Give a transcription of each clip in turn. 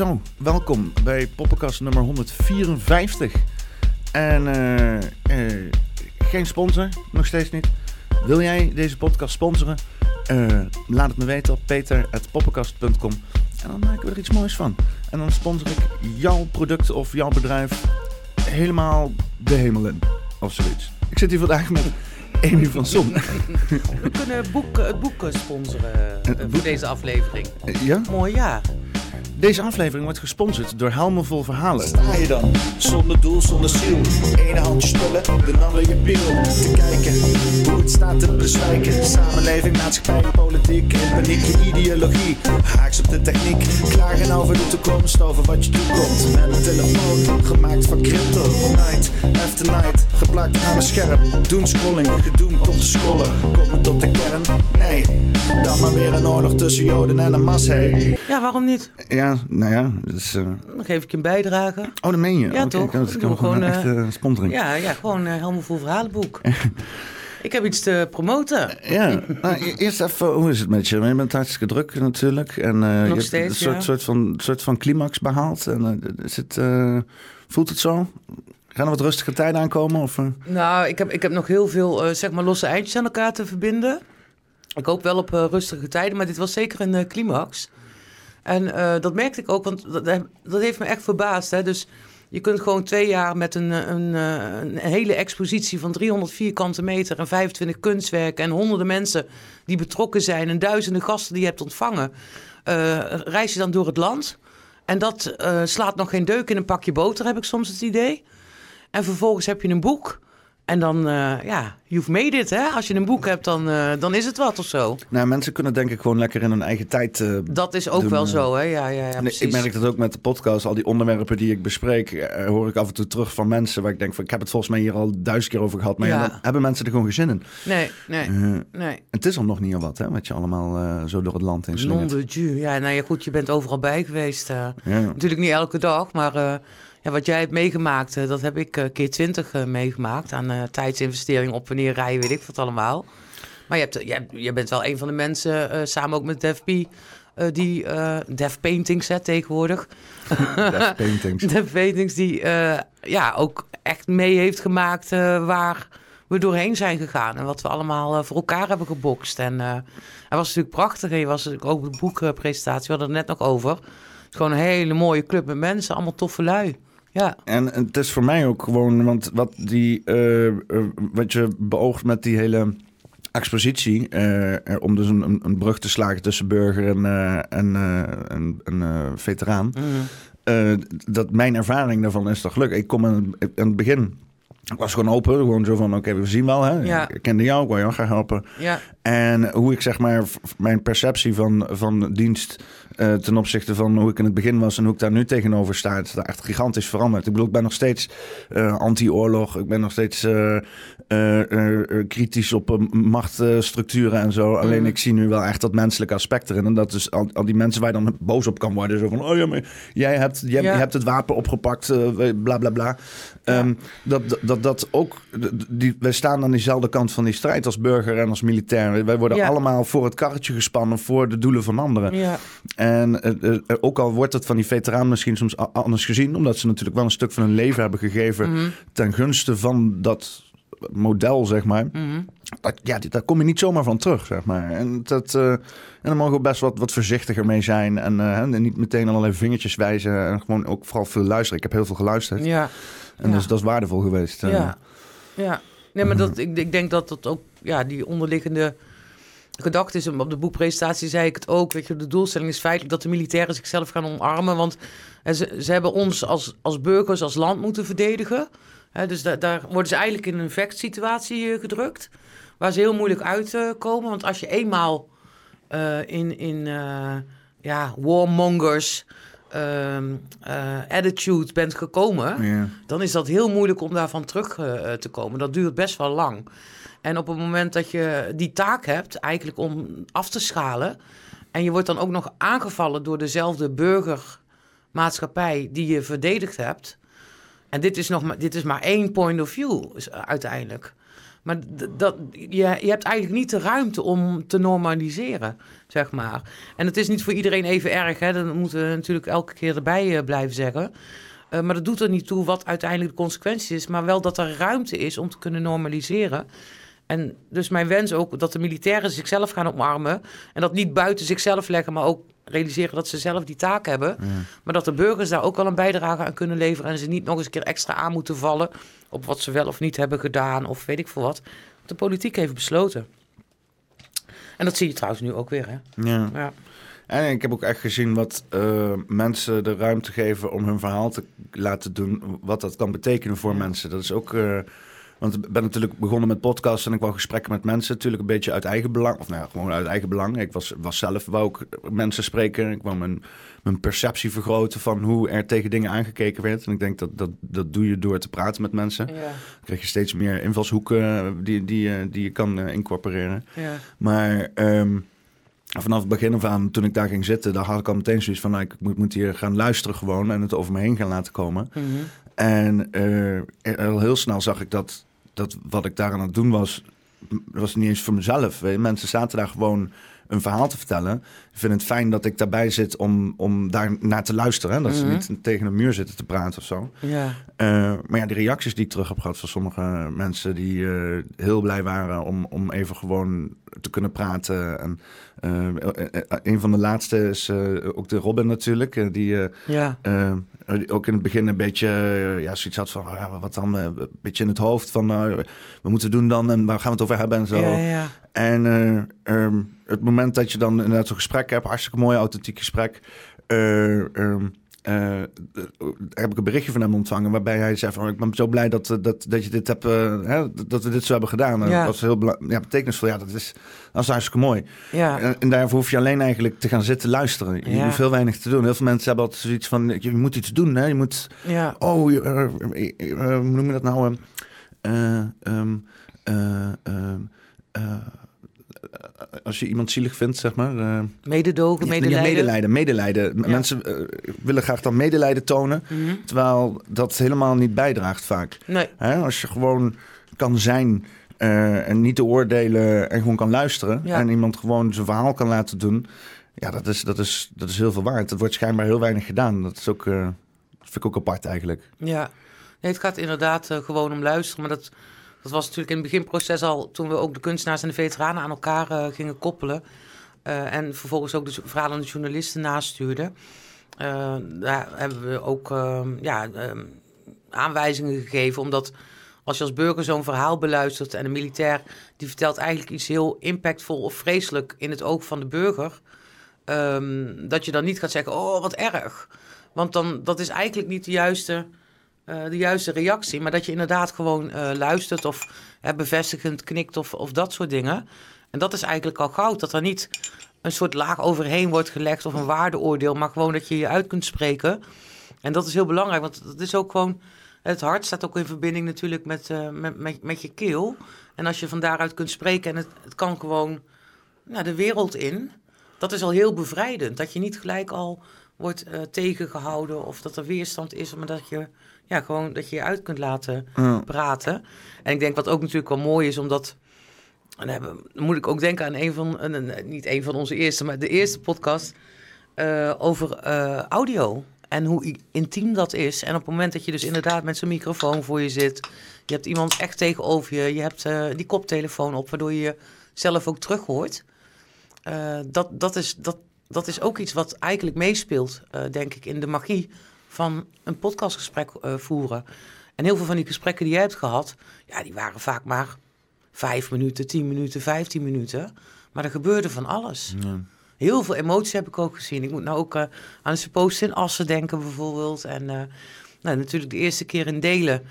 Zo, welkom bij Poppenkast nummer 154. En eh, eh, geen sponsor, nog steeds niet. Wil jij deze podcast sponsoren? Eh, laat het me weten op peter.poppenkast.com. En dan maken we er iets moois van. En dan sponsor ik jouw product of jouw bedrijf helemaal de hemel in. Of zoiets. Ik zit hier vandaag met Amy van Son. We kunnen boek, het boek sponsoren boek? voor deze aflevering. ja? Mooi, ja. Deze aflevering wordt gesponsord door Helmen Vol Verhalen. sta je dan? Zonder doel, zonder ziel. Ene handje spullen, de ander je piel. Te kijken hoe het staat te bezwijken. Samenleving, maatschappij, politiek. In paniek, ideologie. Haaks op de techniek. Klagen over de toekomst, over wat je toekomt. Met een telefoon, gemaakt van crypto. Night after night, geplakt aan een scherm. Doen scrolling, gedoemd tot de scrollen. Komen tot de kern? Nee. Dan maar weer een oorlog tussen Joden en een mas. Hey. Ja, waarom niet? Ja, nou ja, is... eh, Dan geef ik je een bijdrage. Oh, dat meen je? Ja, Oké, toch? Dat bedoel, gewoon een gewoon, echte sponsoring. Ja, ja gewoon uh, helemaal vol verhalenboek. ik heb iets te promoten. Ja, nou, e- eerst even, hoe is het met je? Je bent hartstikke druk natuurlijk. En eh, je hebt steeds, een soort, ja. soort, van, soort van climax behaald. En, is het, voelt het zo? Gaan er wat rustige tijden aankomen? Of? Nou, ik heb, ik heb nog heel veel zeg maar losse eindjes aan elkaar te verbinden. Ik hoop wel op rustige tijden, maar dit was zeker een climax. En eh, dat merkte ik ook, want dat, dat heeft me echt verbaasd. Hè? Dus je kunt gewoon twee jaar met een, eh, een, eh, een hele expositie van 300 vierkante meter en 25 kunstwerken en honderden mensen die betrokken zijn en duizenden gasten die je hebt ontvangen, reis je dan door het land. En dat slaat nog geen deuk in een pakje boter, heb ik soms het idee. En vervolgens heb je een boek. En dan, eh, ja, you've made it, hè? Als je een boek hebt, dan, eh, dan is het wat of zo. Nou, mensen kunnen denk ik gewoon lekker in hun eigen tijd... eh, Dat is ook doen, wel zo, hè? Ja, ja, ja, Nee, ik merk dat ook met de podcast. Al die onderwerpen die ik bespreek, hoor ik af en toe terug van mensen waar ik denk van, ik heb het volgens mij hier al duizend keer over gehad. Maar ja. Dan hebben mensen er gewoon geen zin in. Nee, nee, nee. het is al nog niet al wat, hè, wat je allemaal zo door het land heen Non slingert. de Dieu. Ja, nou ja, goed, je bent overal bij geweest. Natuurlijk niet elke dag, maar ja, wat jij hebt meegemaakt, eh, dat heb ik eh, keer twintig eh, meegemaakt. Aan tijdsinvestering op wanneer rijden, weet ik wat allemaal. Maar je, hebt, je, je bent wel een van de mensen, samen ook met Def P, eh, die eh Def Paintings hè, tegenwoordig. Death Paintings. De Paintings die ja, ook echt mee heeft gemaakt waar we doorheen zijn gegaan. En wat we allemaal voor elkaar hebben gebokst. En het was natuurlijk prachtig. En je was natuurlijk ook de boekpresentatie, we hadden het net nog over. Het is gewoon een hele mooie club met mensen, allemaal toffe lui. Ja, En het is voor mij ook gewoon, want wat, die, eh, eh, wat je beoogt met die hele expositie, eh, om dus een, een, brug te slagen tussen burger en, eh, en, en, en veteraan. Eh, dat mijn ervaring daarvan is toch gelukkig. Ik kom in, het begin, ik was gewoon open, gewoon zo van, oké, we zien wel, hè. Ja. Ik kende jou, ik wil jou graag helpen. ja, En hoe ik zeg maar, mijn perceptie van, van dienst eh, ten opzichte van hoe ik in het begin was en hoe ik daar nu tegenover sta, het is echt gigantisch veranderd. Ik bedoel, ik ben nog steeds eh, anti-oorlog, ik ben nog steeds eh, kritisch op eh, machtstructuren en zo. Alleen Mhm. ik zie nu wel echt dat menselijke aspect erin. En dat is al, al die mensen waar je dan boos op kan worden. Zo van, oh ja, maar jij hebt, jij, Ja. hebt het wapen opgepakt, eh, bla bla bla. Ehm, dat, dat, dat, ook, die, wij staan aan diezelfde kant van die strijd als burger en als militair. Wij worden Ja. allemaal voor het karretje gespannen voor de doelen van anderen. ja, En eh, eh, ook al wordt het van die veteraan misschien soms anders gezien, omdat ze natuurlijk wel een stuk van hun leven hebben gegeven Mhm. ten gunste van dat model, zeg maar. Mhm. Dat, ja, daar kom je niet zomaar van terug, zeg maar. En, dat, eh, en daar mogen we best wat, wat voorzichtiger mee zijn. En, eh, en niet meteen allerlei vingertjes wijzen. En gewoon ook vooral veel luisteren. Ik heb heel veel geluisterd. ja. En ja. dus dat is waardevol geweest. eh. Ja, ja. Nee, maar dat, ik, ik denk dat dat ook, ja, die onderliggende gedachte is. Op de boekpresentatie zei ik het ook. Weet je, de doelstelling is feitelijk dat de militairen zichzelf gaan omarmen. Want ze, ze hebben ons als, als burgers, als land moeten verdedigen. Dus da- daar worden ze eigenlijk in een vechtsituatie eh, gedrukt. Waar ze heel moeilijk uitkomen. Want als je eenmaal eh, in, in eh, ja, warmongers ehm, eh, attitude bent gekomen dan is dat heel moeilijk om daarvan terug te komen. Dat duurt best wel lang. En op het moment dat je die taak hebt, eigenlijk om af te schalen, en je wordt dan ook nog aangevallen door dezelfde burgermaatschappij die je verdedigd hebt. En dit is, nog maar, dit is maar één point of view is- uiteindelijk. Maar dat, je, je hebt eigenlijk niet de ruimte om te normaliseren, zeg maar. En het is niet voor iedereen even erg, hè? dat moeten we natuurlijk elke keer erbij eh, blijven zeggen. Eh, maar dat doet er niet toe wat uiteindelijk de consequentie is, maar wel dat er ruimte is om te kunnen normaliseren. En dus mijn wens ook dat de militairen zichzelf gaan omarmen. En dat niet buiten zichzelf leggen, maar ook realiseren dat ze zelf die taak hebben. Maar dat de burgers daar ook wel een bijdrage aan kunnen leveren. En ze niet nog eens een keer extra aan moeten vallen op wat ze wel of niet hebben gedaan. Of weet ik veel wat. De politiek heeft besloten. En dat zie je trouwens nu ook weer. Hè? Ja. Ja. En ik heb ook echt gezien wat eh, mensen de ruimte geven om hun verhaal te laten doen. Wat dat kan betekenen voor mensen. Dat is ook. eh, want ik ben natuurlijk begonnen met podcasts en ik wou gesprekken met mensen. Natuurlijk een beetje uit eigen belang. Of nou ja, gewoon uit eigen belang. Ik was, was zelf, wou ook mensen spreken. Ik wou mijn, mijn perceptie vergroten van hoe er tegen dingen aangekeken werd. En ik denk dat dat, dat doe je door te praten met mensen. Ja, Dan krijg je steeds meer invalshoeken eh, die, die, eh, die je kan eh, incorporeren. ja. Maar ehm, vanaf het begin af aan, toen ik daar ging zitten, daar had ik al meteen zoiets van, nou, ik moet, moet hier gaan luisteren gewoon en het over me heen gaan laten komen. Mhm. En al heel snel zag ik dat, dat wat ik daar aan het doen was, was niet eens voor mezelf. Mensen zaten daar gewoon een verhaal te vertellen. Ik vind het fijn dat ik daarbij zit om, om daar naar te luisteren. Hè? Dat Mhm. ze niet tegen een muur zitten te praten of zo. ja. Eh, maar ja, de reacties die ik terug heb gehad van sommige mensen die eh, heel blij waren om, om even gewoon te kunnen praten. En een van de laatste is eh, ook de Robin natuurlijk, eh, die eh, ja. eh, ook in het begin een beetje eh, ja, zoiets had van ah, wat dan, eh, een beetje in het hoofd van wat moeten we doen dan en waar gaan we het over hebben en zo. Ja, ja. En eh, ehm, het moment dat je dan inderdaad zo'n gesprek hebt, hartstikke mooi, authentiek gesprek. eh, ehm, eh, eh, heb ik een berichtje van hem ontvangen waarbij hij zei van ik ben zo blij dat, eh, dat, dat je dit hebt, hè, dat we dit zo hebben gedaan. Ja. Dat was heel ja, betekenisvol. Ja, dat is, dat is hartstikke mooi. ja. En, en daarvoor hoef je alleen eigenlijk te gaan zitten luisteren. Je Ja. hoeft heel weinig te doen. Heel veel mensen hebben altijd zoiets van je moet iets doen. Hè? Je moet ja. Oh, je, hoe noem je dat nou? eh, eh, ehm, eh, ehm, eh, als je iemand zielig vindt, zeg maar. eh, Mededogen, ja, medelijden. Ja. Mensen eh, willen graag dan medelijden tonen, Mhm. terwijl dat helemaal niet bijdraagt vaak. Nee, Hè? Als je gewoon kan zijn eh, en niet te oordelen en gewoon kan luisteren Ja. en iemand gewoon zijn verhaal kan laten doen, ja, dat is, dat is, dat is heel veel waard. Dat wordt schijnbaar heel weinig gedaan. Dat is ook, eh, dat vind ik ook apart eigenlijk. Ja, nee, het gaat inderdaad eh, gewoon om luisteren. Maar dat, dat was natuurlijk in het beginproces al toen we ook de kunstenaars en de veteranen aan elkaar eh, gingen koppelen. eh, en vervolgens ook de jo- verhalende journalisten nastuurden. Eh, daar hebben we ook eh, ja, eh, aanwijzingen gegeven. Omdat als je als burger zo'n verhaal beluistert en een militair die vertelt eigenlijk iets heel impactvol of vreselijk in het oog van de burger. ehm, dat je dan niet gaat zeggen, oh wat erg. Want dan, dat is eigenlijk niet de juiste, eh, de juiste reactie. Maar dat je inderdaad gewoon eh, luistert of eh, bevestigend knikt of, of dat soort dingen. En dat is eigenlijk al goud. Dat er niet een soort laag overheen wordt gelegd of een waardeoordeel. Maar gewoon dat je je uit kunt spreken. En dat is heel belangrijk. Want dat is ook gewoon... Het hart staat ook in verbinding natuurlijk met, eh, met, met, met je keel. En als je van daaruit kunt spreken en het, kan gewoon nou, de wereld in. Dat is al heel bevrijdend. Dat je niet gelijk al wordt eh, tegengehouden of dat er weerstand is, maar dat je ja, gewoon dat je je uit kunt laten Ja. praten. En ik denk wat ook natuurlijk wel mooi is, omdat. En dan moet ik ook denken aan een van, een, niet een van onze eerste, maar de eerste podcast eh, over eh, audio. En hoe intiem dat is. En op het moment dat je dus inderdaad met zo'n microfoon voor je zit. Je hebt iemand echt tegenover je. Je hebt eh, die koptelefoon op, waardoor je jezelf ook terug hoort. Dat, dat, is, dat, dat is ook iets wat eigenlijk meespeelt, denk ik, in de magie van een podcastgesprek eh, voeren. En heel veel van die gesprekken die jij hebt gehad, ja, die waren vaak maar vijf minuten, tien minuten, vijftien minuten. Maar er gebeurde van alles. Ja. Heel veel emotie heb ik ook gezien. Ik moet nou ook eh, aan de suppost in Assen denken bijvoorbeeld. En eh, nou, natuurlijk de eerste keer in Delen...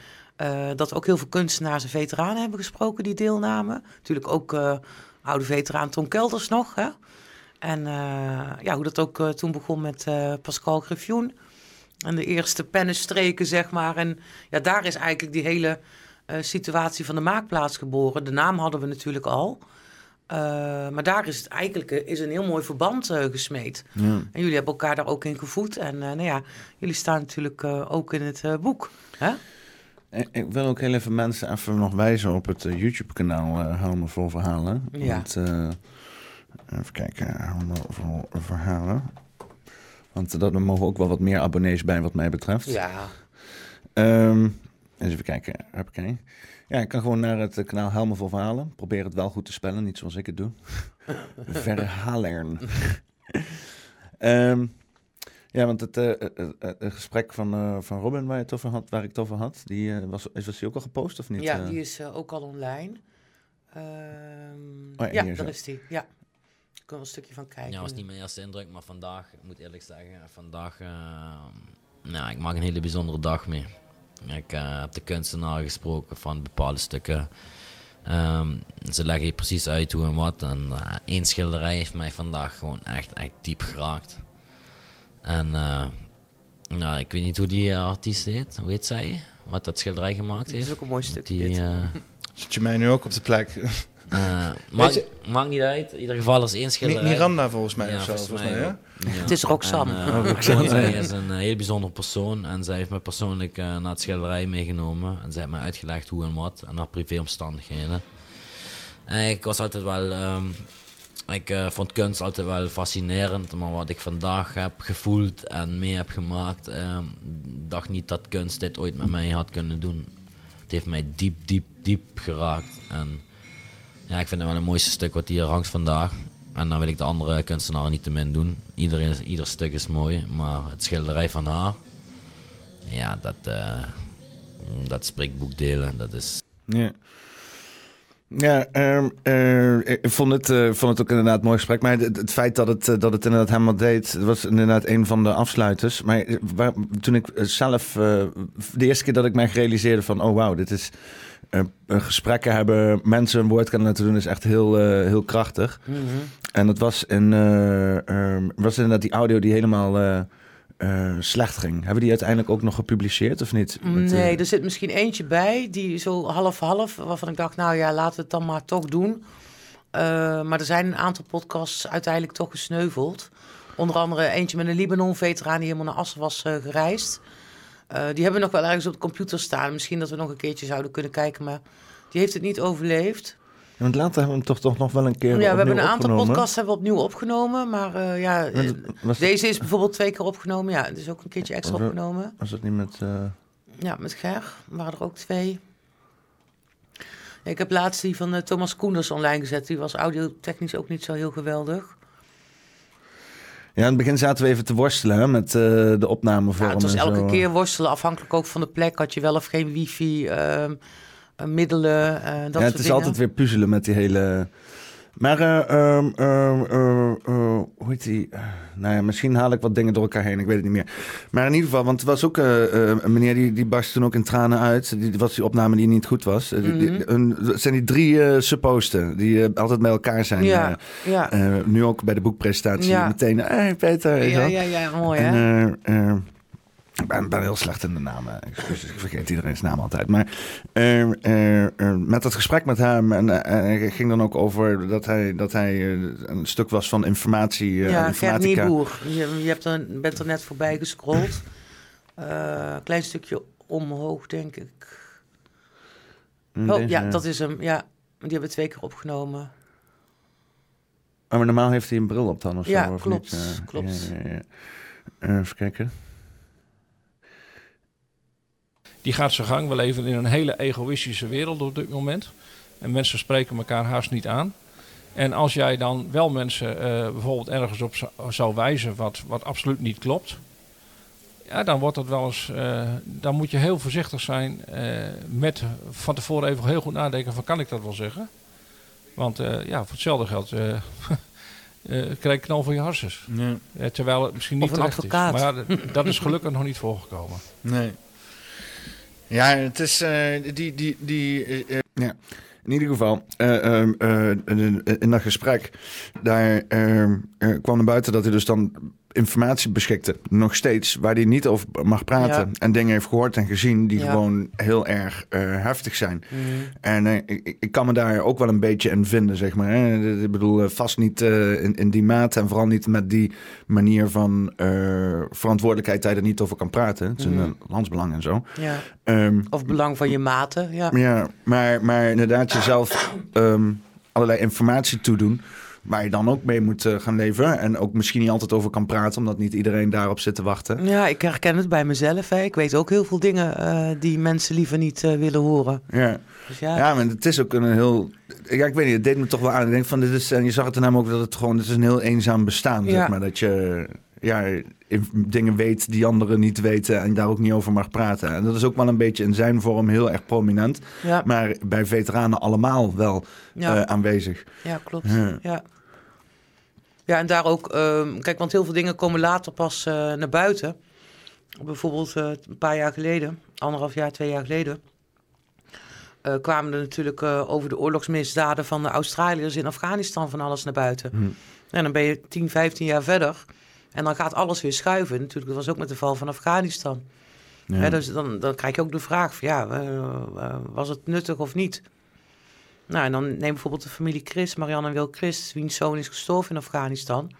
dat ook heel veel kunstenaars en veteranen hebben gesproken die deelnamen. Natuurlijk ook oude veteraan Tom Kelders nog. Hè? En ja, hoe dat ook toen begon met Pascal Griffioen. En de eerste pennenstreken, zeg maar. En ja, daar is eigenlijk die hele eh, situatie van de maakplaats geboren. De naam hadden we natuurlijk al. Eh, maar daar is het eigenlijk eh, is een heel mooi verband gesmeed. Ja. En jullie hebben elkaar daar ook in gevoed. En nou ja, jullie staan natuurlijk ook in het boek. Hè? Ik, wil ook heel even mensen even nog wijzen op het YouTube-kanaal me vol verhalen. Ja. Want, even kijken, Hou me vol verhalen. Want dat er mogen ook wel wat meer abonnees bij wat mij betreft. Ja, Ehm, eens even kijken. Oké. Ja, ik kan gewoon naar het eh, kanaal Helmen voor Verhalen. Probeer het wel goed te spellen, niet zoals ik het doe. Verhalern. Ehm, ja, want het, eh, eh, het gesprek van, van Robin waar, je het over had, waar ik het over had, die, was, is, was die ook al gepost of niet? ja die is ook al online. Ehm, ja, ja, zo. is die. Ja. Ik kan wel een stukje van kijken. Ja, was niet mijn eerste indruk, maar vandaag, ik moet eerlijk zeggen, vandaag, nou, ik maak een hele bijzondere dag mee. Ik eh, heb de kunstenaar gesproken van bepaalde stukken. Ehm, ze leggen je precies uit hoe en wat. En eh, één schilderij heeft mij vandaag gewoon echt, echt diep geraakt. En eh, nou, ik weet niet hoe die artiest heet, hoe heet zij? Wat dat schilderij gemaakt Dit is heeft. ook een mooi stukje. Die, Zit je mij nu ook op de plek? Eh, maakt, je- maakt niet uit, in ieder geval is één schilderij. Miranda volgens mij Ja, of zo. volgens Volgens mij, mij ja? Ja. Het is Roxanne. En, Oh, Roxanne. zij is een eh, heel bijzonder persoon en zij heeft me persoonlijk eh, naar het schilderij meegenomen. En zij heeft me uitgelegd hoe en wat en haar privéomstandigheden. En ik was altijd wel... ehm, ik vond kunst altijd wel fascinerend, maar wat ik vandaag heb gevoeld en mee heb gemaakt, ehm, dacht niet dat kunst dit ooit met mij had kunnen doen. Het heeft mij diep, diep, diep geraakt. En ja, ik vind het wel een mooiste stuk wat hier hangt vandaag. En dan wil ik de andere kunstenaren niet te min doen. Iedereen, ieder stuk is mooi, maar het schilderij van haar, ja, dat, eh dat spreekt boekdelen. Dat is Ja. Ja, ehm, eh, ik vond het, eh, vond het ook inderdaad mooi gesprek. Maar het, het feit dat het, dat het inderdaad helemaal deed, was inderdaad een van de afsluiters. Maar toen ik zelf, de eerste keer dat ik mij realiseerde van, oh wauw, dit is gesprekken hebben, mensen een woord kunnen laten doen, is echt heel, eh, heel krachtig. Mhm. En dat was, in, eh, ehm, was inderdaad die audio die helemaal eh, slecht ging. Hebben die uiteindelijk ook nog gepubliceerd of niet? Met, Nee, er zit misschien eentje bij, die zo half-half, waarvan ik dacht, nou ja, laten we het dan maar toch doen. Maar er zijn een aantal podcasts uiteindelijk toch gesneuveld. Onder andere eentje met een Libanon-veteraan die helemaal naar Assen was gereisd. Eh, die hebben we nog wel ergens op de computer staan. Misschien dat we nog een keertje zouden kunnen kijken, maar die heeft het niet overleefd. Want later hebben we hem toch, toch nog wel een keer Ja, we hebben een aantal opgenomen. podcasts hebben we opnieuw opgenomen, maar eh, ja, eh, deze is bijvoorbeeld twee keer opgenomen. Ja, het is ook een keertje extra Was opgenomen. was dat niet met... eh, Ja, met Ger waren er ook twee. Ik heb laatst die van Thomas Koenders online gezet. Die was audiotechnisch ook niet zo heel geweldig. Ja, in het begin zaten we even te worstelen hè, met eh, de opnamevorm. Ja, het was elke zo. keer worstelen, afhankelijk ook van de plek. Had je wel of geen wifi, ehm, eh, middelen, eh, dat ja, soort het is dingen. altijd weer puzzelen met die hele... Maar, eh, ehm, ehm, eh, eh, hoe heet die? Nou ja, misschien haal ik wat dingen door elkaar heen, ik weet het niet meer. Maar in ieder geval, want er was ook een meneer die, die barstte toen ook in tranen uit. Die was die opname die niet goed was. Die- Mhm. een- het zijn die drie supposten die altijd bij elkaar zijn. Ja, ja. Nu ook bij de boekpresentatie Ja. meteen, hey Peter. ja, ja, ja, mooi En, hè? eh, eh, ik ben, ben heel slecht in de namen. Ik vergeet iedereen's naam altijd. Maar eh, eh, eh, met dat gesprek met hem... en ging dan ook over dat hij, dat hij een stuk was van informatie, ja, informatica. Nieboer. Je, je hebt er, bent er net voorbij gescrolld. Klein stukje omhoog, denk ik. Oh, ja, dat is hem. Ja, die hebben we twee keer opgenomen. Oh, maar normaal heeft hij een bril op dan of Ja, zo, of klopt, niet? Klopt. ja, ja, even kijken. Die gaat zijn gang. We leven in een hele egoïstische wereld op dit moment. En mensen spreken elkaar haast niet aan. En als jij dan wel mensen eh, bijvoorbeeld ergens op zou, wijzen wat, wat absoluut niet klopt. Ja, dan wordt dat wel eens. eh, dan moet je heel voorzichtig zijn eh, met van tevoren even heel goed nadenken van kan ik dat wel zeggen? Want eh, ja, voor hetzelfde geld eh eh, krijg je knal voor je harsens. Ja. Eh, terwijl het misschien niet Of een terecht advocaat. is. Maar dat is gelukkig nog niet voorgekomen. Nee. Ja, het is eh, die, die, die, eh, eh, In ieder geval, eh, ehm, eh, in- dat gesprek, daar ehm, eh, kwam naar buiten dat hij dus dan informatie beschikte, nog steeds, waar hij niet over mag praten. Ja. En dingen heeft gehoord en gezien die Ja. gewoon heel erg eh, heftig zijn. Mhm. En eh, ik, ik kan me daar ook wel een beetje in vinden, zeg maar. Hè? Ik bedoel, eh, vast niet in, in die mate en vooral niet met die manier van verantwoordelijkheid dat je er niet over kan praten. Het is een Mhm. landsbelang en zo. Ja. Ehm, Of belang van je maten. Ja. ja, maar, maar inderdaad jezelf ehm, allerlei informatie toedoen. Waar je dan ook mee moet eh, gaan leven. En ook misschien niet altijd over kan praten, omdat niet iedereen daarop zit te wachten. ja, ik herken het bij mezelf. Hè. Ik weet ook heel veel dingen eh, die mensen liever niet eh, willen horen. Ja. Dus ja, ja, maar het is ook een heel. Ja, ik weet niet, het deed me toch wel aan. Ik denk van dit is. En je zag het er namelijk ook dat het gewoon. Het is een heel eenzaam bestaan. Ja. Zeg maar. Dat je ja, in- dingen weet die anderen niet weten. En daar ook niet over mag praten. En dat is ook wel een beetje in zijn vorm heel erg prominent. ja, Maar bij veteranen allemaal wel ja, eh, aanwezig. ja, klopt. Ja. Ja. en daar ook... ehm, kijk, want heel veel dingen komen later pas eh, naar buiten. Bijvoorbeeld eh, een paar jaar geleden, anderhalf jaar, twee jaar geleden... kwamen er natuurlijk over de oorlogsmisdaden van de Australiërs in Afghanistan van alles naar buiten. Hm. En dan ben je 10, 15 jaar verder. En dan gaat alles weer schuiven. Natuurlijk, dat was ook met de val van Afghanistan. Ja. Dus dan, dan krijg je ook de vraag van, ja, eh, eh, was het nuttig of niet? Nou, en dan neem bijvoorbeeld de familie Chris, Marianne en Wil Chris, wiens zoon is gestorven in Afghanistan.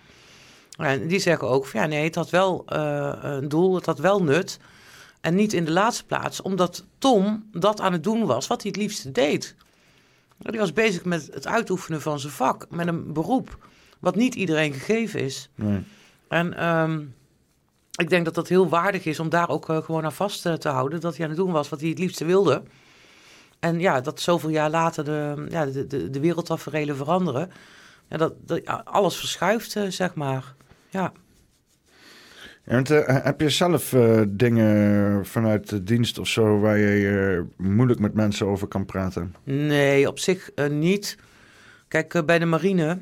En die zeggen ook van, ja, nee, het had wel eh, een doel, het had wel nut. En niet in de laatste plaats, omdat Tom dat aan het doen was wat hij het liefste deed. Die was bezig met het uitoefenen van zijn vak, met een beroep, wat niet iedereen gegeven is. Nee. En ehm, ik denk dat dat heel waardig is om daar ook eh, gewoon aan vast eh, te houden. Dat hij aan het doen was wat hij het liefste wilde. En ja, dat zoveel jaar later de, ja, de, de, de wereldtaferelen veranderen. Ja, dat, dat, ja, alles verschuift, eh, zeg maar. Ja. Want, heb je zelf dingen vanuit de dienst of zo waar je moeilijk met mensen over kan praten? Nee, op zich niet. Kijk, bij de marine,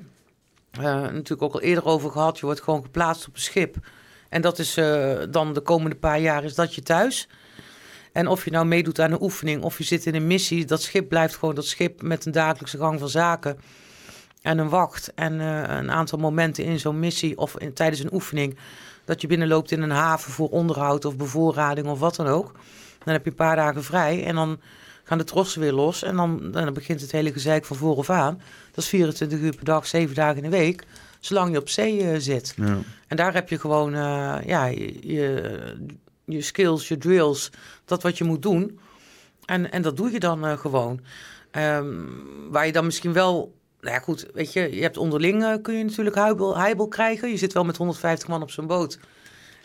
natuurlijk ook al eerder over gehad, je wordt gewoon geplaatst op een schip. En dat is eh, dan de komende paar jaar is dat je thuis. En of je nou meedoet aan een oefening of je zit in een missie, dat schip blijft gewoon dat schip met een dagelijkse gang van zaken. En een wacht en eh, een aantal momenten in zo'n missie of tijdens een oefening. Dat je binnenloopt in een haven voor onderhoud of bevoorrading of wat dan ook. Dan heb je een paar dagen vrij en dan gaan de trossen weer los. En dan, dan begint het hele gezeik van voor aan. Dat is 24 uur per dag, 7 dagen in de week. Zolang je op zee eh, zit. Ja. En daar heb je gewoon eh, ja, je, je, skills, je drills, dat wat je moet doen. En, en dat doe je dan eh, gewoon. Ehm, waar je dan misschien wel, nou ja goed, weet je, je hebt onderling kun je natuurlijk heibel, heibel krijgen. Je zit wel met 150 man op zo'n boot.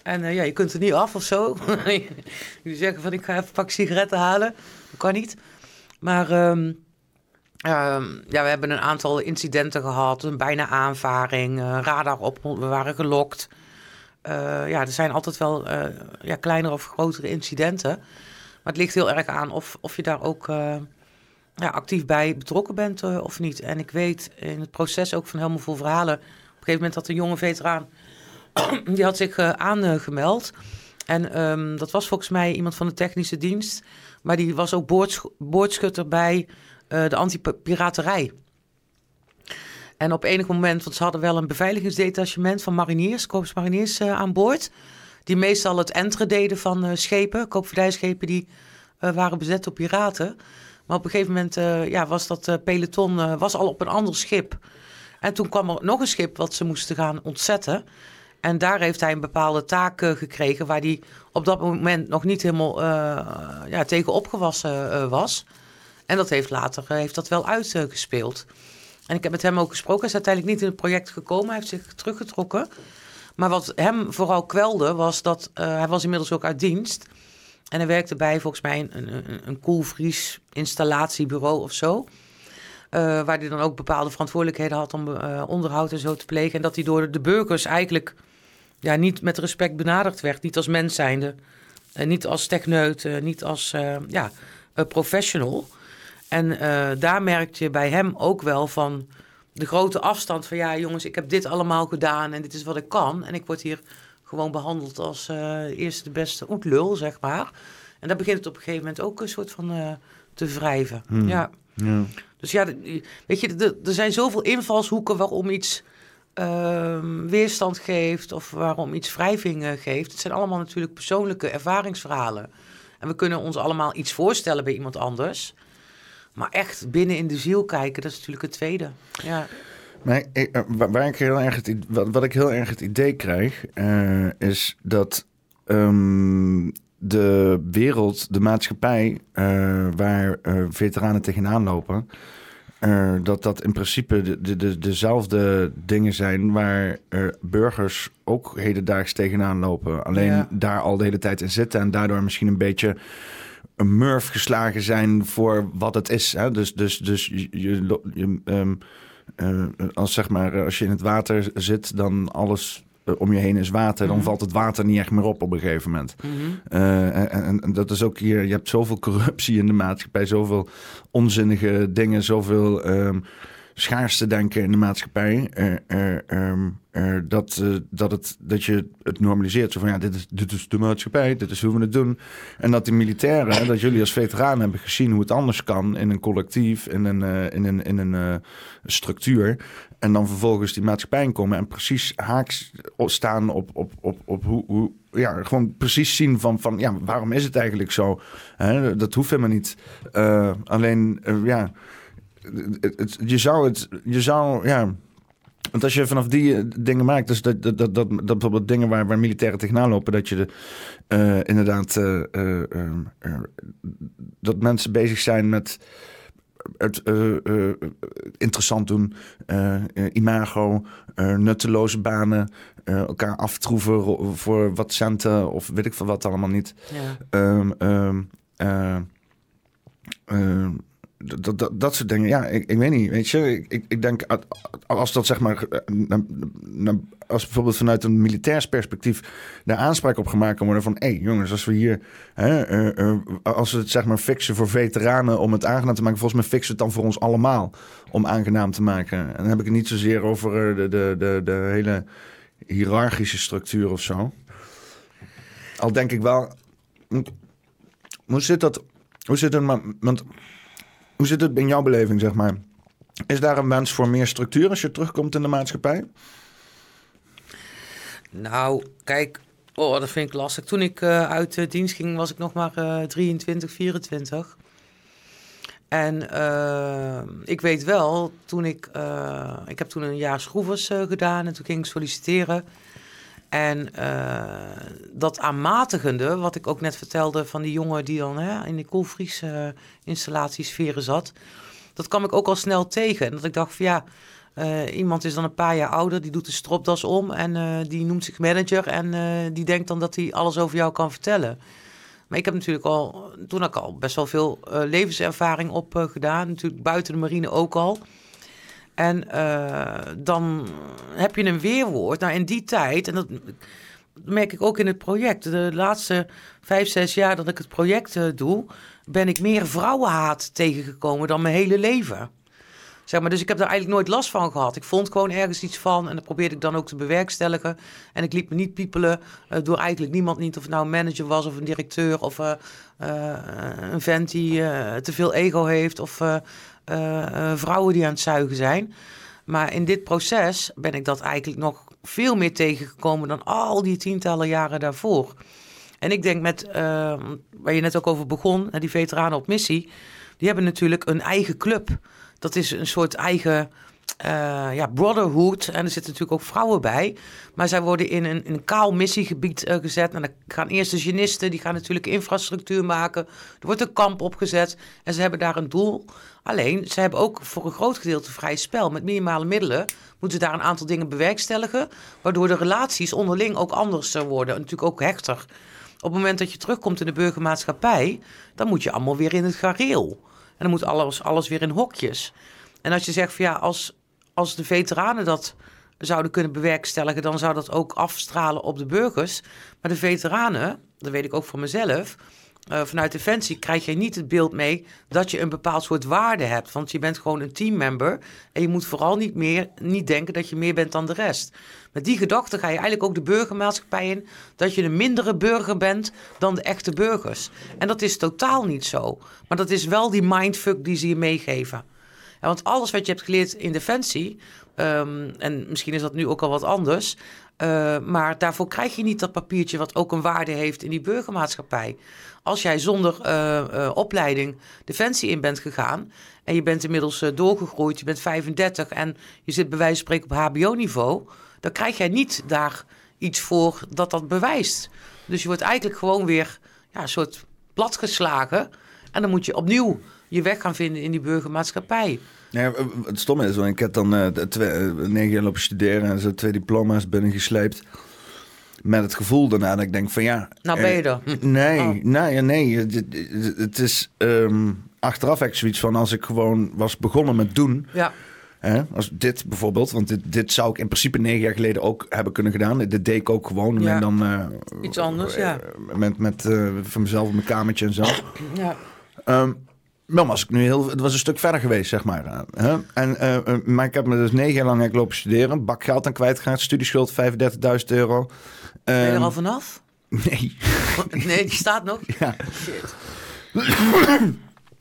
En eh, ja, je kunt er niet af of zo. Jullie zeggen van ik ga even een pak sigaretten halen. Dat kan niet. Maar ehm, ehm, ja, we hebben een aantal incidenten gehad. Een bijna aanvaring, eh, radar op, we waren gelokt. Eh, ja, er zijn altijd wel eh, ja, kleinere of grotere incidenten. Maar het ligt heel erg aan of, of je daar ook ja, actief bij betrokken bent of niet. En ik weet in het proces ook van helemaal vol verhalen. Op een gegeven moment had een jonge veteraan, die had zich eh, aangemeld. En ehm, dat was volgens mij iemand van de technische dienst. Maar die was ook boords- boordschutter bij eh, de anti-piraterij. En op enig moment, want ze hadden wel een beveiligingsdetachement van mariniers, korpsmariniers eh, aan boord. Die meestal het enteren deden van eh, schepen, koopvaardijschepen die waren bezet door piraten. Maar op een gegeven moment ja, was dat peloton was al op een ander schip. En toen kwam er nog een schip wat ze moesten gaan ontzetten. En daar heeft hij een bepaalde taak eh, gekregen waar hij op dat moment nog niet helemaal eh, ja, tegen opgewassen eh, was. En dat heeft later heeft dat wel uitgespeeld. En ik heb met hem ook gesproken. Hij is uiteindelijk niet in het project gekomen. Hij heeft zich teruggetrokken. Maar wat hem vooral kwelde was dat hij was inmiddels ook uit dienst. En hij werkte bij volgens mij een, een, een koelvries installatiebureau of zo. Waar hij dan ook bepaalde verantwoordelijkheden had om onderhoud en zo te plegen. En dat hij door de burgers eigenlijk ja, niet met respect benaderd werd. Niet als mens zijnde. En niet als techneut. eh, niet als eh, ja, eh, professional. En eh, daar merkte je bij hem ook wel van de grote afstand van... ja jongens, ik heb dit allemaal gedaan en dit is wat ik kan. En ik word hier gewoon behandeld als eh, eerste de beste oetlul, zeg maar. En daar begint het op een gegeven moment ook een soort van eh, te wrijven. Hmm. Ja. Ja. Dus ja, weet je, er zijn zoveel invalshoeken waarom iets ehm, weerstand geeft of waarom iets wrijving eh, geeft. Het zijn allemaal natuurlijk persoonlijke ervaringsverhalen. En we kunnen ons allemaal iets voorstellen bij iemand anders. Maar echt binnen in de ziel kijken, dat is natuurlijk het tweede. Ja. Maar eh, wa- waar ik heel erg het, wat, wat ik heel erg het idee krijg, eh, is dat ehm, de wereld, de maatschappij eh, waar eh, veteranen tegenaan lopen, dat dat in principe de, de, de, dezelfde dingen zijn waar burgers ook hedendaags tegenaan lopen. Alleen Ja. daar al de hele tijd in zitten en daardoor misschien een beetje een murf geslagen zijn voor wat het is. Hè? Dus, dus, dus je, je, je, ehm, eh, als, zeg maar, eh, als je in het water zit, dan alles om je heen is water. Dan Mhm. valt het water niet echt meer op op een gegeven moment. Mhm. Eh, en, en, en dat is ook hier, je hebt zoveel corruptie in de maatschappij, zoveel onzinnige dingen, zoveel ehm schaarste denken in de maatschappij. eh, eh, ehm, eh, dat, dat, het, dat je het normaliseert. Zo van ja, dit is, dit is de maatschappij, dit is hoe we het doen. En dat die militairen, dat jullie als veteranen hebben gezien hoe het anders kan in een collectief, in een, in een, in een structuur. En dan vervolgens die maatschappij inkomen en precies haaks staan op, op, op, op hoe, hoe, ja, gewoon precies zien van, van ja, waarom is het eigenlijk zo? Dat hoeft helemaal niet. Alleen, ja, het, het- je zou het, je zou, ja. Want als je vanaf die eh, dingen maakt, dus dat, dat, dat, dat, dat bijvoorbeeld dingen waar, waar militairen tegenaan lopen, dat je de, eh, inderdaad, eh, eh, eh, eh, dat mensen bezig zijn met het interessant doen, imago, nutteloze banen, elkaar aftroeven ro- voor wat centen of weet ik veel wat allemaal niet. Ja. Ehm, ehm, eh, ehm, dat, dat, dat soort dingen, ja, ik, ik weet niet, weet je, ik, ik, denk als dat zeg maar, eh, als bijvoorbeeld vanuit een militairs perspectief daar aanspraak op gemaakt kan worden van, hé hey, jongens, als we hier, hè, eh, eh, als we het zeg maar fixen voor veteranen om het aangenaam te maken, volgens mij fixen het dan voor ons allemaal om aangenaam te maken. En dan heb ik het niet zozeer over de, de, de, hele hiërarchische structuur of zo. Al denk ik wel, hoe zit dat? Hoe zit het, want, hoe zit het in jouw beleving, zeg maar? Is daar een wens voor meer structuur als je terugkomt in de maatschappij? Nou, kijk, oh, dat vind ik lastig. Toen ik eh, uit de dienst ging, was ik nog maar eh 23, 24. En eh, ik weet wel, toen ik, eh, ik heb toen een jaar schroevers eh, gedaan en toen ging ik solliciteren. En eh, dat aanmatigende, wat ik ook net vertelde van die jongen die dan hè, in de koelvries installatiesferen zat, dat kwam ik ook al snel tegen. En dat ik dacht van ja, eh, iemand is dan een paar jaar ouder, die doet de stropdas om en eh, die noemt zich manager en die denkt dan dat hij alles over jou kan vertellen. Maar ik heb natuurlijk al, toen ik al best wel veel levenservaring op gedaan, natuurlijk buiten de marine ook al. En eh, dan heb je een weerwoord. Nou, in die tijd, en dat merk ik ook in het project, de laatste vijf, zes jaar dat ik het project eh, doe, ben ik meer vrouwenhaat tegengekomen dan mijn hele leven. Zeg maar, dus ik heb daar eigenlijk nooit last van gehad. Ik vond gewoon ergens iets van en dat probeerde ik dan ook te bewerkstelligen. En ik liet me niet piepelen eh, door eigenlijk niemand niet, of het nou een manager was of een directeur of een vent die te veel ego heeft of vrouwen die aan het zuigen zijn. Maar in dit proces ben ik dat eigenlijk nog veel meer tegengekomen dan al die tientallen jaren daarvoor. En ik denk met, eh, waar je net ook over begon, die veteranen op missie, die hebben natuurlijk een eigen club. Dat is een soort eigen eh, ja, brotherhood. En er zitten natuurlijk ook vrouwen bij. Maar zij worden in een, in een kaal missiegebied eh, gezet. En dan gaan eerst de genisten, die gaan natuurlijk infrastructuur maken. Er wordt een kamp opgezet en ze hebben daar een doel. Alleen, ze hebben ook voor een groot gedeelte vrij spel. Met minimale middelen moeten ze daar een aantal dingen bewerkstelligen. Waardoor de relaties onderling ook anders worden. En natuurlijk ook hechter. Op het moment dat je terugkomt in de burgermaatschappij, dan moet je allemaal weer in het gareel. En dan moet alles, alles weer in hokjes. En als je zegt van ja, als, als de veteranen dat zouden kunnen bewerkstelligen, dan zou dat ook afstralen op de burgers. Maar de veteranen, dat weet ik ook van mezelf, eh, vanuit Defensie krijg je niet het beeld mee dat je een bepaald soort waarde hebt. Want je bent gewoon een teammember en je moet vooral niet, meer, niet denken dat je meer bent dan de rest. Met die gedachte ga je eigenlijk ook de burgermaatschappij in dat je een mindere burger bent dan de echte burgers. En dat is totaal niet zo. Maar dat is wel die mindfuck die ze je meegeven. En want alles wat je hebt geleerd in Defensie, ehm, en misschien is dat nu ook al wat anders, eh, maar daarvoor krijg je niet dat papiertje wat ook een waarde heeft in die burgermaatschappij. Als jij zonder eh, eh, opleiding Defensie in bent gegaan en je bent inmiddels eh, doorgegroeid, je bent 35 en je zit bij wijze van spreken op HBO-niveau, dan krijg jij niet daar iets voor dat dat bewijst. Dus je wordt eigenlijk gewoon weer ja, een soort platgeslagen. En dan moet je opnieuw je weg gaan vinden in die burgermaatschappij. Ja, het stomme is, want ik heb dan negen jaar lopen studeren en zo twee diploma's binnengesleept. Met het gevoel daarna dat ik denk van ja... Nou ben je eh, er. Nee, Oh. nee, nee. Het, is ehm, achteraf echt zoiets van als ik gewoon was begonnen met doen. Ja, Hè, als dit bijvoorbeeld, want dit, dit zou ik in principe negen jaar geleden ook hebben kunnen gedaan. Dit deed ik ook gewoon. Ja. En dan eh, Iets anders, ja. eh, Met, met van mezelf op mijn kamertje en zo. ja. Dan was ik nu heel, het was een stuk verder geweest, zeg maar. hè? En, maar ik heb me dus negen jaar lang lopen studeren. Bak geld aan kwijtgeraakt, studieschuld 35.000 euro. Ben je er Ehm, al vanaf? Nee, Nee, die staat nog. ja. Shit.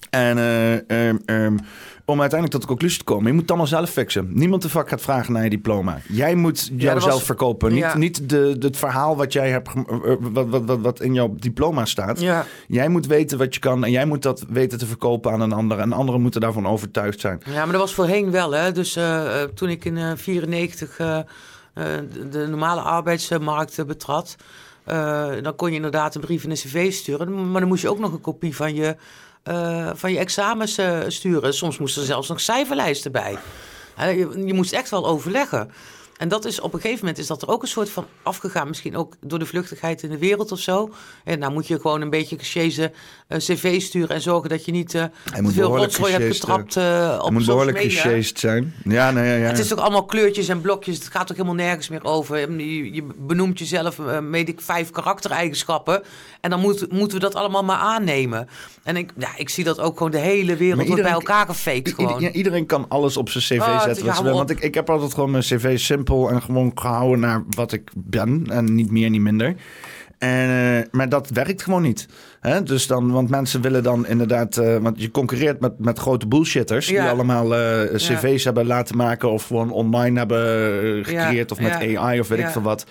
En eh, ehm, ehm, om uiteindelijk tot de conclusie te komen, je moet het allemaal zelf fixen. Niemand de vak gaat vragen naar je diploma. Jij moet jouzelf was- verkopen. Niet, ja. niet de, het verhaal wat jij hebt, gem- eh, wat, wat, wat, wat in jouw diploma staat. Ja, Jij moet weten wat je kan en jij moet dat weten te verkopen aan een ander. En anderen moeten daarvan overtuigd zijn. ja, maar dat was voorheen wel. Hè? Dus eh, eh, toen ik in 1994 de, de normale arbeidsmarkt eh, betrad... eh, dan kon je inderdaad een brief en een cv sturen. Maar dan moest je ook nog een kopie van je, eh, van je examens eh, sturen. Soms moesten er zelfs nog cijferlijsten bij. Je, je moest echt wel overleggen. En dat is op een gegeven moment is dat er ook een soort van afgegaan. Misschien ook door de vluchtigheid in de wereld of zo. En nou moet je gewoon een beetje gesjezen eh, cv sturen en zorgen dat je niet eh te veel rotzooi hebt getrapt eh, op Het moet behoorlijk zijn. Ja, nee, ja, ja. Het is toch allemaal kleurtjes en blokjes. Het gaat ook helemaal nergens meer over. Je, je benoemt jezelf, eh, weet ik, vijf karaktereigenschappen. En dan moet, moeten we dat allemaal maar aannemen. En ik, ja, ik zie dat ook gewoon de hele wereld wordt bij iedereen- elkaar gefaked gewoon. ieder- ja, iedereen kan alles op zijn cv Oh, zetten. Wat ze. Want ik, ik heb altijd gewoon mijn cv simpel en gewoon gehouden naar wat ik ben. En niet meer, niet minder. En, eh, maar dat werkt gewoon niet. Hè? Dus dan, want mensen willen dan inderdaad... eh, want je concurreert met, met grote bullshitters... die allemaal eh, cv's hebben laten maken... of gewoon online hebben eh, gecreëerd... Ja, of met. AI of weet ik veel wat.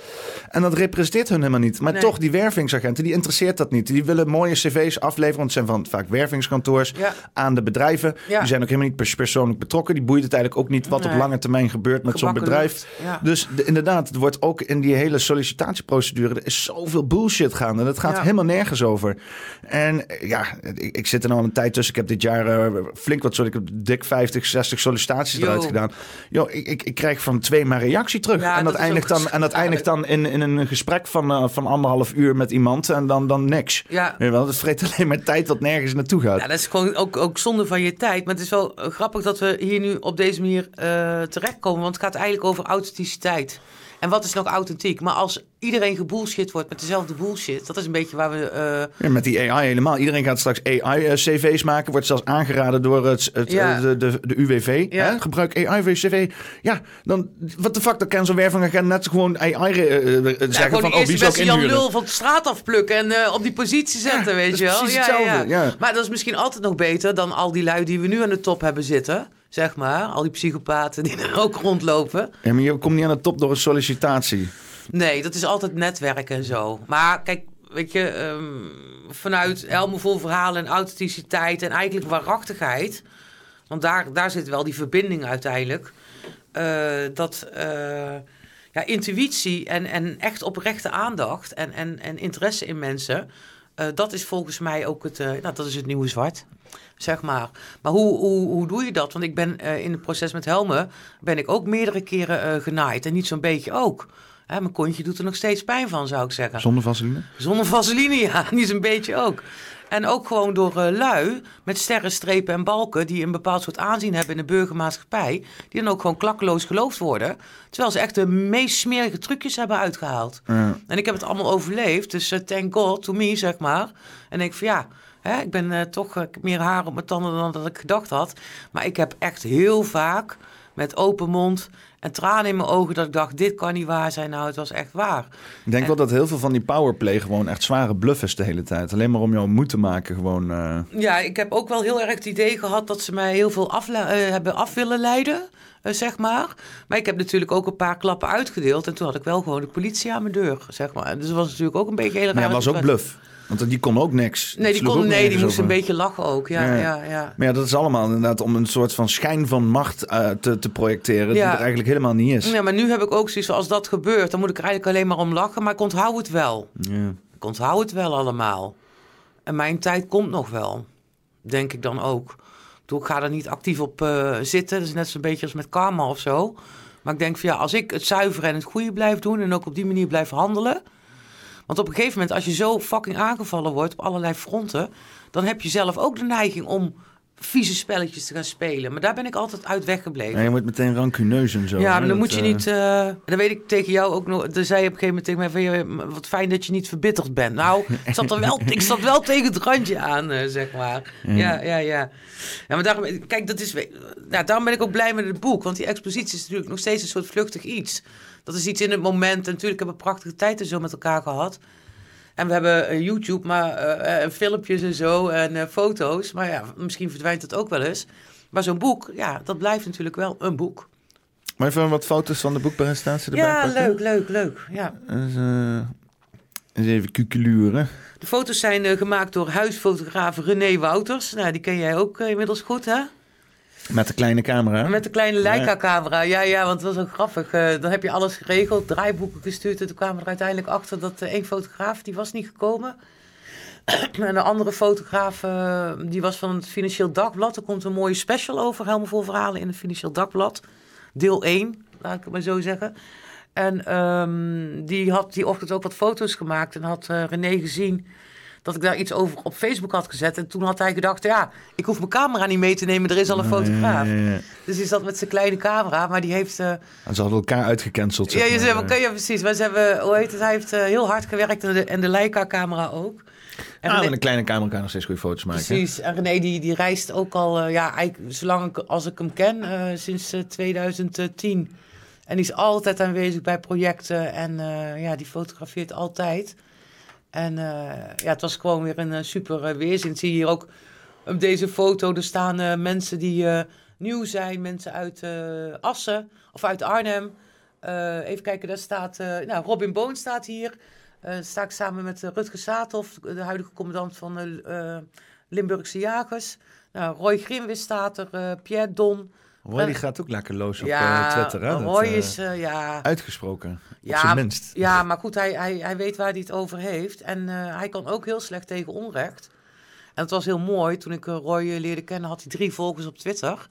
En dat representeert hun helemaal niet. Maar Nee. toch, die wervingsagenten, die interesseert dat niet. Die willen mooie cv's afleveren... want het zijn van vaak wervingskantoors... Aan de bedrijven. Die zijn ook helemaal niet pers- persoonlijk betrokken. Die boeit het eigenlijk ook niet wat op lange termijn gebeurt met zo'n bedrijf. Dus de- inderdaad, er wordt ook in die hele sollicitatieprocedure, er is zoveel bullshit gaande. Dat gaat helemaal nergens over. En eh, ja, ik, ik zit er nou een tijd tussen. Ik heb dit jaar eh, flink wat, ik heb dik 50, 60 sollicitaties Yo. eruit gedaan. Yo, ik, ik, ik krijg van twee maar reactie terug. Ja, en dat, dat eindigt dan, en dat eindigt dan in, in een gesprek van, eh, van anderhalf uur met iemand en dan, dan niks. Ja. Weet je wel, het vreet alleen maar tijd wat nergens naartoe gaat. Ja, dat is gewoon ook, ook zonde van je tijd. Maar het is wel grappig dat we hier nu op deze manier eh, terechtkomen. Want het gaat eigenlijk over authenticiteit. En wat is nog authentiek? Maar als iedereen gebullshit wordt met dezelfde bullshit... dat is een beetje waar we... eh, Ja, met die AI helemaal. Iedereen gaat straks AI-CV's maken. Wordt zelfs aangeraden door het, het, Ja. eh, de, de, de UWV. Ja. Hè? Gebruik AI voor je CV. Ja, dan... Wat de fuck, dan kan zo'n wervingagent net gewoon AI eh, eh, ja, zeggen van... die Oh, wie zou ik Jan? Lul van de straat afplukken... en eh, op die positie zetten, weet dat je wel. precies hetzelfde, ja. Maar dat is misschien altijd nog beter... dan al die lui die we nu aan de top hebben zitten... zeg maar. Al die psychopaten die er ook rondlopen. Ja, maar je komt niet aan de top door een sollicitatie. Nee, dat is altijd netwerken en zo. Maar kijk, weet je, ehm, vanuit helmevol verhalen en authenticiteit en eigenlijk waarachtigheid. Want daar, daar zit wel die verbinding uiteindelijk. eh, dat eh, ja, intuïtie en, en echt oprechte aandacht en, en, en interesse in mensen. eh, dat is volgens mij ook het, nou, dat is het nieuwe zwart. Zeg maar. Maar hoe, hoe, hoe doe je dat? Want ik ben eh, in het proces met helmen ben ik ook meerdere keren eh, genaaid. En niet zo'n beetje ook. Hè, mijn kontje doet er nog steeds pijn van, zou ik zeggen. Zonder vaseline? Zonder vaseline, ja. Niet een beetje ook. En ook gewoon door eh, lui met sterren, strepen en balken... die een bepaald soort aanzien hebben in de burgermaatschappij... die dan ook gewoon klakkeloos geloofd worden... terwijl ze echt de meest smerige trucjes hebben uitgehaald. Ja. En ik heb het allemaal overleefd, dus thank God to me, zeg maar. En ik van ja, hè, ik ben eh, toch ik heb meer haar op mijn tanden dan dat ik gedacht had. Maar ik heb echt heel vaak met open mond en tranen in mijn ogen. Dat ik dacht, dit kan niet waar zijn. Nou, het was echt waar. Ik denk wel dat heel veel van die powerplay gewoon echt zware bluff is de hele tijd. Alleen maar om jou moed te maken gewoon... eh, Ja, ik heb ook wel heel erg het idee gehad dat ze mij heel veel af, hebben af willen leiden, zeg maar. Maar ik heb natuurlijk ook een paar klappen uitgedeeld. En toen had ik wel gewoon de politie aan mijn deur, zeg maar. Dus dat was natuurlijk ook een beetje heel Maar raar. ja, was ook bluff. Want die kon ook niks. Nee, die, kon, nee, die moest een beetje lachen ook. Ja, Ja. ja, ja. Maar ja, dat is allemaal inderdaad om een soort van schijn van macht eh, te, te projecteren... die er eigenlijk helemaal niet is. Ja, maar nu heb ik ook zoiets van, als dat gebeurt, dan moet ik er eigenlijk alleen maar om lachen. Maar ik onthoud het wel. Ja. Ik onthoud het wel allemaal. En mijn tijd komt nog wel. Denk ik dan ook. Ik ga er niet actief op eh, zitten. Dat is net zo'n beetje als met karma of zo. Maar ik denk van ja, als ik het zuiveren en het goede blijf doen... en ook op die manier blijf handelen... Want op een gegeven moment, als je zo fucking aangevallen wordt op allerlei fronten... dan heb je zelf ook de neiging om vieze spelletjes te gaan spelen. Maar daar ben ik altijd uit weggebleven. Ja, je wordt meteen rancuneus en zo. Ja, maar dan dat, moet je eh, niet. eh dan weet ik tegen jou ook nog. Dan zei je op een gegeven moment tegen mij: van, ja, Wat fijn dat je niet verbitterd bent. Nou, ik zat er wel, ik zat wel tegen het randje aan, eh, zeg maar. Ja, ja, ja. Ja, maar daarom, kijk, dat is. Ja, daarom ben ik ook blij met het boek. Want die expositie is natuurlijk nog steeds een soort vluchtig iets. Dat is iets in het moment. En natuurlijk hebben we prachtige tijd en zo met elkaar gehad. En we hebben eh, YouTube, maar eh, eh, filmpjes en zo en foto's. Maar ja, misschien verdwijnt het ook wel eens. Maar zo'n boek, ja, dat blijft natuurlijk wel een boek. Maar even wat foto's van de boekpresentatie erbij Ja, pakken? leuk, leuk, leuk. Ja. Dus, eens even kukeluren. De foto's zijn gemaakt door huisfotograaf René Wouters. Nou, die ken jij ook inmiddels goed, hè? Met de kleine camera. Met de kleine Leica-camera. Ja, ja, want dat was ook grappig. Eh, dan heb je alles geregeld, draaiboeken gestuurd. En toen kwamen we er uiteindelijk achter dat eh, één fotograaf, die was niet gekomen. en de andere fotograaf, eh, die was van het Financieel Dagblad. Er komt een mooie special over, helemaal vol verhalen in het Financieel Dagblad. Deel 1, laat ik het maar zo zeggen. En ehm, die had die ochtend ook wat foto's gemaakt. En had René gezien dat ik daar iets over op Facebook had gezet. En toen had hij gedacht, ja, ik hoef mijn camera niet mee te nemen. Er is al een fotograaf. Ja, ja, ja. Dus die zat met zijn kleine camera, maar die heeft... eh, En ze hadden elkaar uitgecanceld. zeg ja, maar. zei, oké, ja, precies. Maar ze hebben, hoe heet het, hij heeft eh, heel hard gewerkt en de, en de Leica-camera ook. En Ah, René- met een kleine camera kan je nog steeds goede foto's maken. Precies. En René die, die reist ook al, eh, ja, eigenlijk zolang ik, als ik hem ken, eh, sinds eh, 2010. En die is altijd aanwezig bij projecten en eh, ja, die fotografeert altijd. En eh, ja, het was gewoon weer een eh, super eh, weerzin. Zie je hier ook op deze foto, er staan mensen die nieuw zijn, mensen uit Assen of uit Arnhem. Even kijken, daar staat, nou, Robin Boon staat hier. Sta samen met Rutger Saathoff, de huidige commandant van de Limburgse Jagers. Nou, Roy Grimwis staat er, Pierre Don. Roy die gaat ook lekker los op ja, eh, Twitter. Hè? Dat, Roy eh, is, eh, ja... Uitgesproken. op Ja, zijn minst. Ja, maar goed, hij, hij, hij weet waar hij het over heeft. En eh, hij kan ook heel slecht tegen onrecht. En het was heel mooi. Toen ik eh, Roy eh, leerde kennen, had hij drie volgers op Twitter.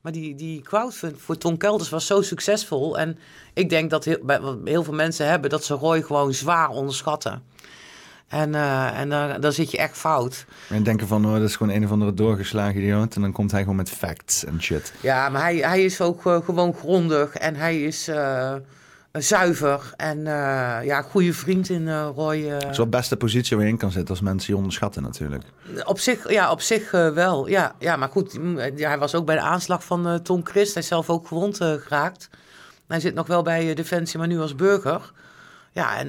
Maar die, die crowdfund voor Ton Kelders was zo succesvol. En ik denk dat heel veel mensen hebben, dat ze Roy gewoon zwaar onderschatten. En, eh, en dan, dan zit je echt fout. En denken van, oh, dat is gewoon een of andere doorgeslagen idioot. En dan komt hij gewoon met facts en shit. Ja, maar hij, hij is ook eh, gewoon grondig en hij is eh, zuiver. En ja, goede vriend in Roy. Dat is wel de beste positie waar je in kan zitten als mensen je onderschatten natuurlijk. Op zich, ja, op zich wel. Ja, ja, maar goed, mm, ja, hij was ook bij de aanslag van Tom Christ. Hij is zelf ook gewond geraakt. Hij zit nog wel bij Defensie, maar nu als burger. Ja, en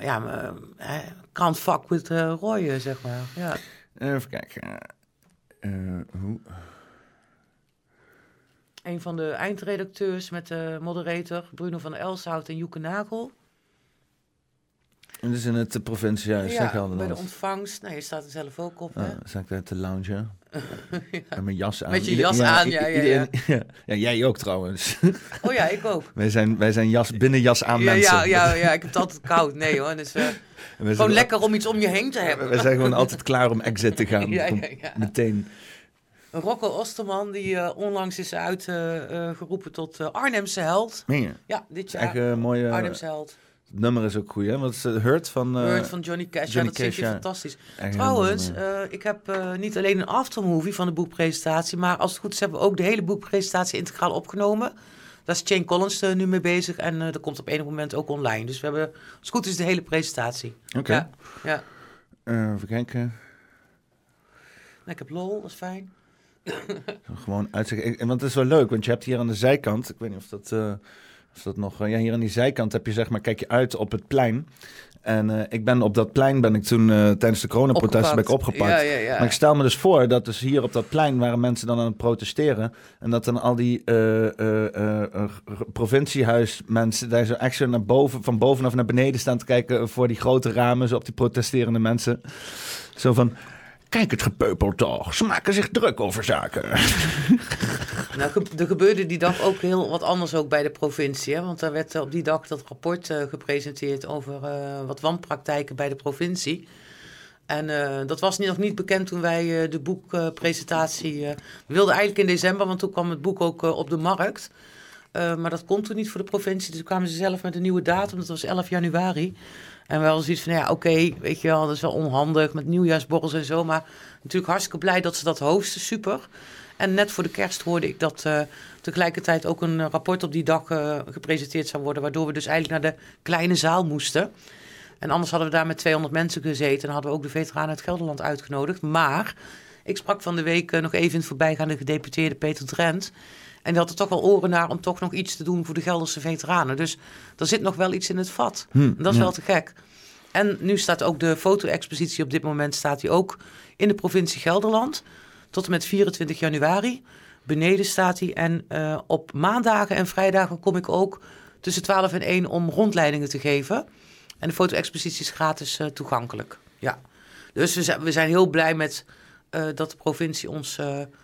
ja, maar, can't fuck with eh, Roy, eh, zeg maar. Ja. Even kijken. Eh, hoe? Een van de eindredacteurs met de moderator Bruno van Elshout en Joeke Nagel. En is in het uh, provinciehuis, ja, ja, Gelderland. bij de ontvangst. Nou, je staat er zelf ook op, hè? Ja, zag ik daar te Met mijn jas aan. Met je Ieder- jas aan, ja, ja, ja. Ja, jij ook trouwens. Oh ja, ik ook. wij zijn, wij zijn jas, binnen jas aan ja, mensen. ja, ja, ja, ik heb het altijd koud. Nee hoor, dus, eh, zijn, gewoon lekker om iets om je heen te hebben. Wij zijn gewoon altijd klaar om exit te gaan. Ja, ja, ja. Meteen. Rocco Osterman, die eh, onlangs is uitgeroepen tot eh, Arnhemse held. Meen je? Ja, dit jaar. echt een mooie... Arnhemse held. Het nummer is ook goed, hè? Want het Hurt van... Word van Johnny Cash. Johnny ja, dat vind Cash, je ja. fantastisch. echt Trouwens, eh, ik heb eh, niet alleen een aftermovie van de boekpresentatie, maar als het goed is hebben we ook de hele boekpresentatie integraal opgenomen. Daar is Jane Collins nu mee bezig en dat komt op enig moment ook online. Dus we hebben, als het goed is, de hele presentatie. Oké. Ja, ja. Even kijken. Nou, ik heb lol, dat is fijn. Gewoon uitzicht. Ik- Want het is wel leuk, want je hebt hier aan de zijkant, ik weet niet of dat, dat nog... eh, ja, hier aan die zijkant heb je zeg maar, kijk je uit op het plein. En eh, ik ben op dat plein ben ik toen eh, tijdens de coronaprotesten ben ik opgepakt. Ja, ja, ja. Maar ik stel me dus voor dat dus hier op dat plein waren mensen dan aan het protesteren. En dat dan al die eh, eh, eh, eh, provinciehuismensen daar zo echt zo naar boven, van bovenaf naar beneden staan te kijken voor die grote ramen, zo op die protesterende mensen. Zo van, kijk het gepeupel toch, ze maken zich druk over zaken. Nou, er gebeurde die dag ook heel wat anders ook bij de provincie. Hè? Want daar werd eh, op die dag dat rapport eh, gepresenteerd over eh, wat wanpraktijken bij de provincie. En dat was nog niet bekend toen wij de boekpresentatie... we wilden eigenlijk in december, want toen kwam het boek ook op de markt. Maar dat kon toen niet voor de provincie. Dus toen kwamen ze zelf met een nieuwe datum. Dat was 11 januari. En we hadden zoiets van, ja, oké, weet je wel, dat is wel onhandig met nieuwjaarsborrels en zo. Maar natuurlijk hartstikke blij dat ze dat hosten, super. En net voor de kerst hoorde ik dat eh, tegelijkertijd ook een rapport op die dag eh, gepresenteerd zou worden. Waardoor we dus eigenlijk naar de kleine zaal moesten. En anders hadden we daar met 200 mensen gezeten. En hadden we ook de veteranen uit Gelderland uitgenodigd. Maar ik sprak van de week eh, nog even in het voorbijgaande gedeputeerde Peter Drent. En die had er toch wel oren naar om toch nog iets te doen voor de Gelderse veteranen. Dus er zit nog wel iets in het vat. En dat is wel te gek. En nu staat ook de foto-expositie op dit moment staat die ook in de provincie Gelderland. Tot en met 24 januari. Beneden staat hij. En eh, op maandagen en vrijdagen kom ik ook tussen 12 en 1 om rondleidingen te geven. En de foto-expositie is gratis eh, toegankelijk. Ja. Dus we zijn, we zijn heel blij met eh, dat de provincie ons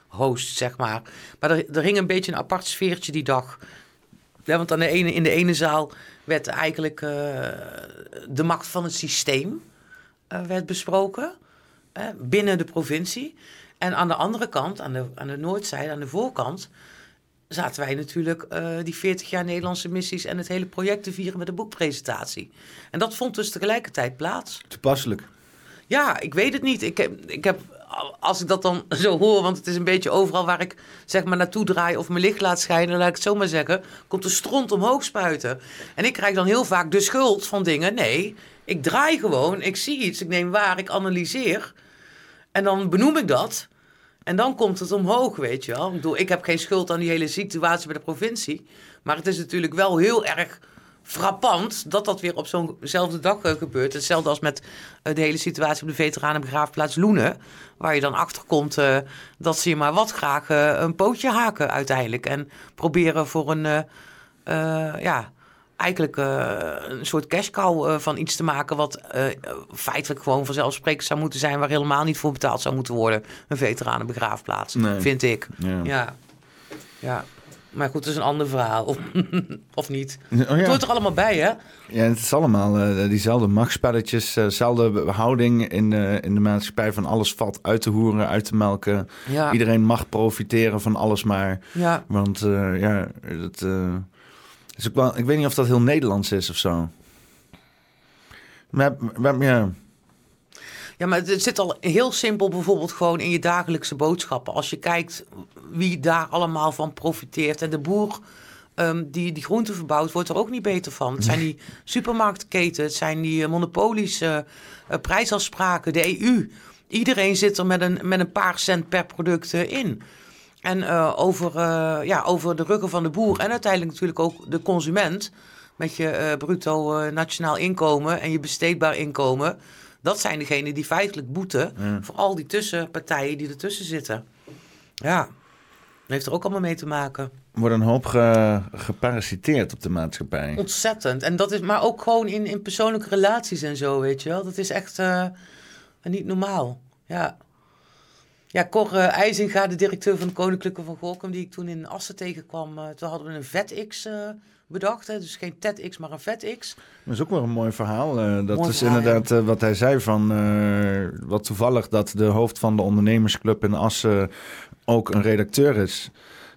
host, zeg maar. Maar er, er hing een beetje een apart sfeertje die dag. Want aan de ene, in de ene zaal werd eigenlijk de macht van het systeem werd besproken. binnen de provincie. En aan de andere kant, aan de, aan de noordzijde, aan de voorkant... zaten wij natuurlijk eh, die 40 jaar Nederlandse missies... en het hele project te vieren met de boekpresentatie. En dat vond dus tegelijkertijd plaats. Toepasselijk. Ja, ik weet het niet. Ik heb, ik heb, als ik dat dan zo hoor, want het is een beetje overal waar ik zeg maar naartoe draai of mijn licht laat schijnen, laat ik het zo maar zeggen, komt de stront omhoog spuiten. En ik krijg dan heel vaak de schuld van dingen. Nee, ik draai gewoon, ik zie iets, ik neem waar, ik analyseer. En dan benoem ik dat. En dan komt het omhoog, weet je wel. Ik bedoel, ik heb geen schuld aan die hele situatie bij de provincie. Maar het is natuurlijk wel heel erg frappant dat dat weer op zo'nzelfde dag eh, gebeurt. Hetzelfde als met eh, de hele situatie op de veteranenbegraafplaats Loenen. Waar je dan achter komt eh, dat ze je maar wat graag een pootje haken uiteindelijk. En proberen voor een, ja, eigenlijk eh, een soort cash cow eh, van iets te maken... wat eh, feitelijk gewoon vanzelfsprekend zou moeten zijn... waar helemaal niet voor betaald zou moeten worden. Een veteranenbegraafplaats, Nee. vind ik. Ja. Ja. ja. Maar goed, dat is een ander verhaal. Of, of niet. Oh, Het hoort er allemaal bij, hè? Ja, het is allemaal diezelfde machtsspelletjes, eh, dezelfde houding in de, in de maatschappij van alles valt uit te hoeren, uit te melken. Ja. Iedereen mag profiteren van alles maar. Ja. Want ja, het wel, ik weet niet of dat heel Nederlands is of zo. Maar, maar ja, Ja, maar het zit al heel simpel bijvoorbeeld gewoon in je dagelijkse boodschappen. Als je kijkt wie daar allemaal van profiteert. En de boer ehm, die die groenten verbouwt, wordt er ook niet beter van. Het zijn die supermarktketen, het zijn die eh, monopolies, eh, eh, prijsafspraken, de EU. Iedereen zit er met een, met een paar cent per product eh, in. En eh, over, eh, ja, over de ruggen van de boer en uiteindelijk natuurlijk ook de consument... met je eh, bruto nationaal inkomen en je besteedbaar inkomen... dat zijn degenen die feitelijk boeten voor al die tussenpartijen die ertussen zitten. Ja, dat heeft er ook allemaal mee te maken. er wordt een hoop ge- geparasiteerd op de maatschappij. Ontzettend. En dat is, maar ook gewoon in, in persoonlijke relaties en zo, weet je wel. Dat is echt niet normaal. Ja. Ja, Cor eh, IJzinga, de directeur van de Koninklijke van Gorkum, die ik toen in Assen tegenkwam. eh, toen hadden we een VetX eh bedacht. Hè? Dus geen TEDx, maar een VetX. Dat is ook wel een mooi verhaal. dat Mooi is verhaal, inderdaad wat hij zei van... wat toevallig dat de hoofd van de ondernemersclub in Assen ook een redacteur is.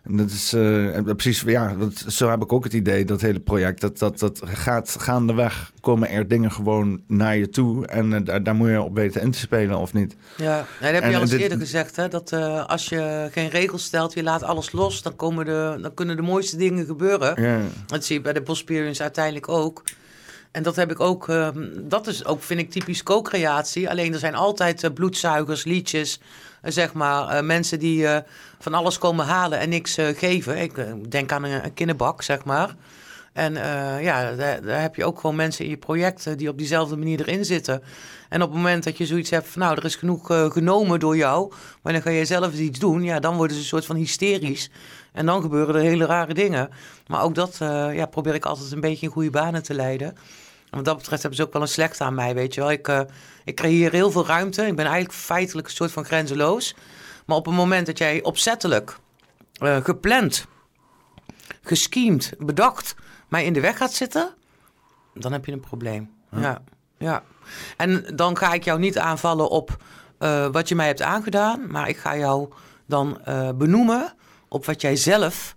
En dat is eh, precies, ja, dat, zo heb ik ook het idee, dat hele project. Dat, dat, dat gaat gaandeweg, komen er dingen gewoon naar je toe. En eh, daar, daar moet je op weten in te spelen of niet. Ja, nou, dat heb En je al eens dit- eerder gezegd, hè? dat eh, als je geen regels stelt, je laat alles los, dan, komen de, dan kunnen de mooiste dingen gebeuren. Ja. Dat zie je bij de Bosperience uiteindelijk ook. En dat heb ik ook, ehm, dat is ook, vind ik, typisch co-creatie. Alleen er zijn altijd eh, bloedzuigers, liedjes, eh, zeg maar, eh, mensen die eh, van alles komen halen en niks eh, geven. Ik eh, denk aan een, kinderbak, zeg maar. En eh, ja, daar, heb je ook gewoon mensen in je project eh, die op diezelfde manier erin zitten. En op het moment dat je zoiets hebt van, nou, er is genoeg eh, genomen door jou, maar dan ga je zelf iets doen, ja, dan worden ze een soort van hysterisch. En dan gebeuren er hele rare dingen. Maar ook dat eh, ja, probeer ik altijd een beetje in goede banen te leiden. Wat dat betreft hebben ze ook wel een slechte aan mij, weet je wel. Ik, eh, ik creëer heel veel ruimte. Ik ben eigenlijk feitelijk een soort van grenzeloos. Maar op het moment dat jij opzettelijk, eh, gepland, gescheemd, bedacht, mij in de weg gaat zitten, dan heb je een probleem. Ja, ja. En dan ga ik jou niet aanvallen op eh, wat je mij hebt aangedaan, maar ik ga jou dan benoemen op wat jij zelf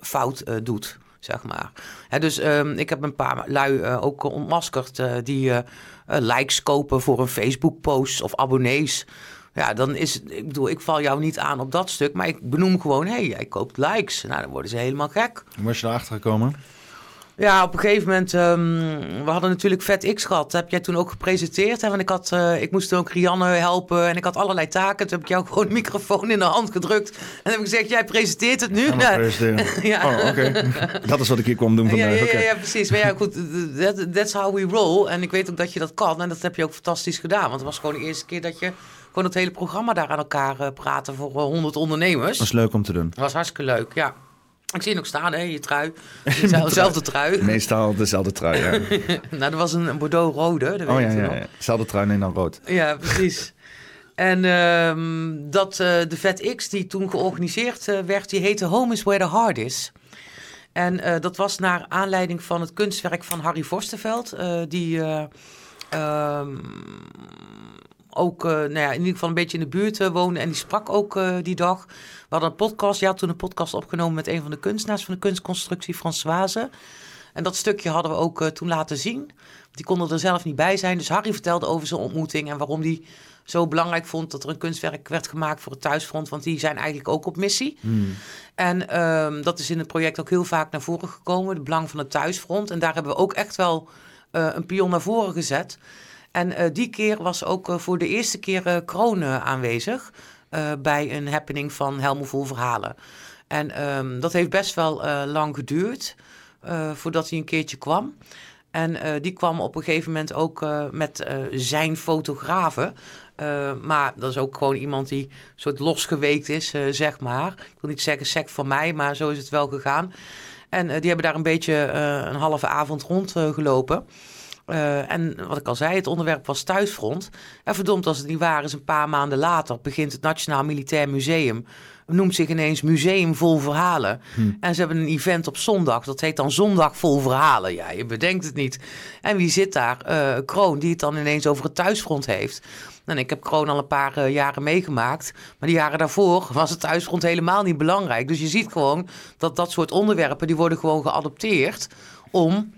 fout doet, zeg maar. Dus ehm, ik heb een paar lui eh, ook ontmaskerd eh, die eh, likes kopen voor een Facebook-post of abonnees. Ja, dan is het, ik bedoel, ik val jou niet aan op dat stuk, maar ik benoem gewoon, hé, hey, jij koopt likes. Nou, dan worden ze helemaal gek. Hoe was je erachter gekomen? Ja, op een gegeven moment, ehm, we hadden natuurlijk Vet X gehad. Dat heb jij toen ook gepresenteerd. Hè? Want ik, had, eh, ik moest ook Rianne helpen en ik had allerlei taken. Toen heb ik jou gewoon een microfoon in de hand gedrukt. En heb ik gezegd, jij presenteert het nu. Ja. Ja. Oh, oké. Dat is wat ik hier kwam doen vandaag. ja, ja, ja, precies. Maar ja, goed, that, that's how we roll. En ik weet ook dat je dat kan. En dat heb je ook fantastisch gedaan. Want het was gewoon de eerste keer dat je gewoon het hele programma daar aan elkaar eh, praatte voor eh, 100 ondernemers. Dat is leuk om te doen. Dat was hartstikke leuk, ja. Ik zie je nog staan, hè, je trui. Dezelfde trui. Meestal dezelfde trui, ja. Nou, er was een, een Bordeaux-rode, dat Oh weet ja, je ja, ja. Dezelfde trui, nee dan rood. Ja, precies. En ehm, dat eh, de Vet X die toen georganiseerd eh, werd, die heette Home is where the heart is. En eh, dat was naar aanleiding van het kunstwerk van Harry Vorstenveld, die ehm, ook eh, nou ja, in ieder geval een beetje in de buurt eh, woonde. En die sprak ook eh, die dag. We hadden een podcast, je had toen een podcast opgenomen met een van de kunstenaars van de kunstconstructie, Françoise. En dat stukje hadden we ook toen laten zien. Die konden er zelf niet bij zijn. Dus Harry vertelde over zijn ontmoeting en waarom hij zo belangrijk vond dat er een kunstwerk werd gemaakt voor het thuisfront. Want die zijn eigenlijk ook op missie. En ehm, dat is in het project ook heel vaak naar voren gekomen. Het belang van het thuisfront. En daar hebben we ook echt wel een pion naar voren gezet. En eh, die keer was ook eh, voor de eerste keer eh Kroon aanwezig. bij een happening van Helmo Vol Verhalen. En ehm, dat heeft best wel lang geduurd voordat hij een keertje kwam. En die kwam op een gegeven moment ook met zijn fotografen. Maar dat is ook gewoon iemand die soort losgeweekt is, zeg maar. Ik wil niet zeggen sec van mij, maar zo is het wel gegaan. En die hebben daar een beetje een halve avond rondgelopen. Eh, en wat ik al zei, het onderwerp was thuisfront. En verdomd als het niet waar is, een paar maanden later begint het Nationaal Militair Museum. Noemt zich ineens Museum Vol Verhalen. En ze hebben een event op zondag. Dat heet dan Zondag Vol Verhalen. Ja, je bedenkt het niet. En wie zit daar? Eh, Kroon, die het dan ineens over het thuisfront heeft. En ik heb Kroon al een paar eh, jaren meegemaakt. Maar die jaren daarvoor was het thuisfront helemaal niet belangrijk. Dus je ziet gewoon dat dat soort onderwerpen... die worden gewoon geadopteerd om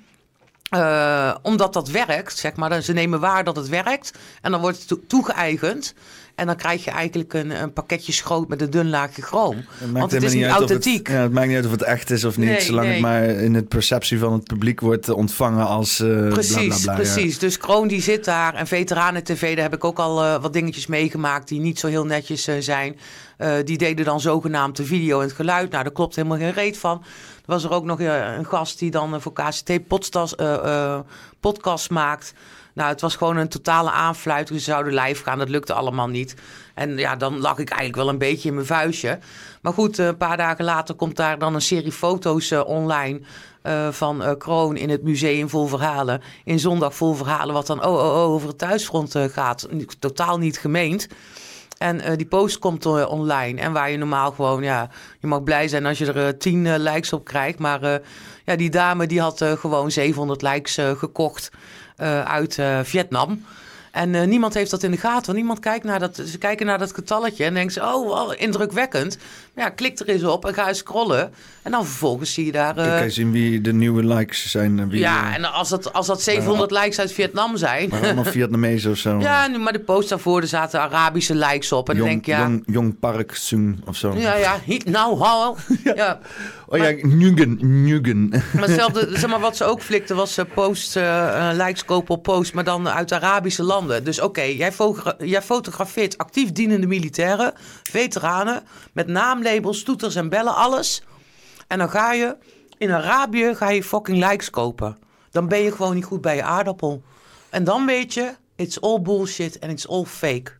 eh, omdat dat werkt, zeg maar. Ze nemen waar dat het werkt. En dan wordt het toe- toegeëigend. En dan krijg je eigenlijk een, een pakketje schroot met een dun laagje chroom. Het Want maakt het is niet uit of authentiek. Het, ja, het maakt niet uit of het echt is of niet. Nee, zolang nee. het maar in het perceptie van het publiek wordt ontvangen als eh Precies, bla, bla, bla, ja. precies. Dus Kroon die zit daar. En Veteranen TV, daar heb ik ook al eh, wat dingetjes meegemaakt die niet zo heel netjes eh, zijn. Eh, die deden dan zogenaamd de video en het geluid. Nou, daar klopt helemaal geen reet van. Was er ook nog eh, een gast die dan eh, voor KCT podcast, eh, podcast maakt. Nou, het was gewoon een totale aanfluiting. Ze zouden live gaan, dat lukte allemaal niet. En ja, dan lag ik eigenlijk wel een beetje in mijn vuistje. Maar goed, een paar dagen later komt daar dan een serie foto's online... van Kroon in het museum vol verhalen. In zondag vol verhalen, wat dan oh, oh, oh, over het thuisfront gaat. Totaal niet gemeend. En eh, die post komt eh, online. En waar je normaal gewoon, ja, je mag blij zijn als je er eh, tien eh, likes op krijgt. Maar ja, die dame die had gewoon 700 likes gekocht uit Vietnam. En niemand heeft dat in de gaten. Niemand kijkt naar dat. Ze kijken naar dat getalletje en denken ze: oh, wel indrukwekkend. Ja, klik er eens op en ga eens scrollen. En dan vervolgens zie je daar. eh, Kijk eens zien wie de nieuwe likes zijn. en Wie, ja, eh, en als dat, als dat 700 likes uit Vietnam zijn. maar allemaal Vietnamezen of zo. ja, nu, maar de post daarvoor, er zaten Arabische likes op. En dan denk Jong, ik, ja. Jong, Jong Park Soon of zo. Ja, ja, nou, hou. Ja. Oh ja, Nguyen, Nguyen. Maar hetzelfde, zeg maar, wat ze ook flikte was eh, post, eh, likes kopen op post, maar dan uit Arabische landen. Dus oké, jij, jij fotografeert actief dienende militairen, veteranen, met naamlabels, toeters en bellen, alles. En dan ga je in Arabië ga je fucking likes kopen. Dan ben je gewoon niet goed bij je aardappel. En dan weet je, it's all bullshit and it's all fake.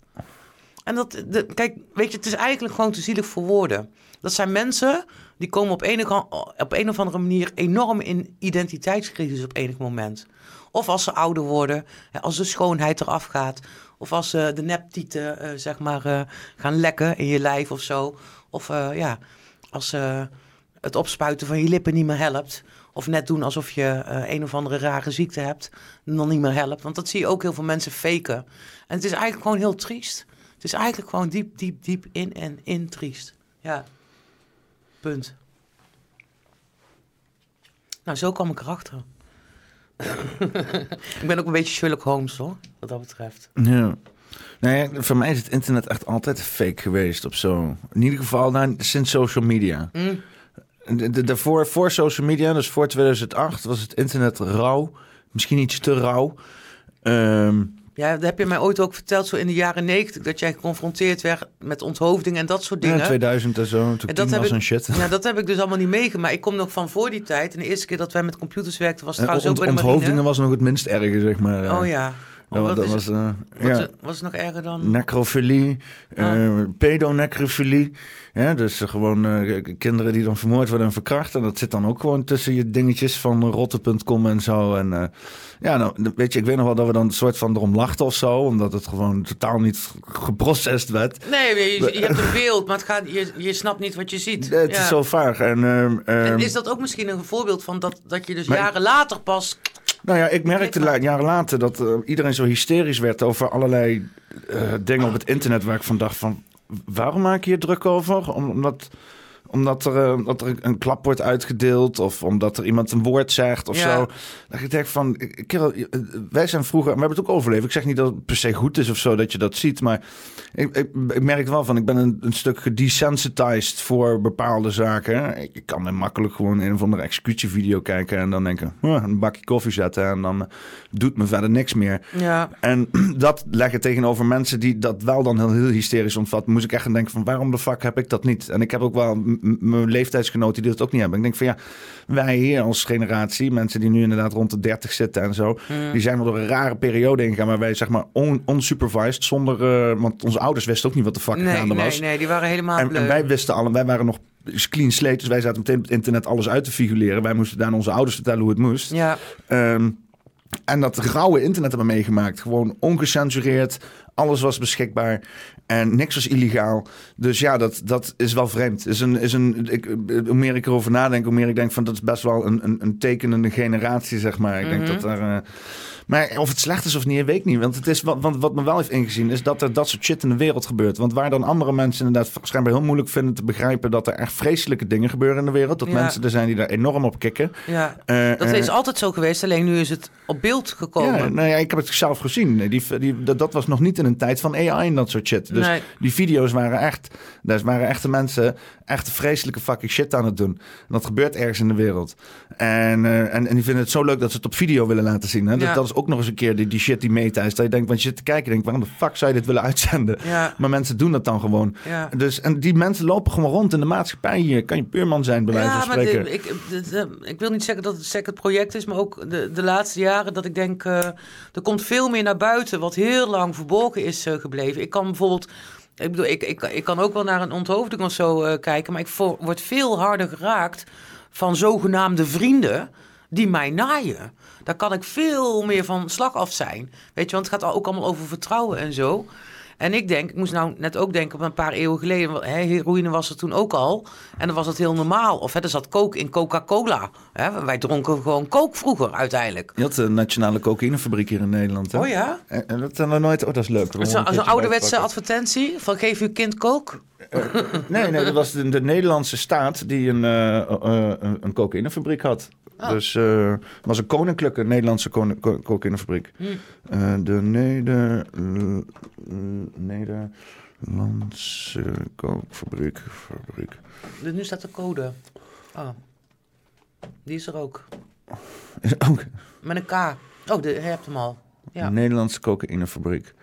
En dat, de, kijk, weet je, het is eigenlijk gewoon te zielig voor woorden. Dat zijn mensen die komen op een, op een of andere manier enorm in identiteitscrisis op enig moment. Of als ze ouder worden, als de schoonheid eraf gaat. Of als ze de neptieten, eh, zeg maar, eh, gaan lekken in je lijf of zo. Of eh, ja, als eh, het opspuiten van je lippen niet meer helpt. Of net doen alsof je eh, een of andere rare ziekte hebt, dan niet meer helpt. Want dat zie je ook heel veel mensen faken. En het is eigenlijk gewoon heel triest. Het is eigenlijk gewoon diep, diep, diep in en in triest. Ja. Punt. Nou, zo kwam ik erachter. ik ben ook een beetje Sherlock Holmes, hoor, wat dat betreft. Ja. Nou ja, voor mij is het internet echt altijd fake geweest op zo. In ieder geval nou, sinds social media. Mm. Daarvoor, voor social media, dus voor 2008, was het internet rauw. Misschien iets te rauw. Ehm, Ja, dat heb je mij ooit ook verteld, zo in de jaren negentig, dat jij geconfronteerd werd met onthoofding en dat soort dingen. ja, 2000 en zo. Toen En dat heb was ik- een shit. Ja, dat heb ik dus allemaal niet meegemaakt. Ik kom nog van voor die tijd. En de eerste keer dat wij met computers werkten was En trouwens ont- ook bij de onthoofdingen was nog het minst erge, zeg maar. Oh ja. Dat, wat dat is- was, eh, Wat ja. was het nog erger dan? Necrofilie, Ah. eh pedonecrofilie. Ja, dus eh, gewoon eh, kinderen die dan vermoord worden en verkracht. En dat zit dan ook gewoon tussen je dingetjes van rotte.com en zo. En eh, ja, nou, weet je, ik weet nog wel dat we dan een soort van erom lachten of zo. Omdat het gewoon totaal niet geprocessed werd. Nee, je, je hebt een beeld, maar het gaat, je, je snapt niet wat je ziet. Het Ja. is zo vaag. En, ehm, En ehm, is dat ook misschien een voorbeeld van dat, dat je dus Maar- jaren later pas... Nou ja, ik merkte la- jaren later dat eh, iedereen zo hysterisch werd over allerlei eh, dingen op het internet waar ik van dacht van waarom maak je je druk over? Om- Omdat, omdat er, eh, dat er een klap wordt uitgedeeld of omdat er iemand een woord zegt of Ja. zo. Dat ik denk van, kerel, eh, wij zijn vroeger, we hebben het ook overleefd. Ik zeg niet dat het per se goed is of zo dat je dat ziet, maar ik, ik, ik merk wel van, ik ben een, een stuk gedesensitized voor bepaalde zaken. Ik kan er makkelijk gewoon een of andere executievideo kijken en dan denken, "Huh, een bakje koffie zetten en dan eh, doet me verder niks meer. Ja, En dat leggen tegenover mensen die dat wel dan heel, heel hysterisch ontvatten. Moest ik echt gaan denken van waarom de fuck heb ik dat niet? En ik heb ook wel mijn leeftijdsgenoten die dat ook niet hebben. Ik denk van ja, wij hier als generatie, mensen die nu inderdaad rond de 30 zitten en zo, die zijn wel door een rare periode ingegaan waar wij zeg maar on, unsupervised, zonder, eh, want onze ouders wisten ook niet wat de fuck nee, gaande nee, was. nee, die waren helemaal En, en wij wisten al, wij waren nog clean slate, dus wij zaten meteen op het internet alles uit te figureren. Wij moesten daar aan onze ouders vertellen hoe het moest. Ja, Ehm, en dat rauwe internet hebben meegemaakt. Gewoon ongecensureerd. Alles was beschikbaar. En niks was illegaal. Dus ja, dat, dat is wel vreemd. Is een, is een, ik, hoe meer ik erover nadenk, hoe meer ik denk van dat is best wel een, een, een tekenende generatie, zeg maar. Ik denk Mhm. dat er. eh, maar of het slecht is of niet, weet ik niet. Want, het is, wat, wat me wel heeft ingezien, is dat er dat soort shit in de wereld gebeurt. Want waar dan andere mensen inderdaad schijnbaar heel moeilijk vinden te begrijpen dat er echt vreselijke dingen gebeuren in de wereld. Dat Ja. mensen er zijn die daar enorm op kikken. ja. Eh, Dat eh, is altijd zo geweest, alleen nu is het op beeld gekomen. ja, nou ja, ik heb het zelf gezien. Die, die, dat, dat was nog niet in een tijd van AI en dat soort shit. Dus Nee. die video's waren echt... Daar waren echte mensen echt vreselijke fucking shit aan het doen. En dat gebeurt ergens in de wereld. En, eh, en, en die vinden het zo leuk dat ze het op video willen laten zien. Hè? Dat, Ja. dat is ook nog eens een keer die, die shit die meta is. Dat je denkt, want je zit te kijken en denkt... waarom de fuck zou je dit willen uitzenden? Ja, Maar mensen doen dat dan gewoon. ja. Dus, en die mensen lopen gewoon rond in de maatschappij hier. Kan je puurman zijn, bij wijze Ja, van maar spreken. ik, de- de- ik wil niet zeggen dat het sec het project is, maar ook de, de laatste jaren dat ik denk, eh, er komt veel meer naar buiten wat heel lang verborgen is eh, gebleven. Ik kan bijvoorbeeld, ik bedoel, ik, ik, ik kan ook wel naar een onthoofding of zo eh, kijken, maar ik vo- word veel harder geraakt van zogenaamde vrienden die mij naaien. Daar kan ik veel meer van slag af zijn. Weet je, want het gaat ook allemaal over vertrouwen en zo. En ik denk, ik moest nou net ook denken op een paar eeuwen geleden. Hè, heroïne was er toen ook al. En dan was het heel normaal. Of hè, er zat coke in Coca-Cola. Hè, wij dronken gewoon coke vroeger uiteindelijk. Je had de nationale cocaïnefabriek hier in Nederland. Hè? Oh ja? En, en dat dan nog nooit. Oh, dat is leuk. Een ouderwetse advertentie van geef uw kind coke. Nee, nee, dat was de, de Nederlandse staat die een, eh, eh, een, een cocaïnefabriek had. Oh. Dus eh, het was een koninklijke Nederlandse kon- co- cocaïnefabriek. Hm. Eh, de Neder, Nederlandse kookfabriek. Fabriek. Dus nu staat de code. Oh. Die is er ook. Ook Met een K. Oh, de, je hebt hem al. Ja. Nederlandse cocaïnefabriek.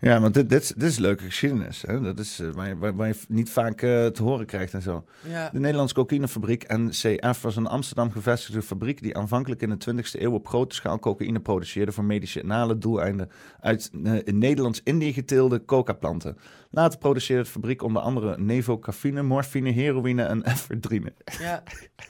Ja, want dit, dit, dit is leuke geschiedenis. Hè? Dat is eh, waar, je, waar, waar je niet vaak eh, te horen krijgt en zo. ja. De Nederlandse cocaïnefabriek NCF was een Amsterdam gevestigde fabriek die aanvankelijk in de 20e eeuw op grote schaal cocaïne produceerde voor medicinale doeleinden uit eh, in Nederlands-Indië geteelde coca-planten. Later produceerde de fabriek onder andere nevocafine, morfine, heroïne en efedrine. ja.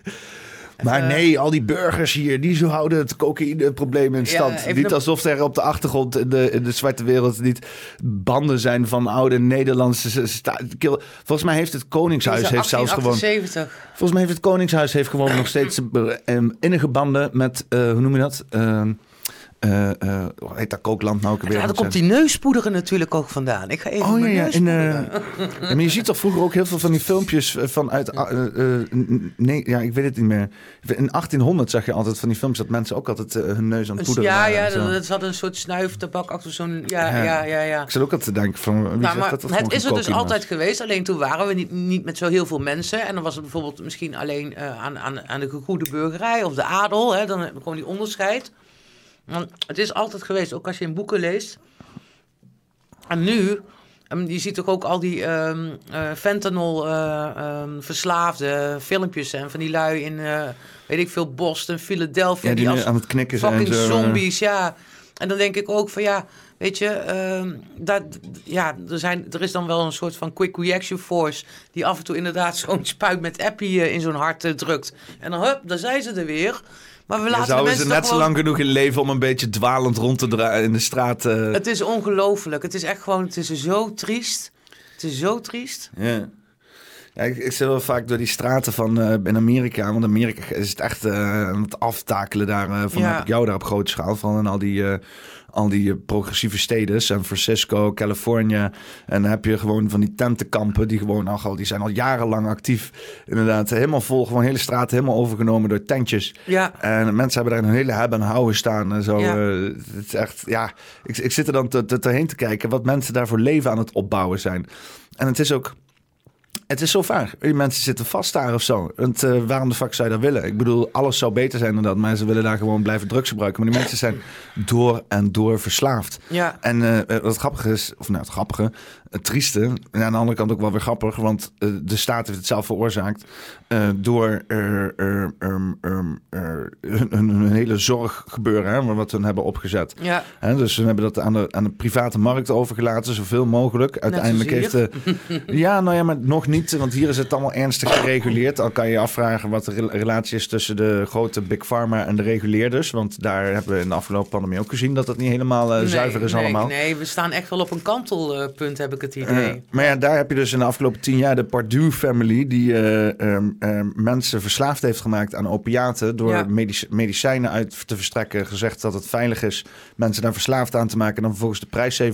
Maar Even- nee, al die burgers hier, die zo houden het cocaïneprobleem in Ja, stand. even niet alsof er op de achtergrond in de, in de zwarte wereld niet banden zijn van oude Nederlandse... sta- kil- Volgens mij heeft het Koningshuis heeft zelfs gewoon... 1878. Volgens mij heeft het Koningshuis heeft gewoon nog steeds eh, innige banden met, eh, hoe noem je dat? Ehm, eh, eh, hoe heet dat kookland nou ook weer? Ja, daar komt die neuspoederen natuurlijk ook vandaan. Ik ga even Oh ja, ja, eh, ja, maar je ziet toch vroeger ook heel veel van die filmpjes vanuit. nee, ja, ik weet het niet meer. In 1800 zag je altijd van die films dat mensen ook altijd hun neus aan het poederen ja, ja, en zo. dat, zat een soort snuiftabak achter zo'n... Ja, Ja. ja, ja, ja. Ik zat ook altijd te denken van wie Nou, maar dat dat het is er dus altijd was? geweest. Alleen toen waren we niet, niet met zo heel veel mensen. En dan was het bijvoorbeeld misschien alleen aan, aan, aan de goede burgerij of de adel. Hè, dan gewoon die onderscheid. Want het is altijd geweest, ook als je in boeken leest. En nu, ehm, je ziet toch ook al die ehm eh, fentanyl eh, ehm, verslaafde filmpjes. En van die lui in, eh, weet ik veel, Boston, Philadelphia. Ja, die als aan het knikken zijn. fucking zo, zombies, ja. En dan denk ik ook van ja, weet je, dat, ja, er, zijn, er is dan wel een soort van quick reaction force die af en toe inderdaad zo'n spuit met appie in zo'n hart drukt. En dan hup, daar zijn ze er weer. Maar we Ja, laten de zouden ze net zo lang genoeg in leven om een beetje dwalend rond te draaien in de straat. eh, Het is ongelooflijk. Het is echt gewoon, het is zo triest. Het is zo triest. Ja. Ja, ik, ik zit wel vaak door die straten van eh, in Amerika. Want Amerika is het echt eh, aan het aftakelen daar. van Ja. heb ik jou daar op grote schaal van. En al die, al die eh, progressieve steden. San Francisco, Californië. En dan heb je gewoon van die tentenkampen. Die gewoon al, die zijn al jarenlang actief. Inderdaad, helemaal vol. Gewoon hele straten helemaal overgenomen door tentjes. Ja, En mensen hebben daar een hele hebben en houden staan en zo. Ja. eh, het is echt, ja, ik, ik zit er dan te, te, te heen te kijken wat mensen daar voor leven aan het opbouwen zijn. En het is ook, het is zo vaag. Die mensen zitten vast daar of zo. Want eh, waarom de fuck zou je dat willen? Ik bedoel, alles zou beter zijn dan dat. Mensen willen daar gewoon blijven drugs gebruiken. Maar die mensen zijn door en door verslaafd. ja. En eh, eh, wat grappig is, of nou het grappige, het trieste, en aan de andere kant ook wel weer grappig, want eh, de staat heeft het zelf veroorzaakt eh, door eh, eh, eh, hun hele zorggebeuren, hè, wat hun hebben opgezet. Ja, Hè, dus ze hebben dat aan de, aan de private markt overgelaten, zoveel mogelijk. Uiteindelijk heeft de. Ja, nou ja, maar nog niet, want hier is het allemaal ernstig gereguleerd. Al kan je je afvragen wat de re- relatie is tussen de grote Big Pharma en de reguleerders. Want daar hebben we in de afgelopen pandemie ook gezien dat dat niet helemaal eh, Nee, zuiver is nee, allemaal. Nee, we staan echt wel op een kantelpunt, heb ik het idee. Eh, maar ja, daar heb je dus in de afgelopen tien jaar de Pardue family... die eh, ehm, ehm, mensen verslaafd heeft gemaakt aan opiaten... door Ja. medici- medicijnen uit te verstrekken. Gezegd dat het veilig is mensen daar verslaafd aan te maken... en dan vervolgens de prijs 700%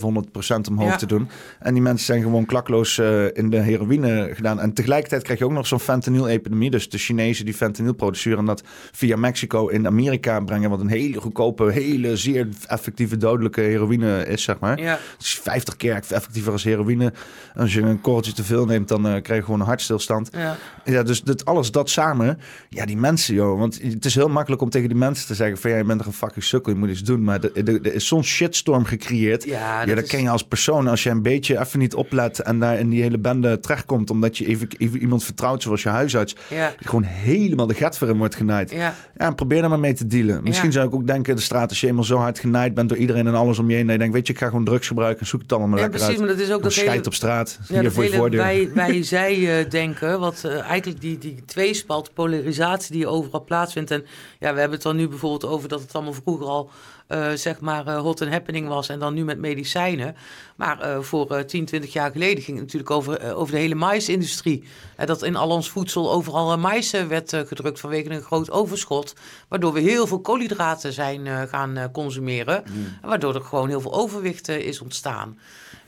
omhoog Ja. te doen. En die mensen zijn gewoon klakloos in de heroïne gedaan. En tegelijkertijd krijg je ook nog zo'n fentanyl-epidemie. Dus de Chinezen die fentanyl produceren... en dat via Mexico in Amerika brengen... wat een hele goedkope, hele zeer effectieve dodelijke heroïne is, zeg maar. Ja, is 50 keer effectiever als heroïne. Als je een korreltje te veel neemt, dan eh, krijg je gewoon een hartstilstand. ja. Ja, dus dit, alles dat samen. Ja, die mensen, joh. Want het is heel makkelijk om tegen die mensen te zeggen van... ja, je bent toch een fucking sukkel, je moet iets doen. Maar er, is zo'n shitstorm gecreëerd. Ja, Ja, dat dat is- ken je als persoon. Als je een beetje even niet oplet en daar in die hele bende terechtkomt... omdat je even, even iemand vertrouwt zoals je huisarts... Ja, gewoon helemaal de gat voor hem wordt genaaid. ja. Ja, en probeer daar maar mee te dealen. Misschien zou ik ook denken, de straat, als je eenmaal zo hard genaaid bent door iedereen en alles om je heen, dat je denkt, weet je, ik ga gewoon drugs gebruiken en zoek het allemaal maar Ja, precies, uit. maar dat is ook dat hele... op straat, Ja, hier dat voor je voordeur. wij, wij zij denken, wat eh, eigenlijk die, die tweespalt, polarisatie die overal plaatsvindt. En ja, we hebben het dan nu bijvoorbeeld over dat het allemaal vroeger al eh, zeg maar eh, hot and happening was en dan nu met medicijnen. Maar eh, voor eh 10, 20 jaar geleden ging het natuurlijk over, over de hele maïsindustrie. En dat in al ons voedsel overal mais werd gedrukt vanwege een groot overschot. Waardoor we heel veel koolhydraten zijn gaan consumeren. En waardoor er gewoon heel veel overwicht is ontstaan.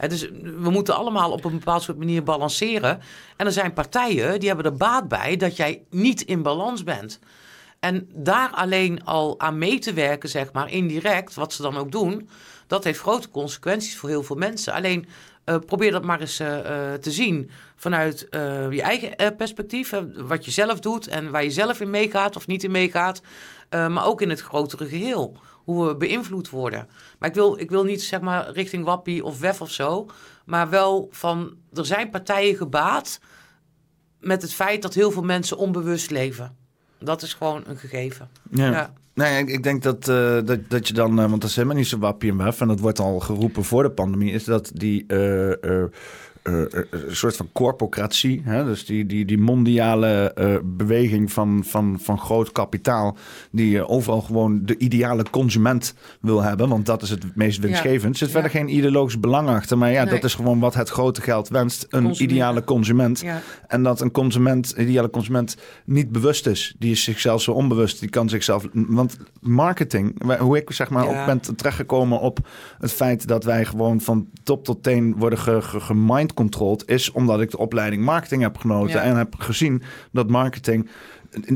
Dus we moeten allemaal op een bepaald soort manier balanceren. En er zijn partijen die hebben er baat bij dat jij niet in balans bent. En daar alleen al aan mee te werken, zeg maar, indirect, wat ze dan ook doen, dat heeft grote consequenties voor heel veel mensen. Alleen eh, probeer dat maar eens eh, eh, te zien vanuit je eigen perspectief, wat je zelf doet en waar je zelf in meegaat of niet in meegaat, maar ook in het grotere geheel, hoe we beïnvloed worden. Maar ik wil, ik wil niet zeg maar richting Wappie of WEF of zo, maar wel van, er zijn partijen gebaat met het feit dat heel veel mensen onbewust leven. Dat is gewoon een gegeven. Ja. Ja. Nee, ik, ik denk dat, eh, dat, dat je dan, eh, want dat is helemaal niet zo wappie en wef, en dat wordt al geroepen voor de pandemie, is dat die eh, een soort van corpocratie, hè? dus die, die, die mondiale eh, beweging van, van, van groot kapitaal, die eh, overal gewoon de ideale consument wil hebben, want dat is het meest winstgevend. Er zit Ja. verder geen ideologisch belang achter, maar ja, Nee. dat is gewoon wat het grote geld wenst, een ideale consument. Ja. En dat een consument, ideale consument, niet bewust is. Die is zichzelf zo onbewust. Die kan zichzelf. Want marketing, hoe ik zeg maar Ja. ook ben terechtgekomen op het feit dat wij gewoon van top tot teen worden ge, ge, gemindcontrolled, is omdat ik de opleiding marketing heb genoten Ja. en heb gezien dat marketing.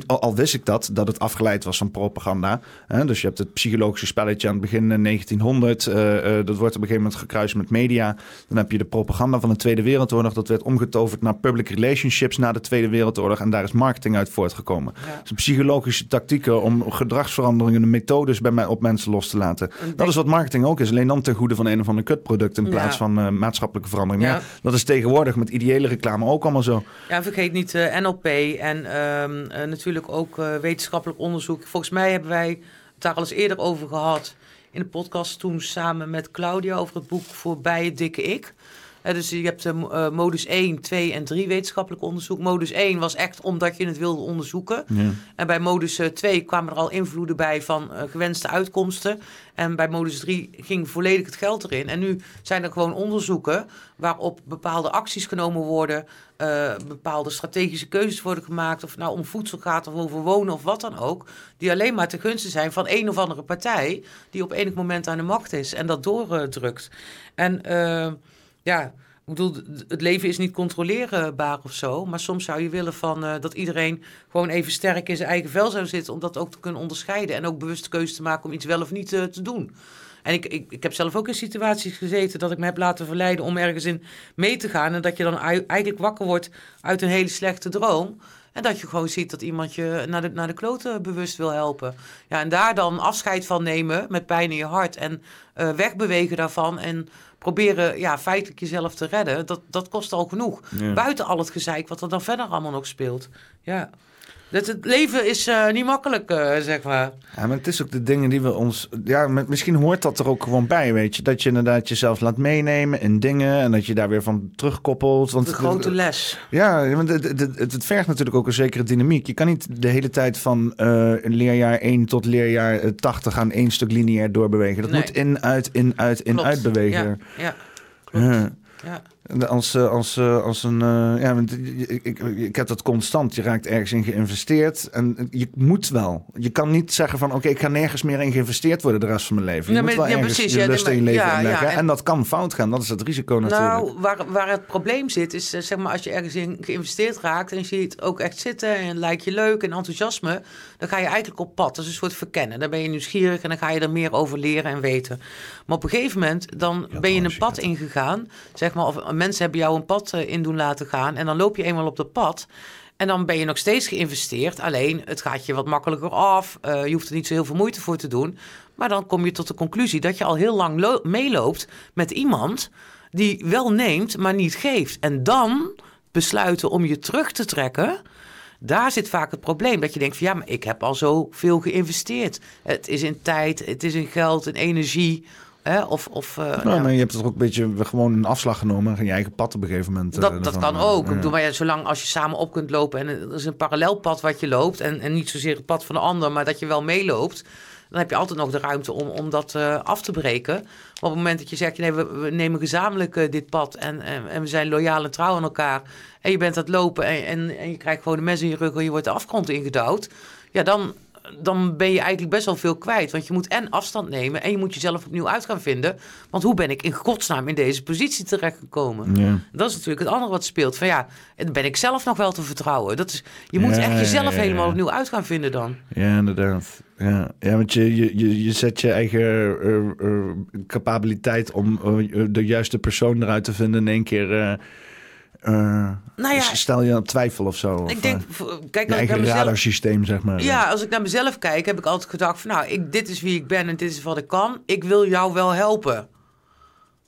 Al, wist ik dat, dat het afgeleid was van propaganda. Hè? Dus je hebt het psychologische spelletje aan het begin in 1900. eh, eh, dat wordt op een gegeven moment gekruist met media. Dan heb je de propaganda van de Tweede Wereldoorlog. Dat werd omgetoverd naar public relationships na de Tweede Wereldoorlog. En daar is marketing uit voortgekomen. Ja. Dus psychologische tactieken om gedragsveranderende methodes bij mij op mensen los te laten. Dat is wat marketing ook is. Alleen dan ten goede van een of ander kutproduct in Ja. plaats van eh, maatschappelijke verandering. Maar Ja. dat is tegenwoordig met ideële reclame ook allemaal zo. Ja, en vergeet niet eh, NLP en eh, natuurlijk ook eh, wetenschappelijk onderzoek. Volgens mij hebben wij het daar al eens eerder over gehad in de podcast toen samen met Claudia over het boek Voorbij het dikke ik. Eh, dus je hebt eh, eh, modus 1, 2 en 3 wetenschappelijk onderzoek. Modus 1 was echt omdat je het wilde onderzoeken. Ja. En bij modus eh, 2 kwamen er al invloeden bij van eh, gewenste uitkomsten. En bij modus 3 ging volledig het geld erin. En nu zijn er gewoon onderzoeken waarop bepaalde acties genomen worden. eh, bepaalde strategische keuzes worden gemaakt. Of het nou om voedsel gaat of over wonen of wat dan ook. Die alleen maar ten gunste zijn van een of andere partij. Die op enig moment aan de macht is en dat doordrukt. En eh, ja, ik bedoel, het leven is niet controleerbaar of zo. Maar soms zou je willen van, eh, dat iedereen gewoon even sterk in zijn eigen vel zou zitten. Om dat ook te kunnen onderscheiden. En ook bewust de keuze te maken om iets wel of niet eh, te doen. En ik, ik, ik heb zelf ook in situaties gezeten dat ik me heb laten verleiden om ergens in mee te gaan. En dat je dan ei- eigenlijk wakker wordt uit een hele slechte droom. En dat je gewoon ziet dat iemand je naar de, naar de kloten bewust wil helpen. Ja, en daar dan afscheid van nemen met pijn in je hart. En eh, wegbewegen daarvan. En proberen ja, feitelijk jezelf te redden. Dat, dat kost al genoeg. Ja. Buiten al het gezeik wat er dan verder allemaal nog speelt. Ja. Dat het leven is eh, niet makkelijk, eh, zeg maar. Ja, maar het is ook de dingen die we ons. Ja, misschien hoort dat er ook gewoon bij, weet je. Dat je inderdaad jezelf laat meenemen in dingen en dat je daar weer van terugkoppelt. Want De grote les. Ja, want het, het, het, het vergt natuurlijk ook een zekere dynamiek. Je kan niet de hele tijd van eh, leerjaar 1 tot leerjaar eh, 80 aan één stuk lineair doorbewegen. Dat Nee. moet in, uit, in, uit, in, Klopt. uit bewegen. Ja, ja, klopt. Ja. ja. En Als, eh, als, eh, als een. eh, ja, want ik, ik, ik heb dat constant. Je raakt ergens in geïnvesteerd. En je moet wel. Je kan niet zeggen van oké, ik ga nergens meer in geïnvesteerd worden de rest van mijn leven. Je Ja, moet maar- wel ja, ergens precies, je ja, lust in je leven ja, inleggen. ja, en- en dat kan fout gaan. Dat is het risico natuurlijk. Nou, waar, waar het probleem zit, is zeg maar als je ergens in geïnvesteerd raakt en je ziet het ook echt zitten en het lijkt je leuk en enthousiasme, dan ga je eigenlijk op pad. Dat is een soort verkennen. Dan ben je nieuwsgierig en dan ga je er meer over leren en weten. Maar op een gegeven moment, dan ben je een pad ingegaan, zeg maar, of mensen hebben jou een pad eh, in doen laten gaan en dan loop je eenmaal op dat pad. En dan ben je nog steeds geïnvesteerd. Alleen het gaat je wat makkelijker af. Eh, je hoeft er niet zo heel veel moeite voor te doen. Maar dan kom je tot de conclusie dat je al heel lang lo- meeloopt met iemand die wel neemt, maar niet geeft. En dan besluiten om je terug te trekken. Daar zit vaak het probleem. Dat je denkt van ja, maar ik heb al zoveel geïnvesteerd. Het is in tijd, het is in geld, in energie. Hè? Of, of, eh, Nou, ja. maar je hebt toch ook een beetje gewoon een afslag genomen. En je eigen pad op een gegeven moment. eh, Dat, dat ervan, kan eh, ook. Ik ja. bedoel, maar ja, zolang als je samen op kunt lopen en er is een parallel pad wat je loopt en, en niet zozeer het pad van de ander, maar dat je wel meeloopt, dan heb je altijd nog de ruimte om, om dat eh, af te breken. Maar op het moment dat je zegt, nee, we, we nemen gezamenlijk eh, dit pad en, en, en we zijn loyaal en trouw aan elkaar. En je bent aan het lopen en, en, en je krijgt gewoon de mes in je rug en je wordt de afgrond ingedouwd. Ja, dan, dan ben je eigenlijk best wel veel kwijt. Want je moet en afstand nemen en je moet jezelf opnieuw uit gaan vinden. Want hoe ben ik in godsnaam in deze positie terechtgekomen? Ja. Dat is natuurlijk het andere wat speelt. Van ja, ben ik zelf nog wel te vertrouwen? Dat is, je moet Ja, echt jezelf ja, helemaal opnieuw uit gaan vinden dan. Ja, inderdaad. Ja, ja want je, je, je, je zet je eigen eh, eh, capabiliteit om eh, de juiste persoon eruit te vinden in één keer. Eh, Nou ja, stel je aan twijfel of zo. Of, ik denk, eh, kijk, je eigen mezelf, radarsysteem, zeg maar. Ja, als ik naar mezelf kijk, heb ik altijd gedacht van nou, ik, dit is wie ik ben en dit is wat ik kan. Ik wil jou wel helpen.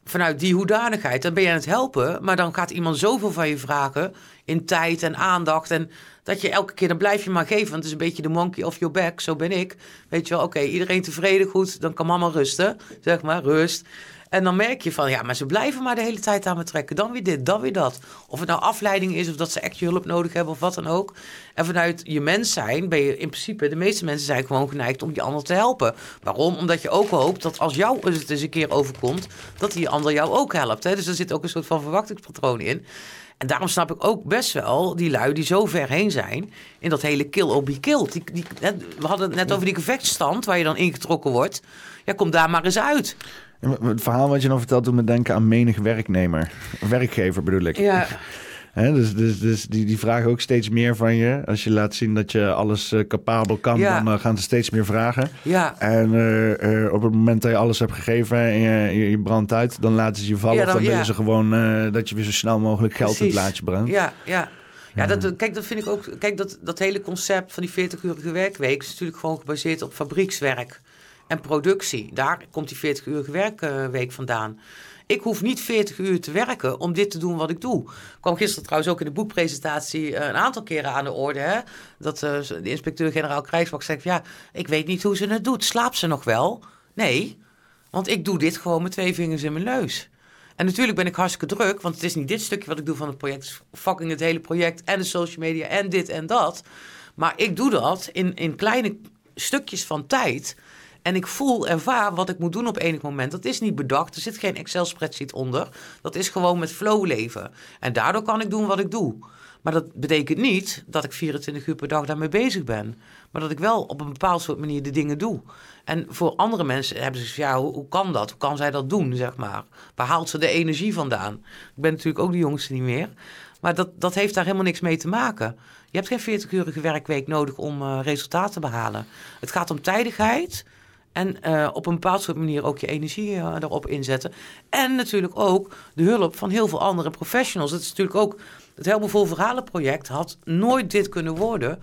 Vanuit die hoedanigheid. Dan ben je aan het helpen, maar dan gaat iemand zoveel van je vragen in tijd en aandacht. En dat je elke keer, dan blijf je maar geven. Want het is een beetje de monkey off your back, zo ben ik. Weet je wel, oké, iedereen tevreden, goed, dan kan mama rusten. Zeg maar, rust. En dan merk je van, ja, maar ze blijven maar de hele tijd aan me trekken. Dan weer dit, dan weer dat. Of het nou afleiding is, of dat ze echt je hulp nodig hebben, of wat dan ook. En vanuit je mens zijn ben je in principe, de meeste mensen zijn gewoon geneigd om die ander te helpen. Waarom? Omdat je ook hoopt dat als jou het eens een keer overkomt, dat die ander jou ook helpt. Hè? Dus er zit ook een soort van verwachtingspatroon in. En daarom snap ik ook best wel die lui die zo ver heen zijn in dat hele kill or be killed. Die, die, hè, we hadden het net over die gevechtsstand waar je dan ingetrokken wordt. Ja, kom daar maar eens uit. Het verhaal wat je dan vertelt doet me denken aan menig werknemer. Werkgever bedoel ik. Ja, Hè, dus dus, dus die, die vragen ook steeds meer van je. Als je laat zien dat je alles eh, capabel kan, Ja. dan eh, gaan ze steeds meer vragen. ja. En eh, op het moment dat je alles hebt gegeven en je, je, je brandt uit, dan laten ze je vallen. Ja, of dan- dan willen ze gewoon dat je weer zo snel mogelijk geld in het Precies. laadje brengt. Ja, ja. Ja, dat, kijk, dat vind ik ook. Kijk, dat, dat hele concept van die 40-urige werkweek is natuurlijk gewoon gebaseerd op fabriekswerk en productie. Daar komt die 40-urige werkweek vandaan. Ik hoef niet 40 uur te werken om dit te doen wat ik doe. kwam gisteren trouwens ook in de boekpresentatie eh, een aantal keren aan de orde. Hè? Dat eh, de inspecteur-generaal Krijgsmacht zegt: Ja, ik weet niet hoe ze het doet. Slaapt ze nog wel? Nee, want ik doe dit gewoon met twee vingers in mijn neus. En natuurlijk ben ik hartstikke druk, want het is niet dit stukje wat ik doe van het project. Fucking het hele project en de social media en dit en dat. Maar ik doe dat in, in kleine stukjes van tijd. En ik voel, ervaar wat ik moet doen op enig moment. Dat is niet bedacht. Er zit geen Excel-spreadsheet onder. Dat is gewoon met flow leven. En daardoor kan ik doen wat ik doe. Maar dat betekent niet dat ik 24 uur per dag daarmee bezig ben. Maar dat ik wel op een bepaald soort manier de dingen doe. En voor andere mensen hebben ze ja, hoe, hoe kan dat? Hoe kan zij dat doen, zeg maar? Waar haalt ze de energie vandaan? Ik ben natuurlijk ook de jongste niet meer. Maar dat, dat heeft daar helemaal niks mee te maken. Je hebt geen 40-urige werkweek nodig om uh, resultaten te behalen. Het gaat om tijdigheid en uh, op een bepaald soort manier ook je energie uh, erop inzetten. En natuurlijk ook de hulp van heel veel andere professionals. Het is natuurlijk ook het Helmevol Verhalenproject had nooit dit kunnen worden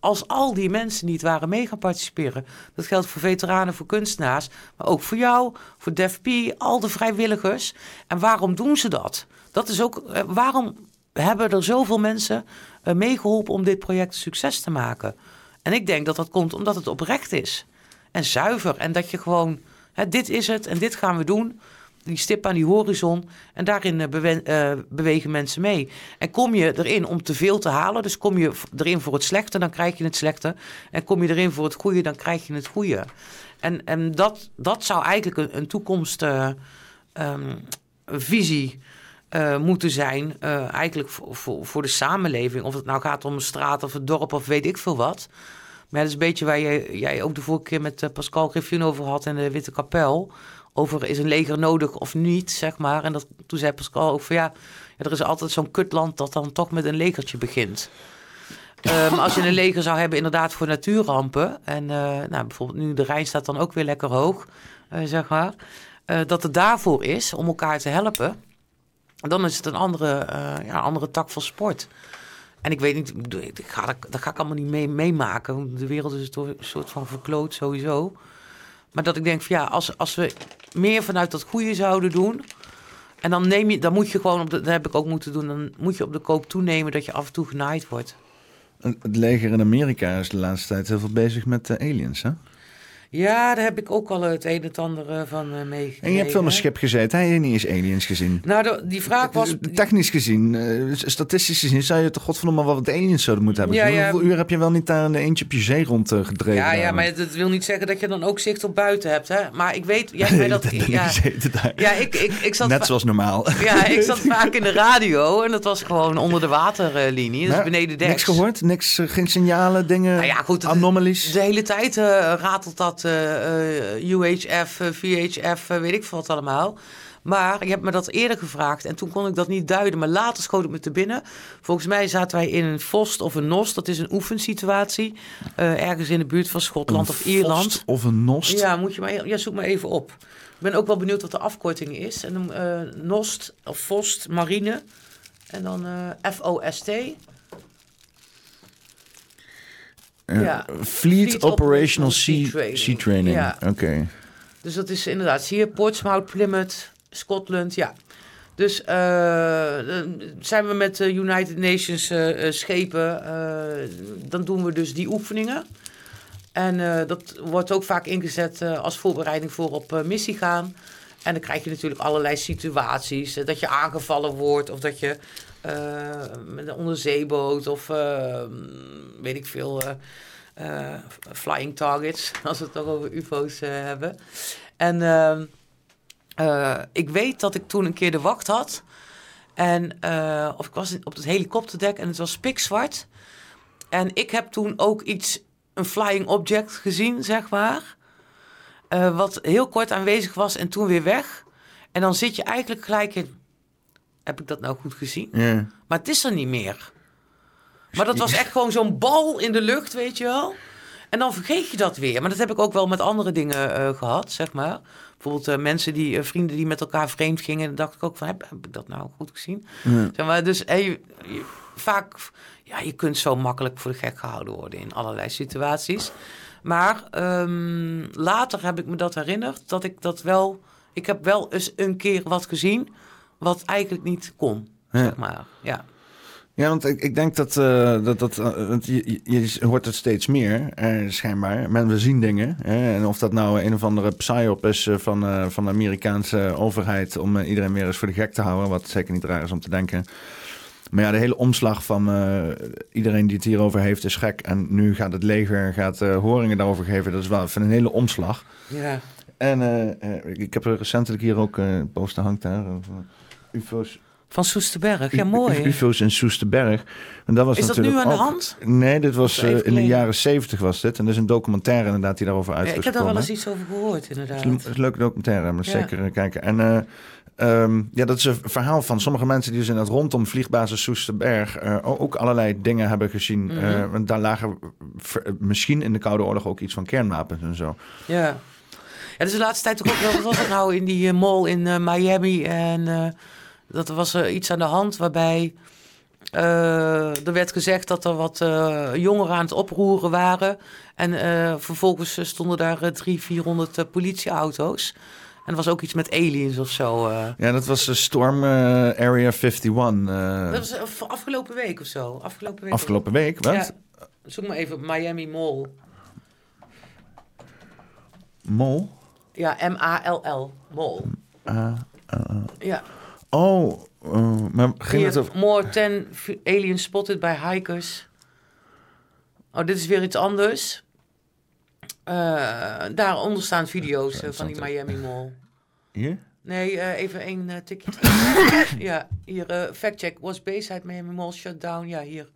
als al die mensen niet waren mee gaan participeren. Dat geldt voor veteranen, voor kunstenaars, maar ook voor jou, voor DefP, al de vrijwilligers. En waarom doen ze dat? Dat is ook, uh, waarom hebben er zoveel mensen meegeholpen om dit project succes te maken? En ik denk dat dat komt omdat het oprecht is en zuiver. En dat je gewoon, hè, dit is het en dit gaan we doen. Die stip aan die horizon. En daarin bewe uh, bewegen mensen mee. En kom je erin om te veel te halen. Dus kom je erin voor het slechte, dan krijg je het slechte. En kom je erin voor het goede, dan krijg je het goede. En, en dat, dat zou eigenlijk een, een toekomstvisie uh, um, moeten zijn. Eigenlijk voor, voor de samenleving. Of het nou gaat om een straat of een dorp of weet ik veel wat. Maar dat is een beetje waar jij, jij ook de vorige keer met uh, Pascal Griffin over had en de Witte Kapel. Over is een leger nodig of niet, zeg maar. En dat, toen zei Pascal ook van ja, er is altijd zo'n kutland dat dan toch met een legertje begint. Um, als je een leger zou hebben inderdaad voor natuurrampen. En uh, nou, bijvoorbeeld nu de Rijn staat dan ook weer lekker hoog, uh, zeg maar. Dat het daarvoor is om elkaar te helpen. Dan is het een andere, ja, andere tak van sport. En ik weet niet, ik ga, dat ga ik allemaal niet mee, meemaken. De wereld is toch een soort van verkloot sowieso. Maar dat ik denk van ja, als, als we meer vanuit dat goede zouden doen. En dan neem je, dan moet je gewoon op de, dat heb ik ook moeten doen, dan moet je op de koop toenemen dat je af en toe genaaid wordt. Het leger in Amerika is de laatste tijd heel veel bezig met uh, aliens, hè? Ja, daar heb ik ook al het een en het ander eh, van eh meegekregen. En je hebt wel op een schip gezeten. Heb je niet eens aliens gezien? Nou, de- die vraag was... Technisch gezien, eh, statistisch gezien, zou je toch godverdomme wel wat aliens zouden moeten hebben. Ja. Hoeveel uur heb je wel niet daar een eentje op je zee rond eh, gedreven? Ja, ja, maar dat wil niet zeggen dat je dan ook zicht op buiten hebt, hè. Maar ik weet... Ja, weet dat, ja, ja ik, ik, ik zat... Net zoals normaal. Ja, ik zat vaak in de radio en dat was gewoon onder de waterlinie. Dus Maar beneden deks. Niks gehoord? Niks, eh, geen signalen, dingen, Nou ja, goed, het- anomalies? De hele tijd eh, ratelt dat eh, eh, UHF, eh, VHF, weet ik veel wat allemaal. Maar je hebt me dat eerder gevraagd en toen kon ik dat niet duiden. Maar later schoot het me te binnen. Volgens mij zaten wij in een Fost of een Nos. Dat is een oefensituatie. ergens in de buurt van Schotland Een of Ierland. vost Of een nost? Ja, moet je maar, ja, zoek maar even op. Ik ben ook wel benieuwd wat de afkorting is. En eh, Nost of Fost Marine. En dan eh FOST. Ja. Fleet, Fleet Operational Sea, Sea Training. Ja. Oké. Dus dat is inderdaad, zie je, Portsmouth, Plymouth, Scotland, ja. Dus eh, zijn we met de United Nations eh, eh, schepen, dan doen we dus die oefeningen. En dat wordt ook vaak ingezet als voorbereiding voor op missie gaan. En dan krijg je natuurlijk allerlei situaties. dat je aangevallen wordt of dat je met een onderzeeboot of eh, weet ik veel... eh, eh, flying targets, als we het toch over UFO's eh, hebben. En eh, ik weet dat ik toen een keer de wacht had. En, eh, of ik was op het helikopterdek en het was pikzwart. En ik heb toen ook iets, een flying object gezien, zeg maar. eh, wat heel kort aanwezig was en toen weer weg. En dan zit je eigenlijk gelijk in... Heb ik dat nou goed gezien? Ja. Maar het is er niet meer. Maar dat was echt gewoon zo'n bal in de lucht, weet je wel. En dan vergeet je dat weer. Maar dat heb ik ook wel met andere dingen eh, gehad, zeg maar. Bijvoorbeeld eh, mensen die, eh, vrienden die met elkaar vreemd gingen. Dan dacht ik ook van, heb, heb ik dat nou goed gezien? Ja. Zeg maar, dus hey, je- vaak, ja, je kunt zo makkelijk voor de gek gehouden worden in allerlei situaties. Maar ehm, later heb ik me dat herinnerd, dat ik dat wel... Ik heb wel eens een keer wat gezien, wat eigenlijk niet kon, Ja. zeg maar. Ja. Ja, want ik, ik denk dat, eh, dat, dat eh, je, je hoort het steeds meer, eh, schijnbaar. Men, we zien dingen. Hè? En of dat nou een of andere psyop is van, van de Amerikaanse overheid... om iedereen weer eens voor de gek te houden, wat zeker niet raar is om te denken. Maar ja, de hele omslag van iedereen die het hierover heeft is gek. En nu gaat het leger gaat, horingen daarover geven. Dat is wel van een hele omslag. Ja. En ik heb recentelijk hier ook een poster hangt daar. over UFO's. Van Soesterberg, ja mooi. UFO's in Soesterberg. En dat was Is dat nu aan de ook- hand? Nee, dit was eh, in de jaren zeventig was dit. En er is een documentaire inderdaad die daarover Ja, uit ik is heb daar wel eens iets over gehoord, inderdaad. Het is een leuke documentaire, maar Ja. zeker eh, kijken. En eh, ehm, ja, dat is een verhaal van sommige mensen die dus in het rondom vliegbasis Soesterberg eh, ook allerlei dingen hebben gezien. Mhm. Want daar lagen ver- misschien in de Koude Oorlog ook iets van kernwapens en zo. Ja. Ja, dus de laatste tijd toch ook wel, wat was het nou in die eh, mall in Miami en dat er was er iets aan de hand waarbij eh, er werd gezegd dat er wat eh, jongeren aan het oproeren waren en eh, vervolgens eh, stonden daar eh, drie, 400 eh, politieauto's. En er was ook iets met aliens of zo. eh. Ja, dat was de Storm eh, Area 51. eh, Dat was eh, afgelopen week of zo. Afgelopen week. afgelopen week, wat? Ja. Zoek maar even Miami Mall. Mol? Ja, M-A-L-L. Mall. Ja. Oh, eh, maar ging het over... more 10 v- aliens spotted by hikers. Oh, dit is weer iets anders. Eh, daaronder staan video's eh, van die Miami Mall. Hier? Nee, eh, even één eh, tikje ja, hier, eh fact check. Was Bayside Miami Mall shut down? Ja, hier.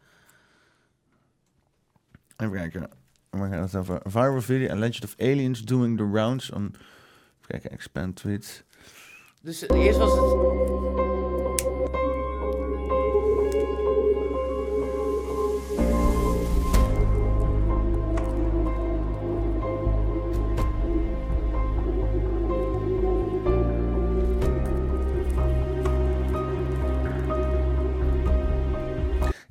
Even kijken. We gaan het over viral video and legend of aliens doing the rounds on... Even kijken, expand tweets. Dus eerst was het...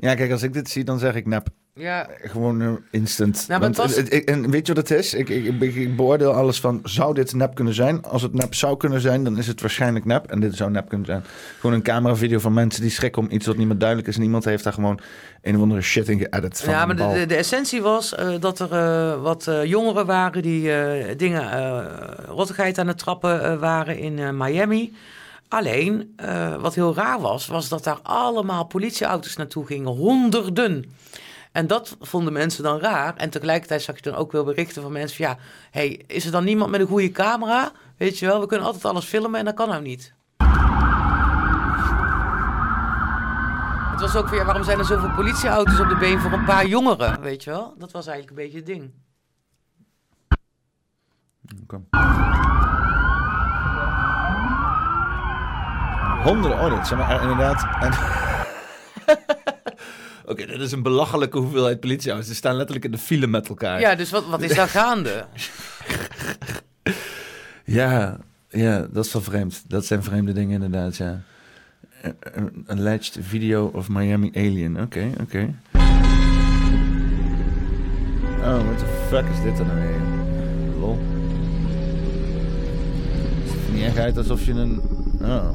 Ja, kijk, als ik dit zie, dan zeg ik nep. Ja, Gewoon eh, instant. Nou, maar Want, was- eh, ik- en weet je wat het is? Ik, ik, beoordeel alles van, zou dit nep kunnen zijn? Als het nep zou kunnen zijn, dan is het waarschijnlijk nep. En dit zou nep kunnen zijn. Gewoon een cameravideo van mensen die schrikken om iets wat niet meer duidelijk is. En iemand heeft daar gewoon een of andere shit in geëdit van ja maar de, de, de essentie was eh, dat er eh, wat eh, jongeren waren die eh, dingen, eh rottigheid aan het trappen eh, waren in eh, Miami. Alleen, eh, wat heel raar was, was dat daar allemaal politieauto's naartoe gingen. Honderden. En dat vonden mensen dan raar. En tegelijkertijd zag je dan ook wel berichten van mensen ja, hey, is er dan niemand met een goede camera? Weet je wel, we kunnen altijd alles filmen en dat kan nou niet. Het was ook weer, waarom zijn er zoveel politieauto's op de been voor een paar jongeren? Weet je wel? Dat was eigenlijk een beetje het ding. Oké. Honderden, oh, dat zijn maar eh, inderdaad. En... Oké, dit is een belachelijke hoeveelheid politieauto's. Ze staan letterlijk in de file met elkaar. Ja, dus wat, wat is daar gaande? Ja, ja, dat is wel vreemd. Dat zijn vreemde dingen inderdaad, ja. Een Alleged video of Miami Alien. Oké, oké. Oh, what the fuck is dit dan nou weer? Lol. Het ziet er niet echt uit alsof je een... Oh.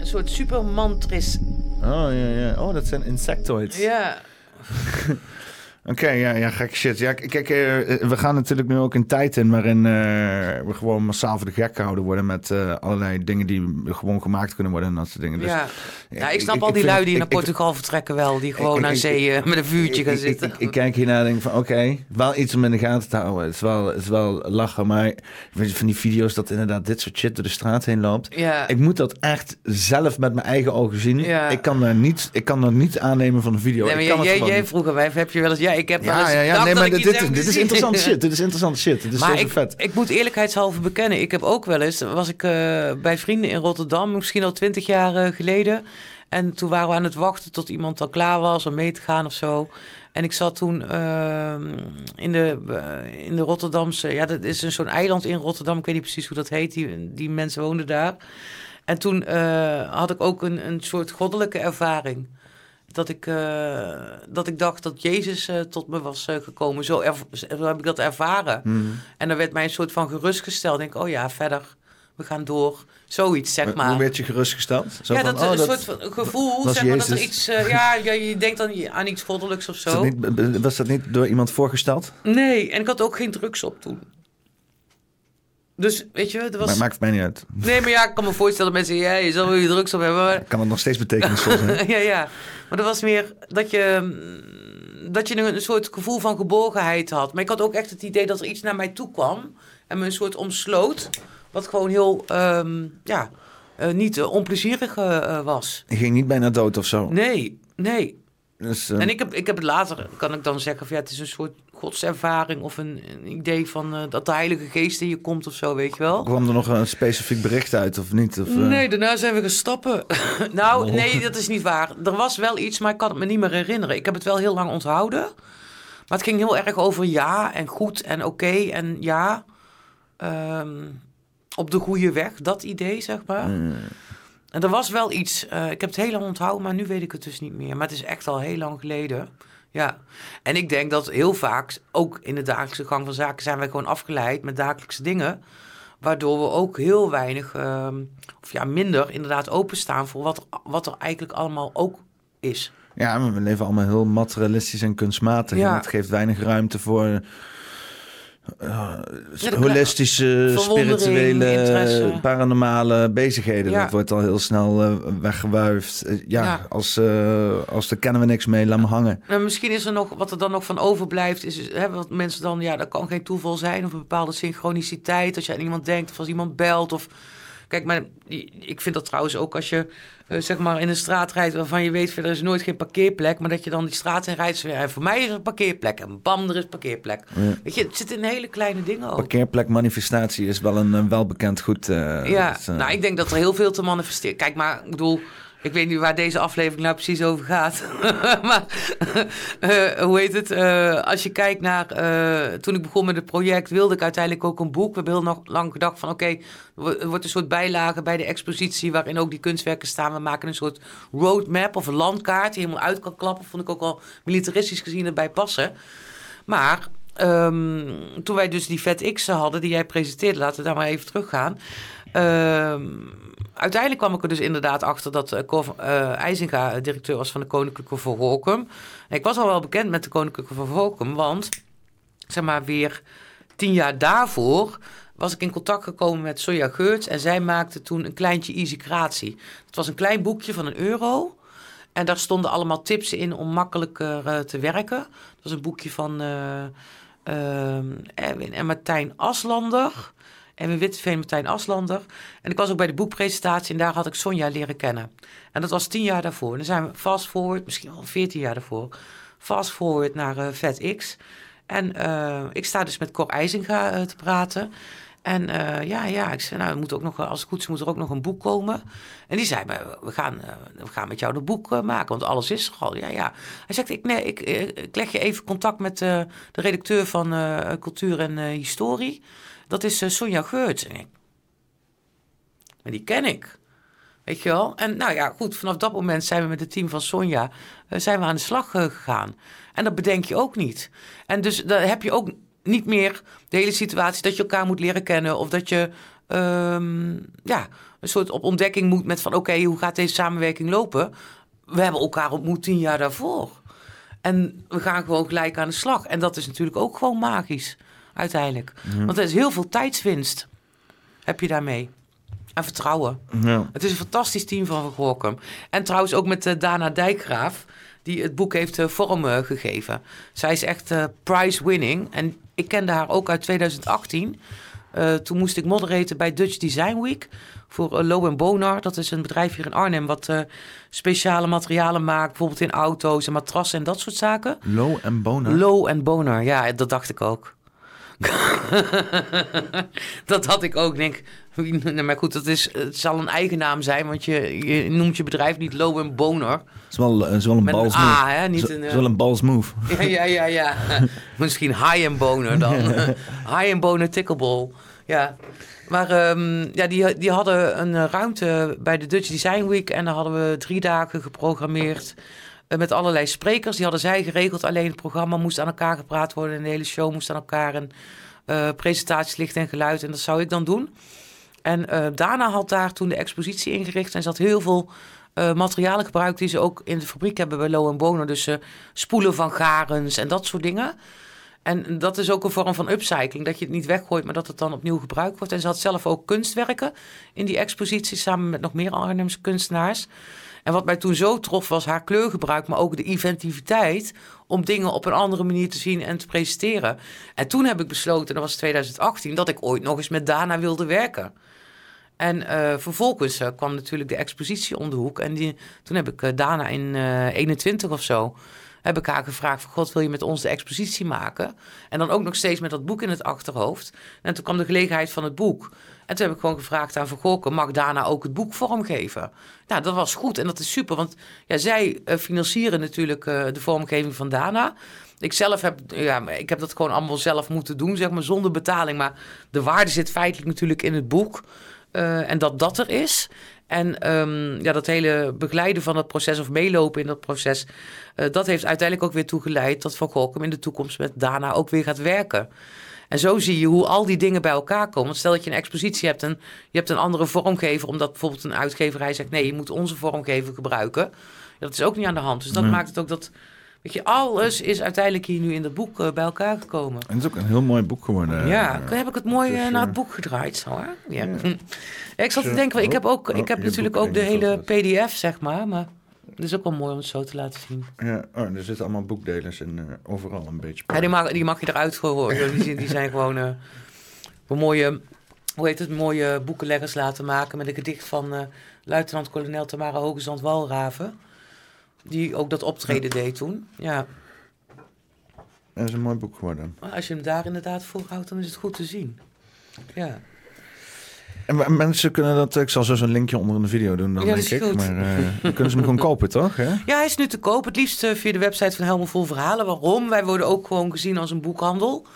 Een soort supermantris. Oh, ja, ja. Oh, dat zijn insectoids. Ja. Oké, ja, ja, gek shit. Ja, kijk, eh, we gaan natuurlijk nu ook een tijd in waarin eh, we gewoon massaal voor de gek gehouden worden met eh, allerlei dingen die gewoon gemaakt kunnen worden en dat soort dingen. Dus, ja. ja, ik snap ik- al die lui die ik- naar ik- Portugal vertrekken wel. Die gewoon ik- zee eh, met een vuurtje gaan zitten. Ik, ik kijk hiernaar en denk van, oké, wel iets om in de gaten te houden. Het is wel, het is wel lachen, maar van die video's dat inderdaad dit soort shit door de straat heen loopt. ja. Ik moet dat echt zelf met mijn eigen ogen zien. Ja. Ik, kan daar niet, ik kan dat niet aannemen van een video. Nee, maar ik kan jij, het jij, heb je wel eens... Ja, ik heb Ja, ja, Nee, maar dit, dit, is interessant shit. Dit is interessant shit. Dit is maar zo ik, vet. ik moet eerlijkheidshalve bekennen, ik heb ook wel eens, was ik eh, bij vrienden in Rotterdam, misschien al twintig jaar eh, geleden. En toen waren we aan het wachten tot iemand al klaar was om mee te gaan of zo. En ik zat toen ehm, in, de, eh, in de Rotterdamse, ja, dat is een zo'n eiland in Rotterdam, ik weet niet precies hoe dat heet, die, die mensen woonden daar. En toen had ik ook een, een soort goddelijke ervaring. Dat ik, eh, dat ik dacht dat Jezus eh, tot me was eh, gekomen. Zo, zo heb ik dat ervaren. Mhm. En dan werd mij een soort van gerustgesteld. Ik denk, oh ja, verder, we gaan door. Zoiets, zeg maar. Hoe werd je gerustgesteld? Zo ja, van, dat, oh, een dat- soort van gevoel, zeg maar, dat er iets... ja, ja, je denkt dan aan iets goddelijks of Is dat zo. niet- was dat niet door iemand voorgesteld? Nee, en ik had ook geen drugs op toen. Dus, weet je, er was... Maar maakt mij niet uit. Nee, maar ja, ik kan me voorstellen dat mensen ja, je zal wel je drugs op hebben. Maar... Kan het nog steeds betekenisvol zijn? ja, ja. Maar dat was meer dat je, mm, dat je een, soort gevoel van geborgenheid had. Maar ik had ook echt het idee dat er iets naar mij toe kwam en me een soort omsloot. Wat gewoon heel, ehm, ja, eh, niet eh, onplezierig eh, was. Je ging niet bijna dood of zo. Nee, nee. Dus, eh, En ik heb, ik heb het later, kan ik dan zeggen, van, ja, het is een soort godservaring of een, een idee van eh, dat de Heilige Geest in je komt of zo, weet je wel. kwam er nog een specifiek bericht uit of niet? Of, eh, Nee, daarna zijn we gestappen. nou, Oh. nee, dat is niet waar. Er was wel iets, maar ik kan het me niet meer herinneren. Ik heb het wel heel lang onthouden. Maar het ging heel erg over ja en goed en oké en ja. Ehm, op de goede weg, dat idee, zeg maar. Mm. En er was wel iets. eh, ik heb het heel lang onthouden, maar nu weet ik het dus niet meer. Maar het is echt al heel lang geleden. Ja. En ik denk dat heel vaak, ook in de dagelijkse gang van zaken, zijn wij gewoon afgeleid met dagelijkse dingen. Waardoor we ook heel weinig, ehm, of ja, minder inderdaad openstaan voor wat, er- wat er eigenlijk allemaal ook is. Ja, we leven allemaal heel materialistisch en kunstmatig. Ja. En het geeft weinig ruimte voor holistische, spirituele, paranormale bezigheden. Ja. Dat wordt al heel snel eh, weggewuifd. Eh, ja, Ja. Als, eh, als daar kennen we niks mee, laat me hangen. Misschien is er nog, wat er dan nog van overblijft, is is, hè, wat mensen dan, ja, dat kan geen toeval zijn of een bepaalde synchroniciteit. Als je aan iemand denkt of als iemand belt of. Kijk, maar ik vind dat trouwens ook als je eh, zeg maar in een straat rijdt waarvan je weet, er is nooit geen parkeerplek, maar dat je dan die straat in rijdt. voor mij is er een parkeerplek en bam, er is parkeerplek. Ja. Weet je, het zit in hele kleine dingen ook. Parkeerplekmanifestatie is wel een welbekend goed. eh, Ja, eh, nou, ik denk dat er heel veel te manifesteren. Kijk, maar ik bedoel, Ik weet niet waar deze aflevering nou precies over gaat. maar eh, hoe heet het? Eh, als je kijkt naar. eh, toen ik begon met het project, wilde ik uiteindelijk ook een boek. We hebben heel nog lang gedacht van: oké, er wordt een soort bijlage bij de expositie. waarin ook die kunstwerken staan. We maken een soort roadmap of een landkaart die helemaal uit kan klappen. Vond ik ook wel militaristisch gezien erbij passen. Maar. ehm, toen wij dus die Vet X hadden, die jij presenteerde, laten we daar maar even teruggaan. Uiteindelijk kwam ik er dus inderdaad achter dat eh, Cor eh, IJzinga eh, directeur was van de Koninklijke. En ik was al wel bekend met de Koninklijke Verholkum, want zeg maar weer tien jaar daarvoor was ik in contact gekomen met Sonja Geurts en zij maakte toen een kleintje Easy Creatie. Het was een klein boekje van een euro. En daar stonden allemaal tips in om makkelijker te werken. Dat was een boekje van eh, ehm, Erwin en Martijn Aslander. Erwin Witteveen en Martijn Aslander. En ik was ook bij de boekpresentatie en daar had ik Sonja leren kennen. En dat was tien jaar daarvoor. En dan zijn we fast forward, misschien wel veertien jaar daarvoor. Fast forward naar Vet X. En eh, ik sta dus met Cor IJzinga eh, te praten. En ja, ja, ik zei, nou, ook nog, als het goed is, moet er ook nog een boek komen. En die zei, we gaan, we gaan met jou dat boek maken, want alles is er al. Ja, ja. Hij zegt, ik, nee, ik, ik leg je even contact met de redacteur van Cultuur en Historie. Dat is eh, Sonja Geurts. En ik, en die ken ik. Weet je wel? En nou ja, goed, vanaf dat moment zijn we met het team van Sonja eh, zijn we aan de slag eh, gegaan. En dat bedenk je ook niet. En dus dan heb je ook niet meer de hele situatie dat je elkaar moet leren kennen. Of dat je ehm, ja, een soort op ontdekking moet met van oké, hoe gaat deze samenwerking lopen? We hebben elkaar ontmoet tien jaar daarvoor. En we gaan gewoon gelijk aan de slag. En dat is natuurlijk ook gewoon magisch, uiteindelijk. Want er is heel veel tijdswinst, heb je daarmee. En vertrouwen. Ja. Het is een fantastisch team van Van Gorkum. En trouwens ook met eh, Dana Dijkgraaf, die het boek heeft vorm eh, gegeven. Zij is echt eh, prize-winning. En ik kende haar ook uit 2018. Eh, toen moest ik moderaten bij Dutch Design Week voor uh, Low Bonar. Dat is een bedrijf hier in Arnhem wat speciale materialen maakt. Bijvoorbeeld in auto's en matrassen en dat soort zaken. Low en Bona. Low Bonar, ja, dat dacht ik ook. dat had ik ook. Denk, maar goed, dat is, het zal een eigen naam zijn, want je, je noemt je bedrijf niet Low en Bonar. Het is wel, het is wel een Met een balls A, move. hè, niet Het is- een, is eh, wel een balls move. Ja, ja, ja, ja. Misschien high en boner dan. high en boner ticklerball. Ja. Maar ehm, ja, die, die hadden een eh, ruimte bij de Dutch Design Week. En daar hadden we drie dagen geprogrammeerd. Eh, met allerlei sprekers. Die hadden zij geregeld. Alleen het programma moest aan elkaar gepraat worden. En de hele show moest aan elkaar. En eh, presentaties, licht en geluid. En dat zou ik dan doen. En eh, daarna had daar toen de expositie ingericht. En ze had heel veel materialen gebruikt die ze ook in de fabriek hebben bij Low Boner. Dus eh, spoelen van garens en dat soort dingen. En dat is ook een vorm van upcycling. Dat je het niet weggooit, maar dat het dan opnieuw gebruikt wordt. En ze had zelf ook kunstwerken in die expositie samen met nog meer Arnhemse kunstenaars. En wat mij toen zo trof was haar kleurgebruik, maar ook de inventiviteit om dingen op een andere manier te zien en te presenteren. En toen heb ik besloten, dat was 2018, dat ik ooit nog eens met Dana wilde werken. En eh, vervolgens eh, kwam natuurlijk de expositie om de hoek. En die, toen heb ik eh, Dana in eh 21 of zo... heb ik haar gevraagd. God, wil je met ons de expositie maken? En dan ook nog steeds met dat boek in het achterhoofd. En toen kwam de gelegenheid van het boek. En toen heb ik gewoon gevraagd aan Van mag Dana ook het boek vormgeven? Nou, dat was goed en dat is super. Want ja, zij eh, financieren natuurlijk eh, de vormgeving van Dana... Ik zelf heb, ja, ik heb dat gewoon allemaal zelf moeten doen, zeg maar, zonder betaling. Maar de waarde zit feitelijk natuurlijk in het boek. Eh, en dat dat er is. En ehm, ja, dat hele begeleiden van dat proces of meelopen in dat proces, dat heeft uiteindelijk ook weer toegeleid dat Van Gorkum in de toekomst met Dana ook weer gaat werken. En zo zie je hoe al die dingen bij elkaar komen. Want stel dat je een expositie hebt en je hebt een andere vormgever, omdat bijvoorbeeld een uitgeverij zegt: nee, je moet onze vormgever gebruiken. Dat is ook niet aan de hand. Dus dat Nee. maakt het ook dat. Weet je, alles is uiteindelijk hier nu in dat boek eh, bij elkaar gekomen. En het is ook een heel mooi boek geworden. Ja, Eh, heb ik het mooi dus, eh, naar het boek gedraaid, zo hè? Ja. Ik zat te denken, ik heb ook, Oh, ik heb je natuurlijk ook de hele wel PDF, zeg maar, maar het is ook wel mooi om het zo te laten zien. Ja, oh, er zitten allemaal boekdelers in, eh, overal een beetje. Ja, die mag, die mag je eruit gooien. Die, zijn- die zijn gewoon eh, voor mooie, hoe heet het, mooie boekenleggers laten maken met een gedicht van eh, luitenant-kolonel Tamara Hogezand Walraven. Die ook dat optreden deed toen. Ja, Dat is een mooi boek geworden. als je hem daar inderdaad voor houdt, dan is het goed te zien. Ja. En mensen kunnen dat... Ik zal zo zo'n linkje onder in de video doen dan, Ja, denk ik. goed. Maar eh, dan kunnen ze hem gewoon kopen, toch? Hè? Ja, hij is nu te koop. Het liefst eh, via de website van Helmut Vol Verhalen. Waarom? Wij worden ook gewoon gezien als een boekhandel.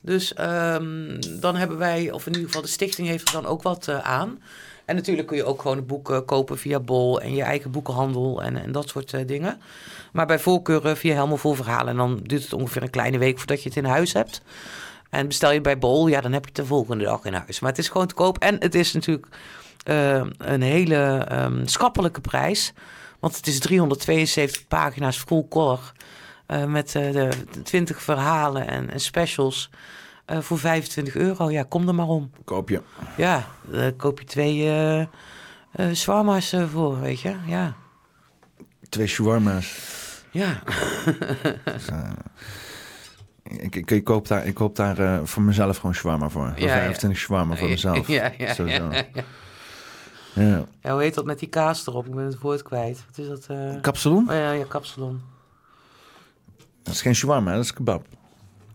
Dus ehm, dan hebben wij, of in ieder geval de stichting heeft er dan ook wat eh, aan. En natuurlijk kun je ook gewoon het boek kopen via Bol en je eigen boekenhandel en, en dat soort dingen. Maar bij voorkeur via Helmut Vol Verhalen. En dan duurt het ongeveer een kleine week voordat je het in huis hebt. En bestel je bij Bol, ja, dan heb je het de volgende dag in huis. Maar het is gewoon te koop. En het is natuurlijk eh, een hele ehm, schappelijke prijs. Want het is 372 pagina's full color. eh, met eh, de 20 verhalen en, en specials. eh, voor 25 euro. Ja, kom er maar om. Koop je. Ja, daar koop je twee shawarma's voor, weet je. Ja, Twee shawarma's. ja. Dus, ik, ik, ik koop daar, ik koop daar eh, voor mezelf gewoon shawarma voor. Ja, ja. 25 shawarma voor mezelf. Ja, ja, Sowieso. ja, ja. Ja. Ja, hoe heet dat met die kaas erop? Ik ben het woord kwijt. Wat is dat? eh Kapsalon? Oh ja, ja, kapsalon. Dat is geen shawarma, dat is kebab.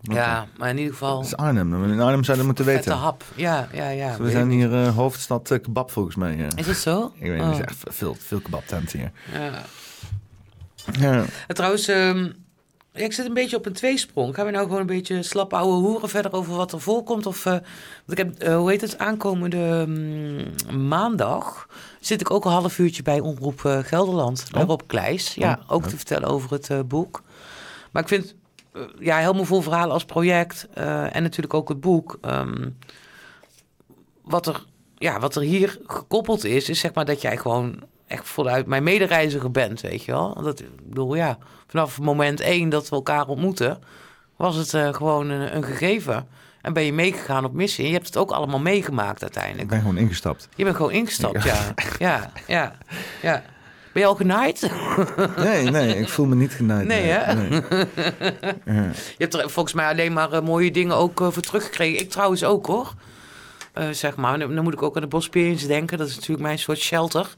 Ja, maar in ieder geval... Dat is Arnhem. In Arnhem zouden we moeten Vette weten. hap. Ja, ja, ja. we weet zijn hier eh, hoofdstad kebab volgens mij. ja. Is het zo? Ik weet niet, Oh. er is echt veel, veel kebabtenten hier. Ja. Ja. En trouwens, ehm, ja, ik zit een beetje op een tweesprong. Gaan we nou gewoon een beetje slap ouwe hoeren verder over wat er voorkomt? Of, eh, want ik heb, eh, hoe heet het, aankomende mm, maandag zit ik ook een half uurtje bij Omroep eh, Gelderland. Bij Oh. Rob. Ja, ook te vertellen over het boek. Maar ik vind, ja, helemaal vol verhalen als project. en natuurlijk ook het boek. ehm, wat, er, ja, wat er hier gekoppeld is, is zeg maar dat jij gewoon echt voluit mijn medereiziger bent, weet je wel. Dat, ik bedoel, ja, vanaf moment één dat we elkaar ontmoeten, was het eh, gewoon een, een gegeven. En ben je meegegaan op missie. En je hebt het ook allemaal meegemaakt Ik uiteindelijk. ben gewoon ingestapt. Je bent gewoon ingestapt, ja. Ja, ja, ja. Ben je al genaaid? Nee, nee, ik voel me niet genaaid. Nee, hè? nee. Je hebt er volgens mij alleen maar eh, mooie dingen ook eh, voor teruggekregen. Ik trouwens ook, hoor. Zeg maar, dan, dan moet ik ook aan de Bosperience denken. Dat is natuurlijk mijn soort shelter.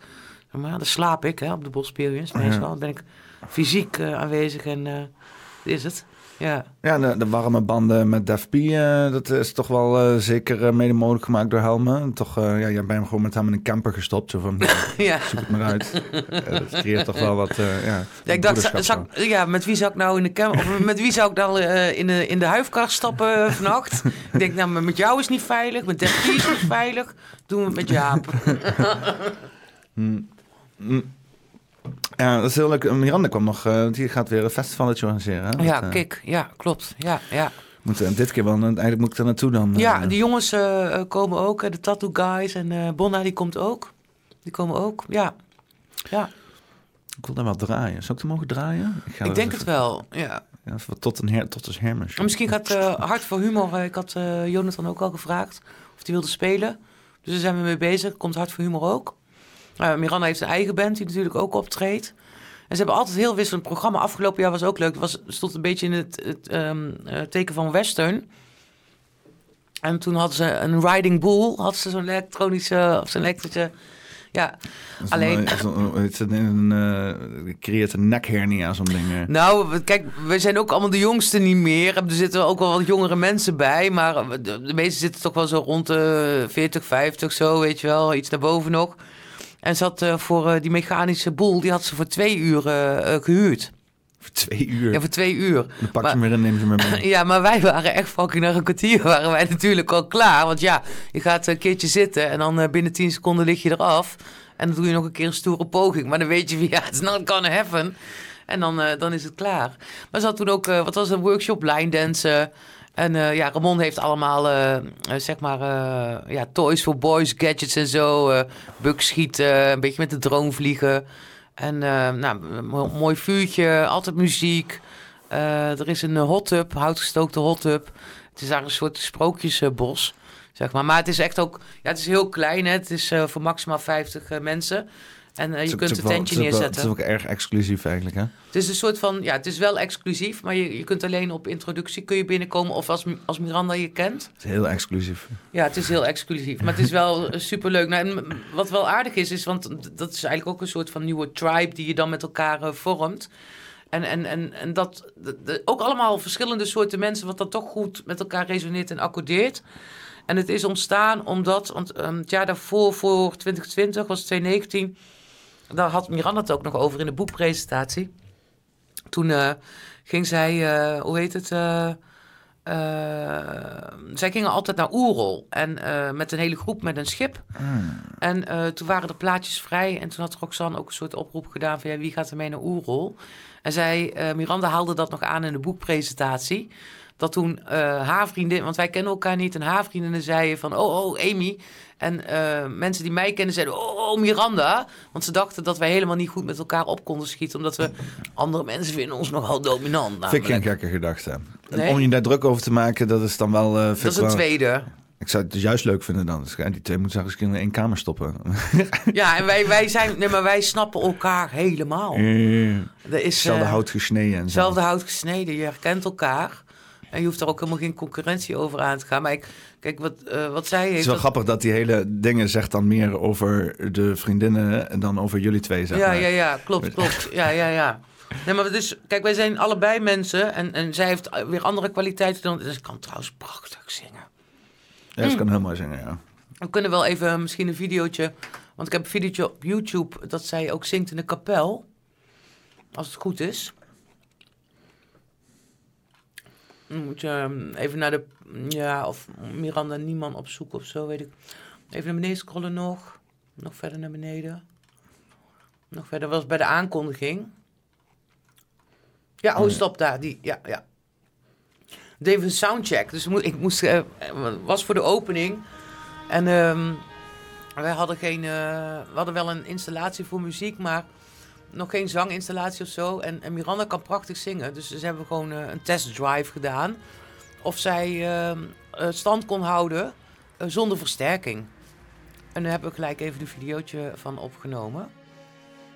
Maar dan slaap ik hè, op de Bosperience meestal. Dan ben ik fysiek eh, aanwezig en dit is het. Ja, Ja, de, de warme banden met Def P, eh, dat is toch wel zeker mede mogelijk gemaakt door Helme. Toch, ja, jij bent hem gewoon met hem in een camper gestopt. Zo van, ja. zoek het maar uit. Dat creëert toch wel wat, ja, Ja, ik dacht, zou ja, met wie zou ik nou in de cam of met wie zou ik dan in, de, in de stappen vannacht? ik denk, nou, met jou is niet veilig, met Def P is niet veilig. Doen we het met Jaap. Mm. Ja, dat is heel leuk. Miranda kwam nog, eh, want die gaat weer een festivaletje organiseren. Hè? Ja, Dat, eh, kijk, ja, klopt. Ja, ja. moet, eh, dit keer wel, eigenlijk moet ik er naartoe dan. Ja, eh. die jongens eh, eh, komen ook. eh, De Tattoo Guys en eh Bonna, die komt ook. Die komen ook, ja. Ja, Ik wil daar wel draaien. Zou ik er mogen draaien? ik denk even- het wel, ja. Tot een, her, tot hermes. En misschien gaat eh, Hart voor Humor... eh, ik had eh, Jonathan ook al gevraagd of hij wilde spelen. Dus daar zijn we mee bezig. Komt Hart voor Humor ook. Eh, Miranda heeft een eigen band die natuurlijk ook optreedt. En ze hebben altijd heel wisselend programma. Afgelopen jaar was ook leuk. Het was, stond een beetje in het, het ehm, eh, teken van western. En toen hadden ze een Riding Bull. Hadden ze zo'n elektronische... Of zo'n elektrische... Ja, alleen- het eh, creëert een nekhernia, zo'n ding. Nou, kijk, we zijn ook allemaal de jongsten niet meer. Er zitten ook wel wat jongere mensen bij. Maar de, meeste zitten toch wel zo rond de 40, 50 zo, weet je wel. Iets naar boven nog. En ze had eh, voor eh, die mechanische boel, die had ze voor twee uur eh, eh, gehuurd. Voor twee uur. Ja, voor twee uur. Dan pak je hem weer en neem ze me mee. Ja, maar wij waren echt fucking naar een kwartier waren wij natuurlijk al klaar. Want ja, je gaat een keertje zitten en dan binnen 10 seconden lig je eraf. En dan doe je nog een keer een stoere poging. Maar dan weet je, ja, it's not gonna happen. En dan, eh, dan is het klaar. Maar ze had toen ook, wat was een workshop line dansen. En eh, ja, Ramon heeft allemaal, eh, eh, zeg maar, ja, toys for boys, gadgets en zo. bukschieten, een beetje met de drone vliegen. En nou, mooi vuurtje, altijd muziek. Er is een hot tub, houtgestookte hot tub. Het is daar een soort sprookjesbos, zeg maar. Maar het is echt ook, ja, het is heel klein. Hè? Het is voor maximaal 50 eh, mensen. En eh, je kunt een tentje wel- neerzetten. Het is ook erg exclusief eigenlijk, hè? Het is een soort van, ja, het is wel exclusief, maar je, je kunt alleen op introductie kun je binnenkomen of als, als Miranda je kent. Het is heel exclusief. Ja, het is heel exclusief, maar het is wel superleuk. Nou, en wat wel aardig is, is, want dat is eigenlijk ook een soort van nieuwe tribe die je dan met elkaar eh, vormt. En, en, en, en dat, de- de- ook allemaal verschillende soorten mensen, wat dan toch goed met elkaar resoneert en accordeert. En het is ontstaan omdat, want ehm, het jaar daarvoor, voor 2020, was 2019, daar had Miranda het ook nog over in de boekpresentatie. Toen eh, ging zij, eh, hoe heet het? eh, zij gingen altijd naar Oerol en met een hele groep met een schip. En eh, toen waren er plaatjes vrij en toen had Roxanne ook een soort oproep gedaan van ja, wie gaat er mee naar Oerol? En zij, Miranda haalde dat nog aan in de boekpresentatie. Dat toen eh, haar vriendin, want wij kennen elkaar niet, en haar vriendinnen zeiden van oh, oh, Amy. En eh, mensen die mij kennen zeiden oh, oh, Miranda. Want ze dachten dat wij helemaal niet goed met elkaar op konden schieten, omdat we andere mensen vinden ons nogal dominant. Vind ik geen namelijk. gekke gedachte. En Nee? Om je daar druk over te maken, dat is dan wel... vind Dat is een tweede. Ik zou het juist leuk vinden dan. Dus, die twee moeten eens in één kamer stoppen. Ja, en wij, wij zijn, nee, maar wij snappen elkaar helemaal. Er is Hetzelfde eh, hout gesneden en zo. hetzelfde hout gesneden. Je herkent elkaar. En je hoeft er ook helemaal geen concurrentie over aan te gaan. Maar ik, kijk, wat, eh, wat zij Het heeft... is wel dat- grappig dat die hele dingen zegt dan meer over de vriendinnen en dan over jullie twee, zeg ja, maar. ja, ja, klopt, klopt. Ja, ja, ja. Nee, maar dus, kijk, wij zijn allebei mensen. En, en zij heeft weer andere kwaliteiten dan... Dus ik kan trouwens prachtig zingen. Ja, ze kan heel mooi zingen, ja. We kunnen wel even misschien een videootje... Want ik heb een videootje op YouTube dat zij ook zingt in de kapel. Als het goed is. Dan moet je ehm, even naar de... Ja, of Miranda Nieman opzoeken of zo, weet ik. Even naar beneden scrollen nog. Nog verder naar beneden. Nog verder was bij de aankondiging. Ja, oh, stop daar. Die, ja, ja. Deed een soundcheck. Dus ik moest... eh, was voor de opening. En ehm, wij hadden geen... eh, we hadden wel een installatie voor muziek, maar nog geen zanginstallatie of zo. En, en Miranda kan prachtig zingen. Dus ze hebben gewoon eh, een testdrive gedaan. Of zij ehm, eh, stand kon houden eh, zonder versterking. En daar hebben we gelijk even een videootje van opgenomen.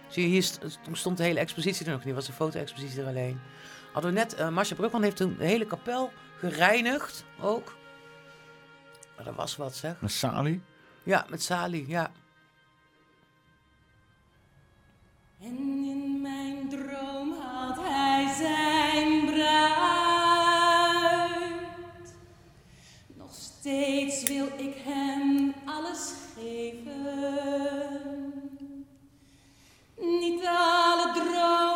Zie je, hier st- toen stond de hele expositie er nog niet. was de foto-expositie er alleen. Hadden we net... Marcia Brugman heeft een hele kapel gereinigd ook. Maar dat was wat, zeg. Een Sali? Ja, met Sali, ja. Geven. Niet alle dromen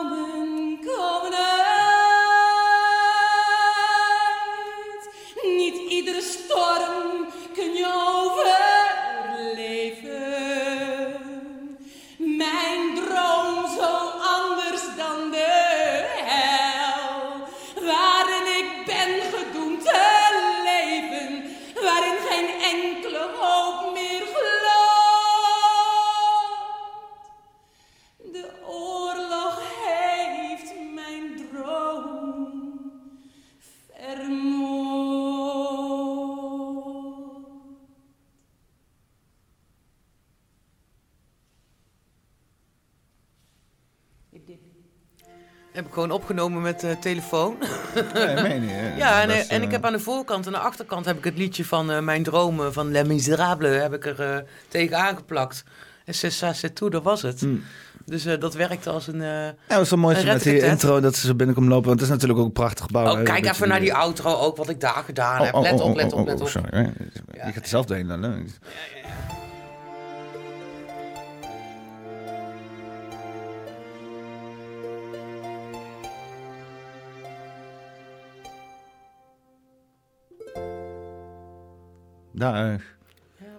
Heb ik gewoon opgenomen met de telefoon. Nee, meen je? Ja, en, Dat is, en ik eh, heb aan de voorkant en de achterkant heb ik het liedje van eh, Mijn Dromen van Les Miserables heb ik er eh, tegen aangeplakt. En c'est ça, c'est tout, dat was het. Mm. Dus eh, dat werkte als een... eh, Ja, het is wel mooi met die intro dat ze zo binnenkomen lopen. Want het is natuurlijk ook een prachtig gebouw. Oh, kijk even naar die outro ook, wat ik daar gedaan Oh, heb. oh, Let oh, op, let op, let op. sorry. Ja. Je gaat er zelf doorheen dan. hè? Daar. Ja,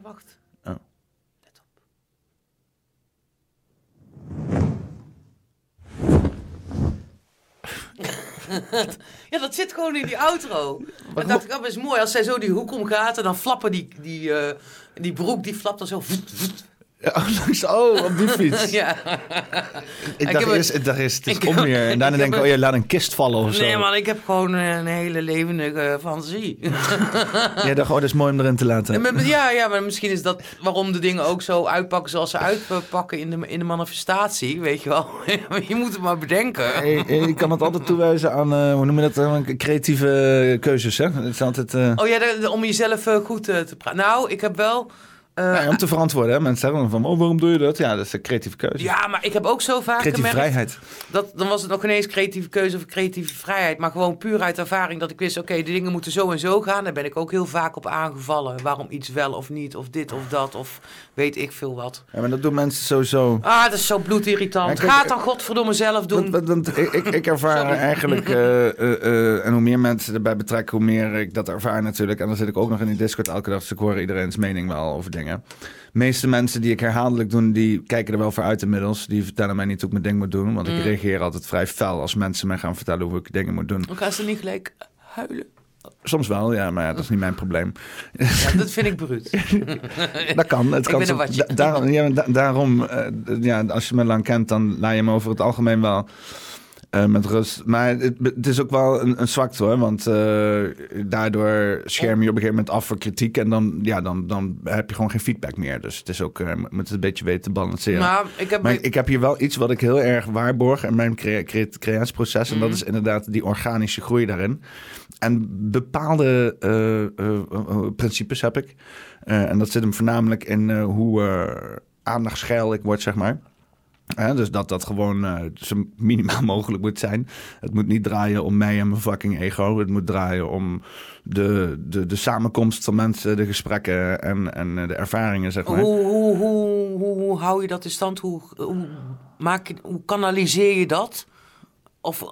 wacht. Oh. Let op. ja, dat zit gewoon in die outro. En dacht ik, oh, dat is mooi. Als zij zo die hoek omgaat en dan flappen die, die, eh, die broek, die flapt dan zo. Ja, oh, langs- oh, op die fiets. ja. Ik Ik dacht heb eerst, ik dacht eerst, het is ik omweer. En daarna ik denk ik, oh je laat een kist vallen of zo. Nee man, ik heb gewoon eh, een hele levendige fantasie. Jij dacht, oh, dat is mooi om erin te laten. Ja, maar- ja, maar misschien is dat waarom de dingen ook zo uitpakken zoals ze uitpakken in de, in de manifestatie, weet je wel. je moet het maar bedenken. Hey, ik kan het altijd toewijzen aan, eh, hoe noem je dat, eh, creatieve keuzes, hè? Het is altijd... eh, Oh ja, om jezelf eh, goed eh, te praten. Nou, ik heb wel Eh, Ja, om te verantwoorden. Hè? Mensen dan van, oh, waarom doe je dat? Ja, dat is een creatieve keuze. ja, maar ik heb ook zo vaak creatieve gemerkt... vrijheid. Dat, dan was het nog ineens creatieve keuze of creatieve vrijheid. Maar gewoon puur uit ervaring dat ik wist... oké, de dingen moeten zo en zo gaan. Daar ben ik ook heel vaak op aangevallen. Waarom iets wel of niet, of dit of dat, of weet ik veel wat. Ja, maar dat doen mensen sowieso. Ah, dat is zo bloedirritant. Ja, kijk, Ga het dan godverdomme zelf doen. Want, want, want ik, ik, ervaar eigenlijk, eh, eh, eh, en hoe meer mensen erbij betrekken, hoe meer ik dat ervaar natuurlijk. En dan zit ik ook nog in die Discord elke dag, dus ik hoor iedereen's mening wel over De meeste mensen die ik herhaaldelijk doe, die kijken er wel voor uit inmiddels. Die vertellen mij niet hoe ik mijn ding moet doen, want ik Mm. reageer altijd vrij fel als mensen mij gaan vertellen hoe ik dingen moet doen. Dan gaan ze niet gelijk huilen. Soms wel, ja, maar ja, dat is niet mijn probleem. Ja, dat vind ik bruut. Dat kan. Het kan da- daarom, ja, da- daarom eh, ja, als je me lang kent, dan laat je me over het algemeen wel eh, met rust. Maar het, het is ook wel een, een zwakte hoor. Want eh, daardoor scherm je op een gegeven moment af voor kritiek. En dan, ja, dan, dan heb je gewoon geen feedback meer. Dus het is ook, je moet het een beetje weten te balanceren. Nou, ik heb... Maar ik, ik heb hier wel iets wat ik heel erg waarborg in mijn crea- crea- creatieproces. En dat Mhm. is inderdaad die organische groei daarin. En bepaalde principes heb ik. En dat zit hem voornamelijk in hoe uh, aandachtsgeil ik word, zeg maar. Dus dat dat gewoon eh, zo minimaal mogelijk moet zijn. Het moet niet draaien om mij en mijn fucking ego. Het moet draaien om de, de, de samenkomst van mensen, de gesprekken en, en eh, de ervaringen, zeg maar. Hoe, hoe, hoe, hoe, hoe hou je dat in stand? Hoe, hoe, maak je, hoe kanaliseer je dat? Of eh,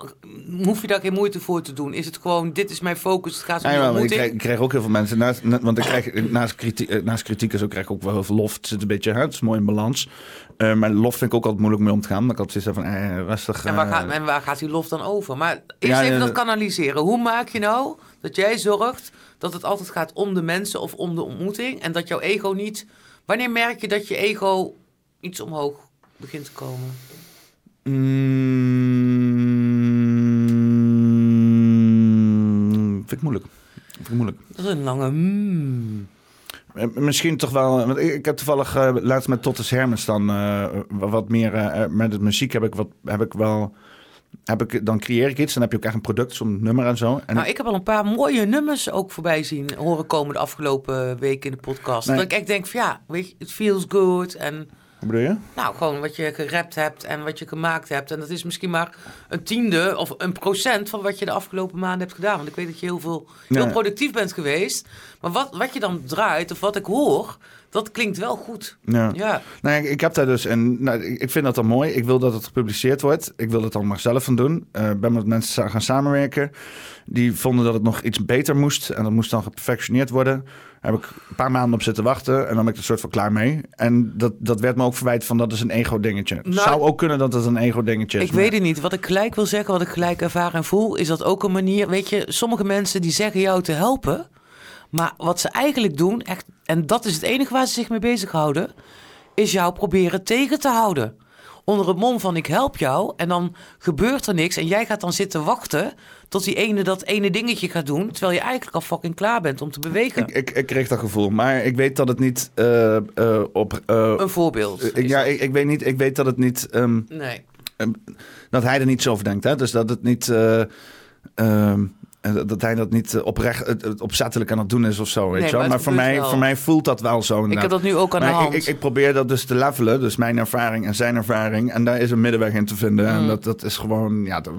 hoef je daar geen moeite voor te doen? Is het gewoon, dit is mijn focus, het gaat om Ja, ik, krijg, ik krijg ook heel veel mensen. Naast, na- want ik krijg, naast, kritiek, eh, naast kritiek en zo krijg ik ook wel heel veel lof. Het zit een beetje, hè, het is mooi in balans. Eh, maar lof vind ik ook altijd moeilijk mee om te gaan. Altijd zoiets heb van, eh, rustig. En waar, gaat, en waar gaat die lof dan over? Maar eerst Ja, even dat- kanaliseren. Hoe maak je nou dat jij zorgt dat het altijd gaat om de mensen of om de ontmoeting? En dat jouw ego niet... Wanneer merk je dat je ego iets omhoog begint te komen? Mm, vind ik moeilijk. Vind ik moeilijk. Dat is een lange... mm. Eh, Misschien toch wel. Want ik, heb toevallig eh, laatst met Tottes Hermens dan eh, wat meer. eh, met het muziek heb ik, wat, heb ik wel. Heb ik, dan creëer ik iets. Dan heb je ook echt een product, zo'n nummer en zo. En nou, ik heb al een paar mooie nummers ook voorbij zien horen komen de afgelopen week in de podcast. Nee. Dat ik echt denk van ja, weet je, it feels good. En hoe bedoel je? nou, gewoon wat je gerapt hebt en wat je gemaakt hebt. En dat is misschien maar een tiende of een procent van wat je de afgelopen maanden hebt gedaan. Want ik weet dat je heel veel, heel productief bent geweest. Maar wat, wat je dan draait of wat ik hoor, dat klinkt wel goed. Ja. Ja, Nou, ik, ik heb daar dus en nou, ik vind dat dan mooi. Ik wil dat het gepubliceerd wordt. Ik wil het dan maar zelf van doen. Eh ben met mensen gaan samenwerken. Die vonden dat het nog iets beter moest. En dat moest dan geperfectioneerd worden. Heb ik een paar maanden op zitten wachten. En dan ben ik er soort van klaar mee. En dat, dat werd me ook verwijt van dat is een ego-dingetje. Nou, Zou ook kunnen dat het een ego-dingetje is. Ik weet het niet. Wat ik gelijk wil zeggen, wat ik gelijk ervaar en voel, is dat ook een manier. Weet je, sommige mensen die zeggen jou te helpen. Maar wat ze eigenlijk doen, echt, en dat is het enige waar ze zich mee bezighouden, is jou proberen tegen te houden. Onder het mom van ik help jou en dan gebeurt er niks en jij gaat dan zitten wachten tot die ene dat ene dingetje gaat doen, terwijl je eigenlijk al fucking klaar bent om te bewegen. Ik, ik, ik kreeg dat gevoel. Maar ik weet dat het niet eh, eh, op... eh, een voorbeeld. ja, ik, ik weet niet. Ik weet dat het niet... ehm, nee. dat hij er niet zo over denkt. Hè? Dus dat het niet. eh, ehm, eh, dat hij dat niet eh, oprecht, opzettelijk aan het doen is of zo. Weet Nee, maar Maar, voor, mij, wel. voor mij voelt dat wel zo. Ik heb dat nu ook aan de hand. ik, ik, ik probeer dat dus te levelen. Dus mijn ervaring en zijn ervaring. En daar is een middenweg in te vinden. En Mm. dat, dat is gewoon... Ja, er,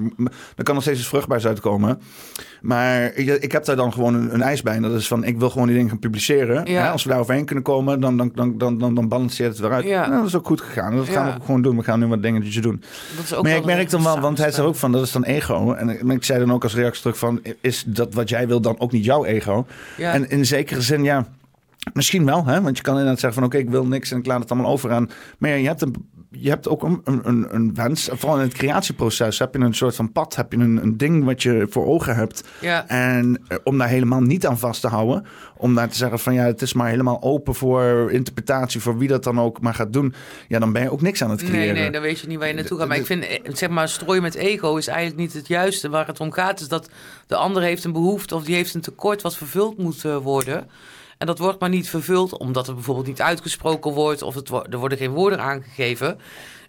er kan nog steeds iets vruchtbaars uitkomen. Maar ik, ik heb daar dan gewoon een, een eis bij. En dat is van, ik wil gewoon die dingen gaan publiceren. Ja. Als we daar overheen kunnen komen, dan, dan, dan, dan, dan, dan balanceert het weer uit. Ja. Nou, dat is ook goed gegaan. Dat gaan we ook gewoon doen. We gaan nu wat dingetjes doen. dat is ook Maar ik merk dan wel, want hij zei ook van, dat is dan ego. En ik- ik zei dan ook als reactie terug van, is dat wat jij wil dan ook niet jouw ego? Ja. En in zekere zin, ja, misschien wel. Hè? Want je kan inderdaad zeggen van, oké, ik wil niks en ik laat het allemaal over aan. Maar ja, je hebt, een, je hebt ook een, een, een wens. Vooral in het creatieproces heb je een soort van pad. Heb je een, een ding wat je voor ogen hebt. Ja. En eh, om daar helemaal niet aan vast te houden. Om daar te zeggen van, ja, het is maar helemaal open voor interpretatie. Voor wie dat dan ook maar gaat doen. Ja, dan ben je ook niks aan het creëren. Nee, nee, dan weet je niet waar je naartoe gaat. Maar ik vind, eh, zeg maar, strooien met ego is eigenlijk niet het juiste. Waar het om gaat is dat de ander heeft een behoefte of die heeft een tekort wat vervuld moet eh, worden. En dat wordt maar niet vervuld omdat het bijvoorbeeld niet uitgesproken wordt of het, er worden geen woorden aangegeven.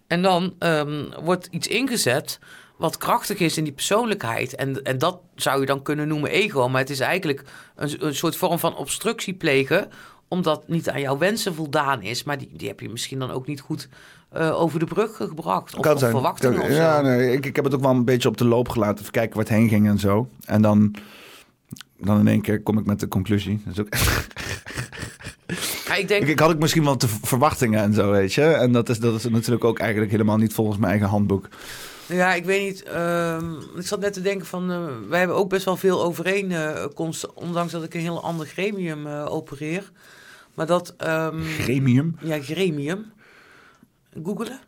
En dan ehm, wordt iets ingezet wat krachtig is in die persoonlijkheid. En, en dat zou je dan kunnen noemen ego. Maar het is eigenlijk een, een soort vorm van obstructie plegen omdat niet aan jouw wensen voldaan is. Maar die, die heb je misschien dan ook niet goed eh, over de brug gebracht. Of, Kan of verwachtingen ja, nee, ik, ik heb het ook wel een beetje op de loop gelaten. Even kijken waar het heen ging en zo. En dan, dan in één keer kom ik met de conclusie. Dat is ook, Ja, ik denk, ik, ik had ook misschien wel te verwachtingen en zo, weet je. En dat is, dat is natuurlijk ook eigenlijk helemaal niet volgens mijn eigen handboek. Ja, ik weet niet. ehm, ik zat net te denken van, eh, wij hebben ook best wel veel overeenkomsten, ondanks dat ik een heel ander gremium eh, opereer. Maar dat, ehm, Gremium. ja, gremium. Googelen?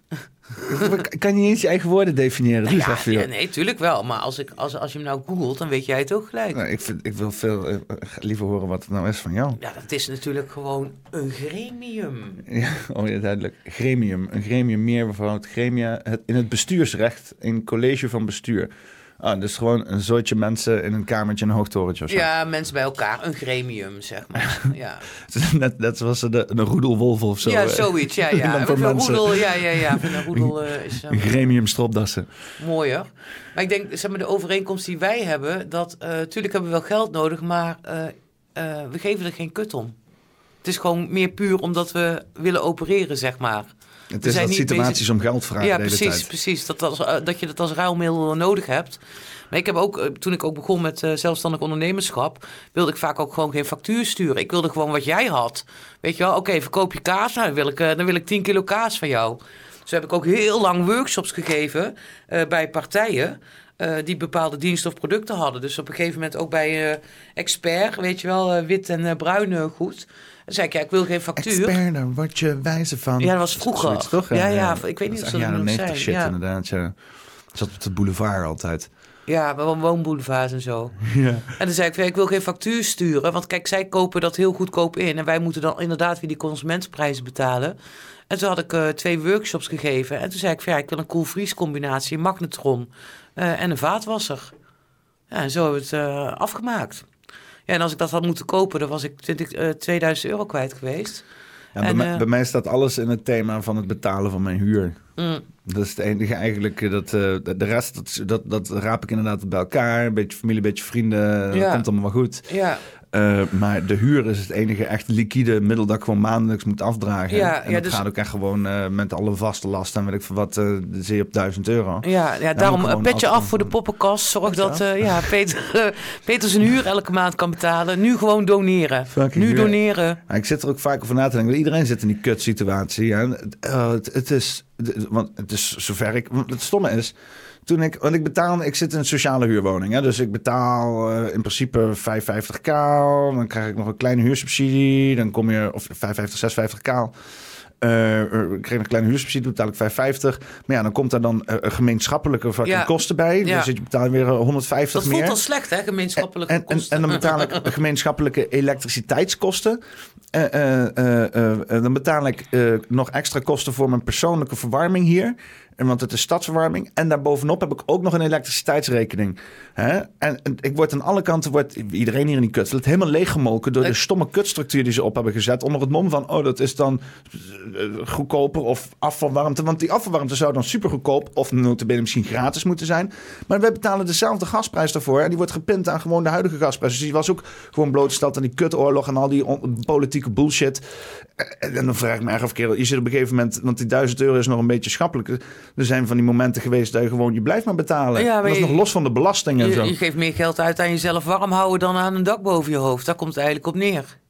kan je niet eens je eigen woorden definiëren? Ja, nee, tuurlijk wel. Maar als, ik, als, als je hem nou googelt, dan weet jij het ook gelijk. Nou, ik, vind, ik wil veel eh, liever horen wat het nou is van jou. Ja, dat is natuurlijk gewoon een gremium. Ja, oh ja, duidelijk. Gremium. Een gremium meervoud. Gremia het, in het bestuursrecht. In college van bestuur. Ah, dus gewoon een zootje mensen in een kamertje in een hoogtorentje of zo. Ja, mensen bij elkaar. Een gremium, zeg maar. Ja, Net, net zoals de, de roedelwolf of zo. ja eh. zoiets. Ja, ja. voor Een roedel, ja, ja, ja. Een roedel eh, is... eh, Een gremium stropdassen. mooier. Maar ik denk, zeg maar, de overeenkomst die wij hebben, dat uh, natuurlijk hebben we wel geld nodig, maar eh, eh, we geven er geen kut om. Het is gewoon meer puur omdat we willen opereren, zeg maar. Het is zijn dat situaties bezig- om geld vragen ja, de hele precies, tijd. precies. Dat, als, eh, dat je dat als ruilmiddel nodig hebt. Maar ik heb ook, eh, toen ik ook begon met eh, zelfstandig ondernemerschap, wilde ik vaak ook gewoon geen factuur sturen. Ik wilde gewoon wat jij had. Weet je wel, oké, verkoop je kaas, nou, dan, wil ik, eh, dan wil ik 10 kilo kaas van jou. Dus heb ik ook heel lang workshops gegeven bij partijen. die bepaalde diensten of producten hadden. Dus op een gegeven moment ook bij expert, weet je wel, wit en bruin goed. Dan zei ik, ja, ik wil geen factuur. Expert, daar word je wijzer van. Ja, dat was vroeger. Zoiets, toch? Ja, ja, ik weet niet of ze dat nog 90 zijn. shit Ja. inderdaad. Ja. Zat op de boulevard altijd. Ja, wo- woonboulevards en zo. Ja. En dan zei ik, ja, ik wil geen factuur sturen. Want kijk, zij kopen dat heel goedkoop in. En wij moeten dan inderdaad weer die consumentenprijzen betalen. En toen had ik eh, twee workshops gegeven. En toen zei ik, van, ja, ik wil een koelvries combinatie, een magnetron eh, en een vaatwasser. Ja, en zo hebben we het eh, afgemaakt. Ja, en als ik dat had moeten kopen, dan was ik 20, eh, 2000 euro kwijt geweest. Ja, bij, En, mij, eh, bij mij staat alles in het thema van het betalen van mijn huur. Mm. Dat is het enige eigenlijk. eh, Dat, de rest, dat, dat, dat raap ik inderdaad bij elkaar. Een beetje familie, een beetje vrienden. Dat Ja. komt allemaal wel goed. Ja, Eh, maar de huur is het enige echt liquide middel dat ik gewoon maandelijks moet afdragen. Ja, en ja, dat dus- gaat ook echt gewoon eh, met alle vaste lasten en weet ik veel wat, eh zie je op 1000 euro. ja, ja daarom een petje af- voor de poppenkast. Zorg dat ja, Peter, Peter zijn huur elke maand kan betalen. Nu gewoon doneren. Fucking Nu huur. doneren. Ik zit er ook vaak over na te denken. Iedereen zit in die kutsituatie. Ja. Het, het, is, want het is zover ik. Het stomme is. Toen ik, want ik betaal, ik zit in een sociale huurwoning. Hè, dus ik betaal eh, in principe 550k. Dan krijg ik nog een kleine huursubsidie. Dan kom je, of 55, 56k. Eh, eh, ik kreeg een kleine huursubsidie, betaal ik 550. Maar ja, dan komt daar dan eh, gemeenschappelijke Ja. kosten bij. Ja. Dus je betaalt weer 150 Dat meer. voelt al slecht, hè, gemeenschappelijke En, en, kosten. en dan betaal ik gemeenschappelijke elektriciteitskosten. Eh, dan betaal ik nog extra kosten voor mijn persoonlijke verwarming hier. En want het is stadsverwarming. En daarbovenop heb ik ook nog een elektriciteitsrekening. Hè? En, en ik word aan alle kanten, wordt iedereen hier in die kut, helemaal leeggemolken door de stomme kutstructuur die ze op hebben gezet. Onder het mom van, oh, dat is dan eh, goedkoper of afvalwarmte. Want die afvalwarmte zou dan super goedkoop of notabene misschien gratis moeten zijn. Maar wij betalen dezelfde gasprijs daarvoor. En die wordt gepint aan gewoon de huidige gasprijs. Dus die was ook gewoon blootgesteld aan die kutoorlog en al die politieke bullshit. Eh, En dan vraag ik me erg af, kerel, je zit op een gegeven moment, want die 1000 euro is nog een beetje schappelijk. Er zijn van die momenten geweest dat je gewoon, je blijft maar betalen. Ja, maar dat is je- nog los van de belastingen en zo. je, je geeft meer geld uit aan jezelf warm houden dan aan een dak boven je hoofd. Daar komt het eigenlijk op neer.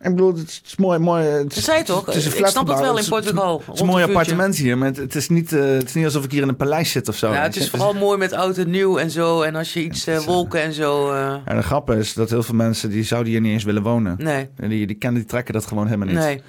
Ik bedoel, het is mooi, mooi. Het Dat zei je toch? Het is een Ik snap het wel in is- Portugal. Het is een mooi appartement hier, maar het, is niet, eh, het is niet alsof ik hier in een paleis zit of zo. Ja, weet het je. is vooral mooi met oud en nieuw en zo. En als je iets eh, wolken en zo... eh, En de grap is dat heel veel mensen die zouden hier niet eens willen wonen. nee, En Die, die kennen, die trekken dat gewoon helemaal niet. nee.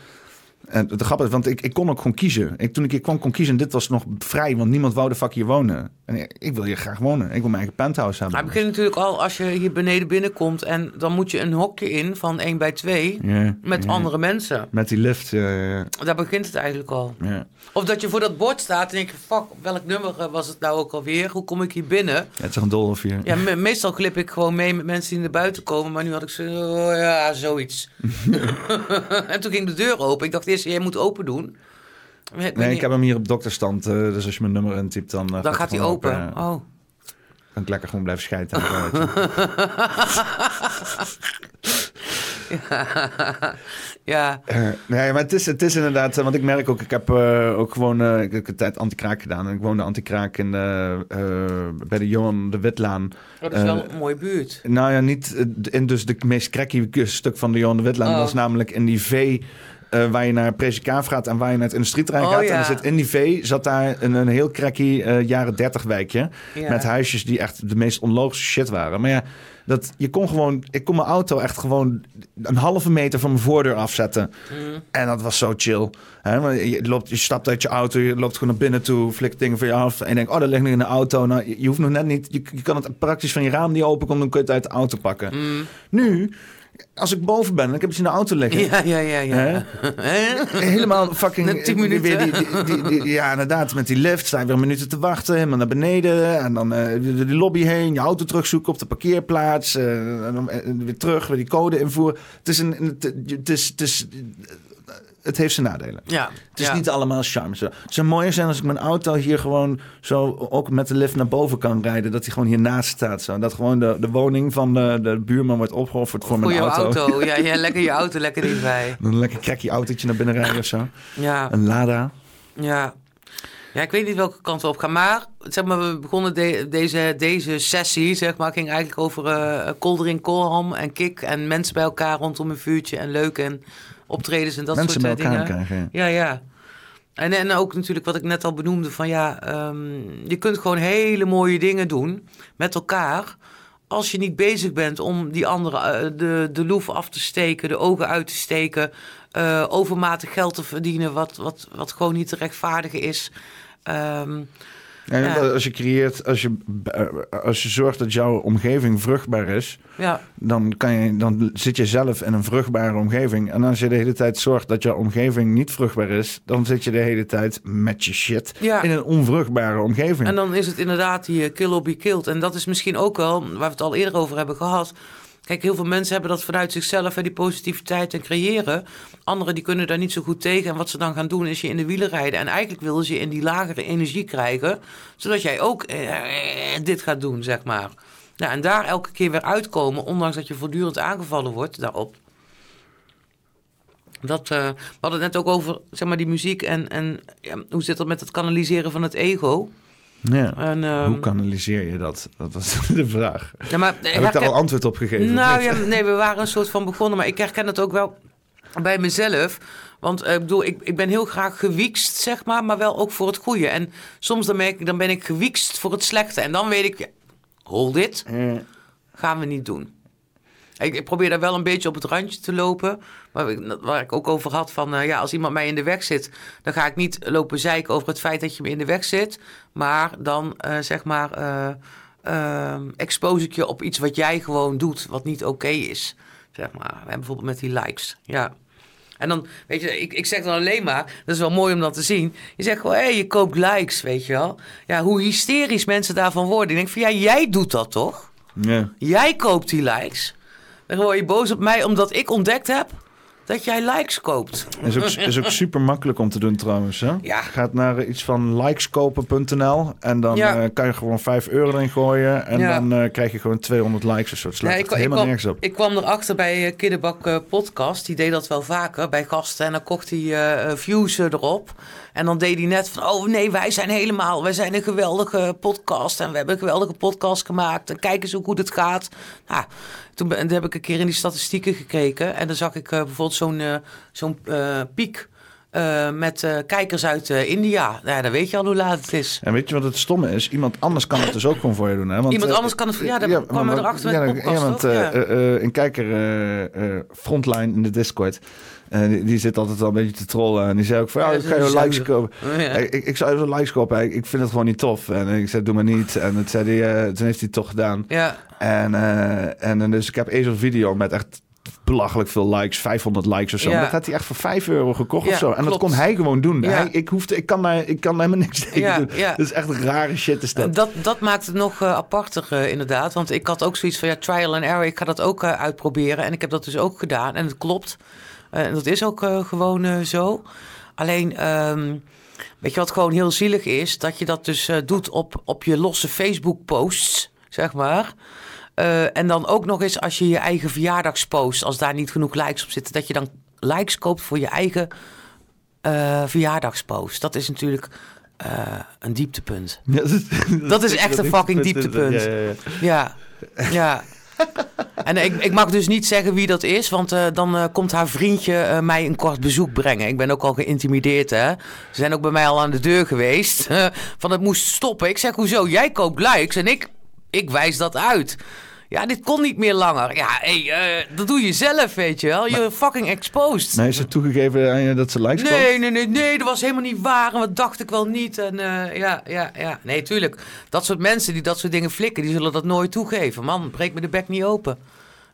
En de grap is, want ik, ik kon ook gewoon kiezen. Ik, toen ik hier kwam, kon kiezen. En dit was nog vrij, want niemand wou de fuck hier wonen. En ik, ik wil hier graag wonen. Ik wil mijn eigen penthouse hebben. Maar het begint natuurlijk al als je hier beneden binnenkomt... en dan moet je een hokje in van 1 bij 2 Ja, met andere mensen. Met die lift. Daar begint het eigenlijk al. Of dat je voor dat bord staat en denk je... fuck, welk nummer eh, was het nou ook alweer? Hoe kom ik hier binnen? Het is een dolhof hier. Ja, me- meestal glip ik gewoon mee met mensen die naar buiten komen. Maar nu had ik zo, oh ja, zoiets. en toen ging de deur open. Ik dacht jij moet open doen. Nee, ik heb hem hier op dokterstand. eh, dus als je mijn nummer intypt, dan, eh, Dan gaat hij open. Oh. kan ik lekker gewoon blijven je. ja. Eh, nee, maar het is, het is inderdaad, want ik merk ook, ik heb ook gewoon, ik heb een tijd anti-kraak gedaan. En ik woonde anti-kraak in, bij de Johan de Witlaan. Oh, dat is wel een mooie buurt. Nou ja, niet in dus de meest cracky stuk van de Johan de Witlaan. Oh. was namelijk in die V eh, waar je naar Presikaf gaat en waar je naar het industrieterrein Oh, gaat. ja. En er zit in die V zat daar een, een heel cracky eh, jaren 30 wijkje. Ja. Met huisjes die echt de meest onlogische shit waren. Maar ja, dat, je kon gewoon, ik kon mijn auto echt gewoon een halve meter van mijn voordeur afzetten. Mm. En dat was zo chill. Hè? Maar je, loopt, je stapt uit je auto, je loopt gewoon naar binnen toe, flikt dingen van je af. En je denkt, oh, dat ligt nu in de auto. Nou, je, je hoeft nog net niet, je, je kan het praktisch van je raam die open komt, dan kun je het uit de auto pakken. Mm. Nu, als ik boven ben en ik heb iets in de auto liggen. Ja, ja, ja, ja. Helemaal fucking... Net tien minuten. weer die, die, die, die- ja, inderdaad. Met die lift sta je weer minuten te wachten. Helemaal naar beneden. En dan eh de, de lobby heen. Je auto terugzoeken op de parkeerplaats. eh, en dan eh, weer terug. Weer die code invoeren. Het is een... Het, het is... Het is het heeft zijn nadelen. Ja. Het is ja. niet allemaal charme. Het zou mooier zijn als ik mijn auto hier gewoon zo ook met de lift naar boven kan rijden. Dat hij gewoon hiernaast staat. Zo. Dat gewoon de, de woning van de, de buurman wordt opgeofferd voor, Voor mijn auto. auto. Ja, ja, lekker je auto lekker dichtbij. Dan een lekker cracky autootje naar binnen rijden of zo. Ja, Een Lada. ja. Ja, ik weet niet welke kant we op gaan. Maar, zeg maar, we begonnen de- deze, deze sessie, zeg maar, ging eigenlijk over eh koldering, koolham en kik. En mensen bij elkaar rondom een vuurtje en leuk en optredens en dat Mensen soort elkaar dingen. krijgen. ja. Ja, ja. En, en ook natuurlijk wat ik net al benoemde: van ja, ehm, je kunt gewoon hele mooie dingen doen met elkaar. Als je niet bezig bent om die andere eh, de, de loef af te steken, de ogen uit te steken, eh, overmatig geld te verdienen, wat, wat, wat gewoon niet te rechtvaardigen is. Ehm, Ja. Als je creëert, als je, eh, als je zorgt dat jouw omgeving vruchtbaar is, ja, dan, kan je, dan zit je zelf in een vruchtbare omgeving. En als je de hele tijd zorgt dat jouw omgeving niet vruchtbaar is, dan zit je de hele tijd met je shit in een onvruchtbare omgeving. En dan is het inderdaad die kill or be killed. En dat is misschien ook wel, waar we het al eerder over hebben gehad. Kijk, heel veel mensen hebben dat vanuit zichzelf, hè, die positiviteit en creëren. Anderen die kunnen daar niet zo goed tegen. En wat ze dan gaan doen, is je in de wielen rijden. En eigenlijk willen ze je in die lagere energie krijgen. Zodat jij ook eh, dit gaat doen, zeg maar. Ja, en daar elke keer weer uitkomen, ondanks dat je voortdurend aangevallen wordt daarop. Dat, eh, we hadden het net ook over zeg maar, die muziek en, en ja, hoe zit dat met het kanaliseren van het ego. Ja. En, ehm, Hoe kanaliseer je dat? Dat was de vraag. ja, maar, Heb ik daar al antwoord op gegeven? Nou ja, nee, we waren een soort van begonnen, maar ik herken het ook wel bij mezelf. Want eh, ik bedoel, ik, ik ben heel graag gewiekst, zeg maar, maar wel ook voor het goede. En soms dan, merk ik, dan ben ik gewiekst voor het slechte. En dan weet ik, ja, hold dit, gaan we niet doen. Ik, ik probeer daar wel een beetje op het randje te lopen. Waar ik, waar ik ook over had van, eh, ja, als iemand mij in de weg zit... dan ga ik niet lopen zeiken over het feit dat je me in de weg zit. Maar dan, eh, zeg maar, eh ehm, expose ik je op iets wat jij gewoon doet... wat niet oké is, zeg maar. We hebben bijvoorbeeld met die likes, ja. En dan, weet je, ik, ik zeg dan alleen maar, dat is wel mooi om dat te zien. Je zegt gewoon, hé, hey, je koopt likes, weet je wel. Ja, hoe hysterisch mensen daarvan worden. Ik denk van, ja, jij doet dat toch? Ja. Jij koopt die likes. Dan word je boos op mij omdat ik ontdekt heb dat jij likes koopt. Is ook, is ook super makkelijk om te doen trouwens. Hè? Ja. Gaat naar iets van likeskopen.nl en dan Ja. eh, kan je gewoon 5 euro erin gooien. En Ja. dan eh, krijg je gewoon 200 likes of zo. Het slaat ik, helemaal kwam, nergens op. ik kwam erachter bij Kiddenbak eh, Podcast. Die deed dat wel vaker bij gasten. En dan kocht hij eh, eh, views eh, erop. En dan deed hij net van... Oh nee, wij zijn helemaal... Wij zijn een geweldige podcast. En we hebben een geweldige podcast gemaakt. En kijk eens hoe goed het gaat. Nou, toen ben- heb ik een keer in die statistieken gekeken. En dan zag ik eh, bijvoorbeeld zo'n eh, zo'n eh, piek... met kijkers uit India. Nou, ja, dan weet je al hoe laat het is. En weet je wat het stomme is? Iemand anders kan het dus ook gewoon voor je doen. Hè? Want, Iemand anders kan het voor- ja, daar kwamen we maar- erachter met ja, de podcast, ja, want Ja. een kijker, frontline in de Discord... eh, die, die zit altijd wel een beetje te trollen. En die zei ook van, ja, ik ga je likes kopen. Ja. Ik, ik, zou even likes kopen. Ik, ik vind het gewoon niet tof. En ik zei, doe maar niet. En het zei eh, toen heeft hij het toch gedaan. Ja, En, eh, en dus ik heb eerst een video met echt belachelijk veel likes, 500 likes of zo. Ja. Dat had hij echt voor 5 euro gekocht Ja, of zo. En dat kon hij gewoon doen. Ja. Hij, ik, hoefde, ik, kan daar, ik kan helemaal niks tegen Ja, doen. ja. Dat is echt rare shit is dat. Dat, dat maakt het nog eh, aparter inderdaad. Want ik had ook zoiets van ja, trial and error. Ik ga dat ook uitproberen. En ik heb dat dus ook gedaan. En het klopt. Eh, En dat is ook eh, gewoon eh, zo. Alleen, ehm, weet je wat gewoon heel zielig is? Dat je dat dus doet op, op je losse Facebook posts, zeg maar. En dan ook nog eens als je je eigen verjaardagspost, als daar niet genoeg likes op zitten, dat je dan likes koopt voor je eigen verjaardagspost. Dat is natuurlijk een dieptepunt. Ja, dat, Dat is echt een fucking dieptepunt. Ja, ja, ja. Ja, ja. En ik, ik mag dus niet zeggen wie dat is, want eh, dan eh, komt haar vriendje eh, mij een kort bezoek brengen. Ik ben ook al geïntimideerd, hè. Ze zijn ook bij mij al aan de deur geweest. van het moest stoppen. Ik zeg, hoezo? Jij koopt likes en ik, ik wijs dat uit. Ja, dit kon niet meer langer. Ja, hey, eh, dat doe je zelf, weet je wel. Je fucking exposed. Nee, is het toegegeven aan je dat ze likes? Nee, nee, nee, nee, dat was helemaal niet waar. En wat dacht ik wel niet. En eh, ja, ja, ja. Nee, tuurlijk. Dat soort mensen die dat soort dingen flikken, die zullen dat nooit toegeven. Man, breek me de bek niet open.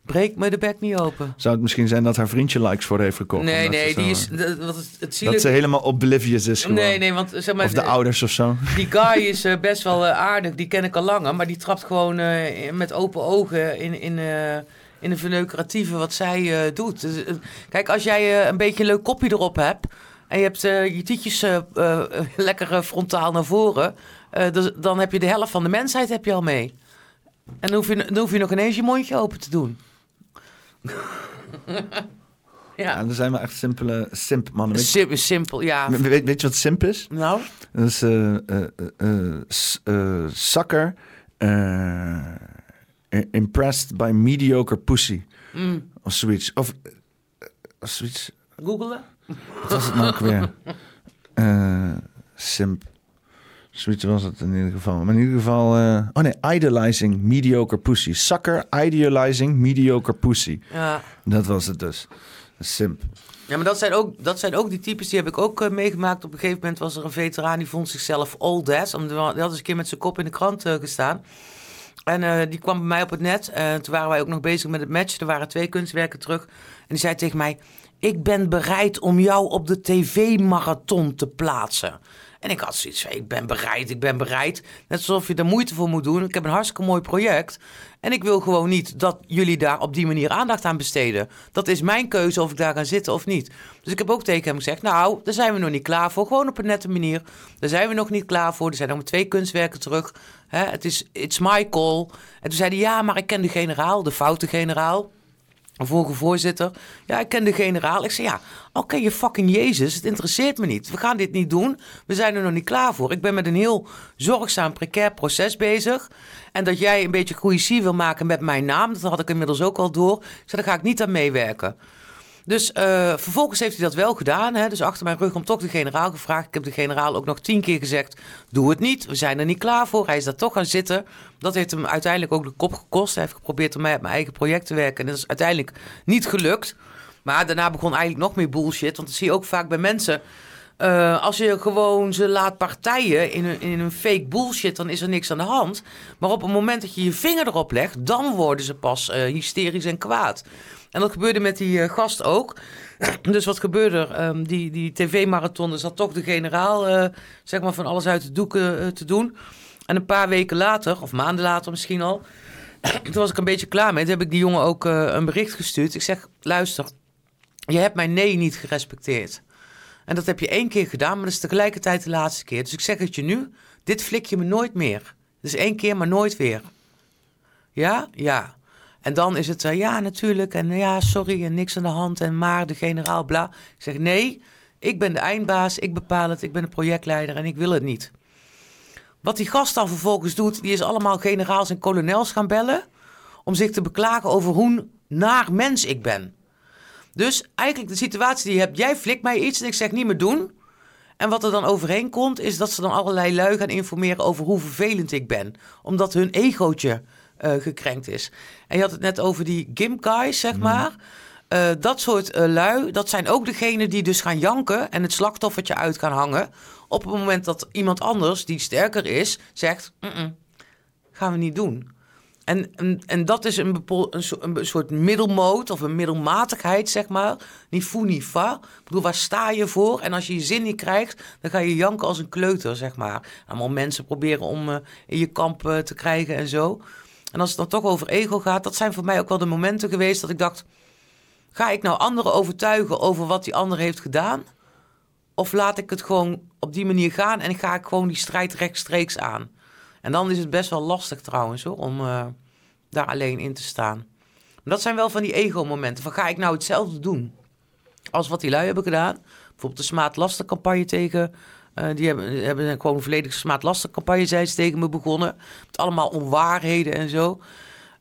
Breek me de bek niet open. Zou het misschien zijn dat haar vriendje likes voor heeft gekocht? Nee, nee, die is. dat- Wat het, het Dat ze helemaal oblivious is gewoon. Nee, nee, want zeg maar. Of de ouders of zo. Die guy is eh, best wel eh, aardig, die ken ik al langer. Maar die trapt gewoon eh, met open ogen in, in, eh, in een verneukeratieve wat zij eh, doet. Dus, eh, kijk, als jij eh, een beetje een leuk kopje erop hebt... en je hebt eh, je tietjes eh, eh, lekker eh, frontaal naar voren... eh, dus, dan heb je de helft van de mensheid heb je al mee. En dan hoef je, dan hoef je nog ineens je mondje open te doen. Ja, ja, er zijn wel echt simpele simp mannen. Weet, Sim- simpel, ja. weet, weet je wat simp is? Nou, Dat is s- eh, sucker impressed by mediocre pussy. mm, Of zoiets. Of, of zoiets. googelen? Wat was het nou ook weer? Simp. Zoiets was het in ieder geval. Maar in ieder geval... eh, oh nee, idolizing mediocre pussy. Sucker idolizing mediocre pussy. Ja. Dat was het dus. Simp. Ja, maar dat zijn ook, dat zijn ook die types, die heb ik ook eh, meegemaakt. Op een gegeven moment was er een veteraan die vond zichzelf old ass. Omdat- Die had eens een keer met zijn kop in de krant eh, gestaan. En die kwam bij mij op het net. En toen waren wij ook nog bezig met het match. Er waren twee kunstwerken terug. En die zei tegen mij... Ik ben bereid om jou op de tv-marathon te plaatsen. En ik had zoiets van, ik ben bereid, ik ben bereid. Net alsof je er moeite voor moet doen. Ik heb een hartstikke mooi project. En ik wil gewoon niet dat jullie daar op die manier aandacht aan besteden. Dat is mijn keuze of ik daar ga zitten of niet. Dus ik heb ook tegen hem gezegd, nou, daar zijn we nog niet klaar voor. Gewoon op een nette manier. Daar zijn we nog niet klaar voor. Er zijn nog maar twee kunstwerken terug. Het is, it's my call. En toen zei hij, ja, maar ik ken de generaal, de foute generaal. Vorige voorzitter. Ja, ik ken de generaal. Ik zei, ja, oké, je fucking Jezus, het interesseert me niet. We gaan dit niet doen. We zijn er nog niet klaar voor. Ik ben met een heel zorgzaam, precair proces bezig. En dat jij een beetje cohesie wil maken met mijn naam, dat had ik inmiddels ook al door. Ik zei, daar ga ik niet aan meewerken. Dus eh, vervolgens heeft hij dat wel gedaan. Hè? Dus achter mijn rug om toch de generaal gevraagd. Ik heb de generaal ook nog tien keer gezegd: doe het niet. We zijn er niet klaar voor. Hij is daar toch gaan zitten. Dat heeft hem uiteindelijk ook de kop gekost. Hij heeft geprobeerd om mij op mijn eigen project te werken. En dat is uiteindelijk niet gelukt. Maar daarna begon eigenlijk nog meer bullshit. Want dat zie je ook vaak bij mensen. Eh, als je gewoon ze laat partijen in een, in een fake bullshit, dan is er niks aan de hand. Maar op het moment dat je je vinger erop legt, dan worden ze pas eh, hysterisch en kwaad. En dat gebeurde met die eh, gast ook. dus wat gebeurde er? Ehm, die die tv-marathon, zat toch de generaal eh, zeg maar van alles uit de doeken eh, te doen. En een paar weken later, of maanden later misschien al, toen was ik een beetje klaar mee. Toen heb ik die jongen ook een bericht gestuurd. Ik zeg, luister, je hebt mijn nee niet gerespecteerd. En dat heb je één keer gedaan, maar dat is tegelijkertijd de laatste keer. Dus ik zeg het je nu, dit flik je me nooit meer. Dus één keer, maar nooit weer. Ja? Ja. En dan is het, ja natuurlijk, en ja, sorry, en niks aan de hand, en maar, de generaal, bla. Ik zeg, nee, ik ben de eindbaas, ik bepaal het, ik ben de projectleider en ik wil het niet. Wat die gast dan vervolgens doet, die is allemaal generaals en kolonels gaan bellen... om zich te beklagen over hoe naar mens ik ben. Dus eigenlijk de situatie die je hebt, jij flikt mij iets en ik zeg niet meer doen. En wat er dan overheen komt, is dat ze dan allerlei lui gaan informeren over hoe vervelend ik ben. Omdat hun egootje gekrenkt is. En je had het net over die gimp guys, zeg maar. Eh, dat soort eh, lui, dat zijn ook degenen die dus gaan janken en het slachtoffertje uit gaan hangen. Op het moment dat iemand anders, die sterker is, zegt: "Mm-mm, gaan we niet doen. En, en, en dat is een, een, so- een soort middelmoot of een middelmatigheid, zeg maar. Niet fou, niet fa. Ik bedoel, waar sta je voor? En als je je zin niet krijgt, dan ga je janken als een kleuter, zeg maar. Allemaal mensen proberen om eh, in je kamp eh, te krijgen en zo. En als het dan toch over ego gaat, dat zijn voor mij ook wel de momenten geweest dat ik dacht... Ga ik nou anderen overtuigen over wat die ander heeft gedaan? Of laat ik het gewoon op die manier gaan en ga ik gewoon die strijd rechtstreeks aan? En dan is het best wel lastig trouwens hoor, om, eh, daar alleen in te staan. Dat zijn wel van die ego-momenten. Van ga ik nou hetzelfde doen als wat die lui hebben gedaan? Bijvoorbeeld de smaad-lasten-campagne tegen... eh, die hebben, hebben gewoon een volledige smaad-lasten-campagne zijn ze tegen me begonnen. Met allemaal onwaarheden en zo.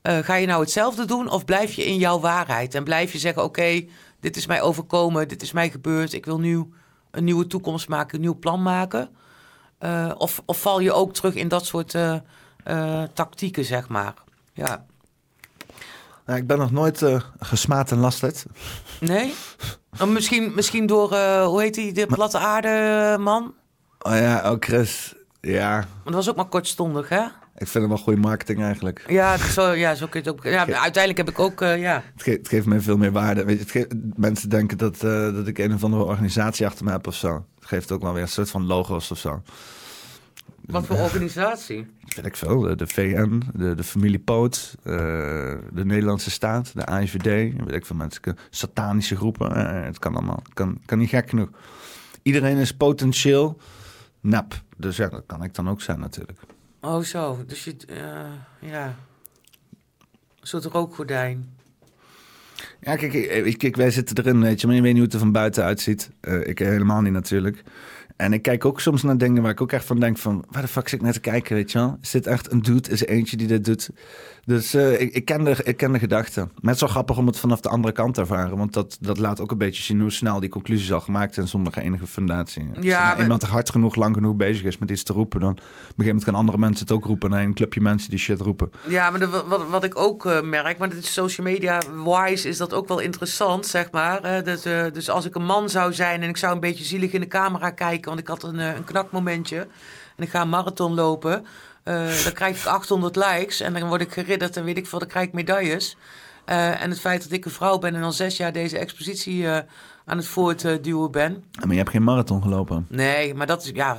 Eh, ga je nou hetzelfde doen of blijf je in jouw waarheid? En blijf je zeggen, oké, dit is mij overkomen, dit is mij gebeurd. Ik wil nu een nieuwe toekomst maken, een nieuw plan maken. Eh, of, of val je ook terug in dat soort tactieken, zeg maar? Ja. Nou, ik ben nog nooit gesmaad en lasterd. Nee? Oh, misschien, misschien door, hoe heet die, de platte aarde man? Oh ja, oh Chris. Ja, Maar dat was ook maar kortstondig, hè? ik vind hem wel goede marketing eigenlijk. Ja, zo, ja zo kun je het ook... Ja, uiteindelijk heb ik ook, eh, ja... Het, ge- het geeft mij veel meer waarde. Weet je, het ge- mensen denken dat, eh, dat ik een of andere organisatie achter me heb of zo. Het geeft ook wel weer een soort van logo's of zo. Wat voor organisatie? Weet ik veel. De, de VN, de, de familie Poot, eh, de Nederlandse staat, de AIVD. Weet ik veel mensen. Satanische groepen. het kan allemaal. Het kan, kan niet gek genoeg. Iedereen is potentieel nep. Dus ja, dat kan ik dan ook zijn natuurlijk. Oh, zo. Dus je... eh, ja... Een soort rookgordijn. Ja, kijk, ik- wij zitten erin, weet je, maar je weet niet hoe het er van buiten uitziet. Eh, ik helemaal niet natuurlijk. En ik kijk ook soms naar dingen waar ik ook echt van denk van... waar de fuck zit ik naar te kijken, weet je wel? Is dit echt een dude? Is er eentje die dit doet? Dus eh, ik, ik, ken de, ik ken de gedachte. Maar het is wel grappig om het vanaf de andere kant te ervaren. Want dat, dat laat ook een beetje zien hoe snel die conclusies al gemaakt zijn... zonder enige fundatie. Als Ja, maar- iemand hard genoeg, lang genoeg bezig is met iets te roepen... dan op een gegeven moment gaan andere mensen het ook roepen... en een clubje mensen die shit roepen. Ja, maar de, wat, wat ik ook eh, merk, maar is social media wise is dat ook wel interessant, zeg maar. Dat, eh, dus als ik een man zou zijn en ik zou een beetje zielig in de camera kijken, want ik had een, eh, een knakmomentje en ik ga een marathon lopen, eh, dan krijg ik 800 likes en dan word ik geridderd en weet ik veel, dan krijg ik medailles. Eh, en het feit dat ik een vrouw ben en al zes jaar deze expositie aan het voortduwen ben. Maar je hebt geen marathon gelopen. Nee, maar dat is, ja,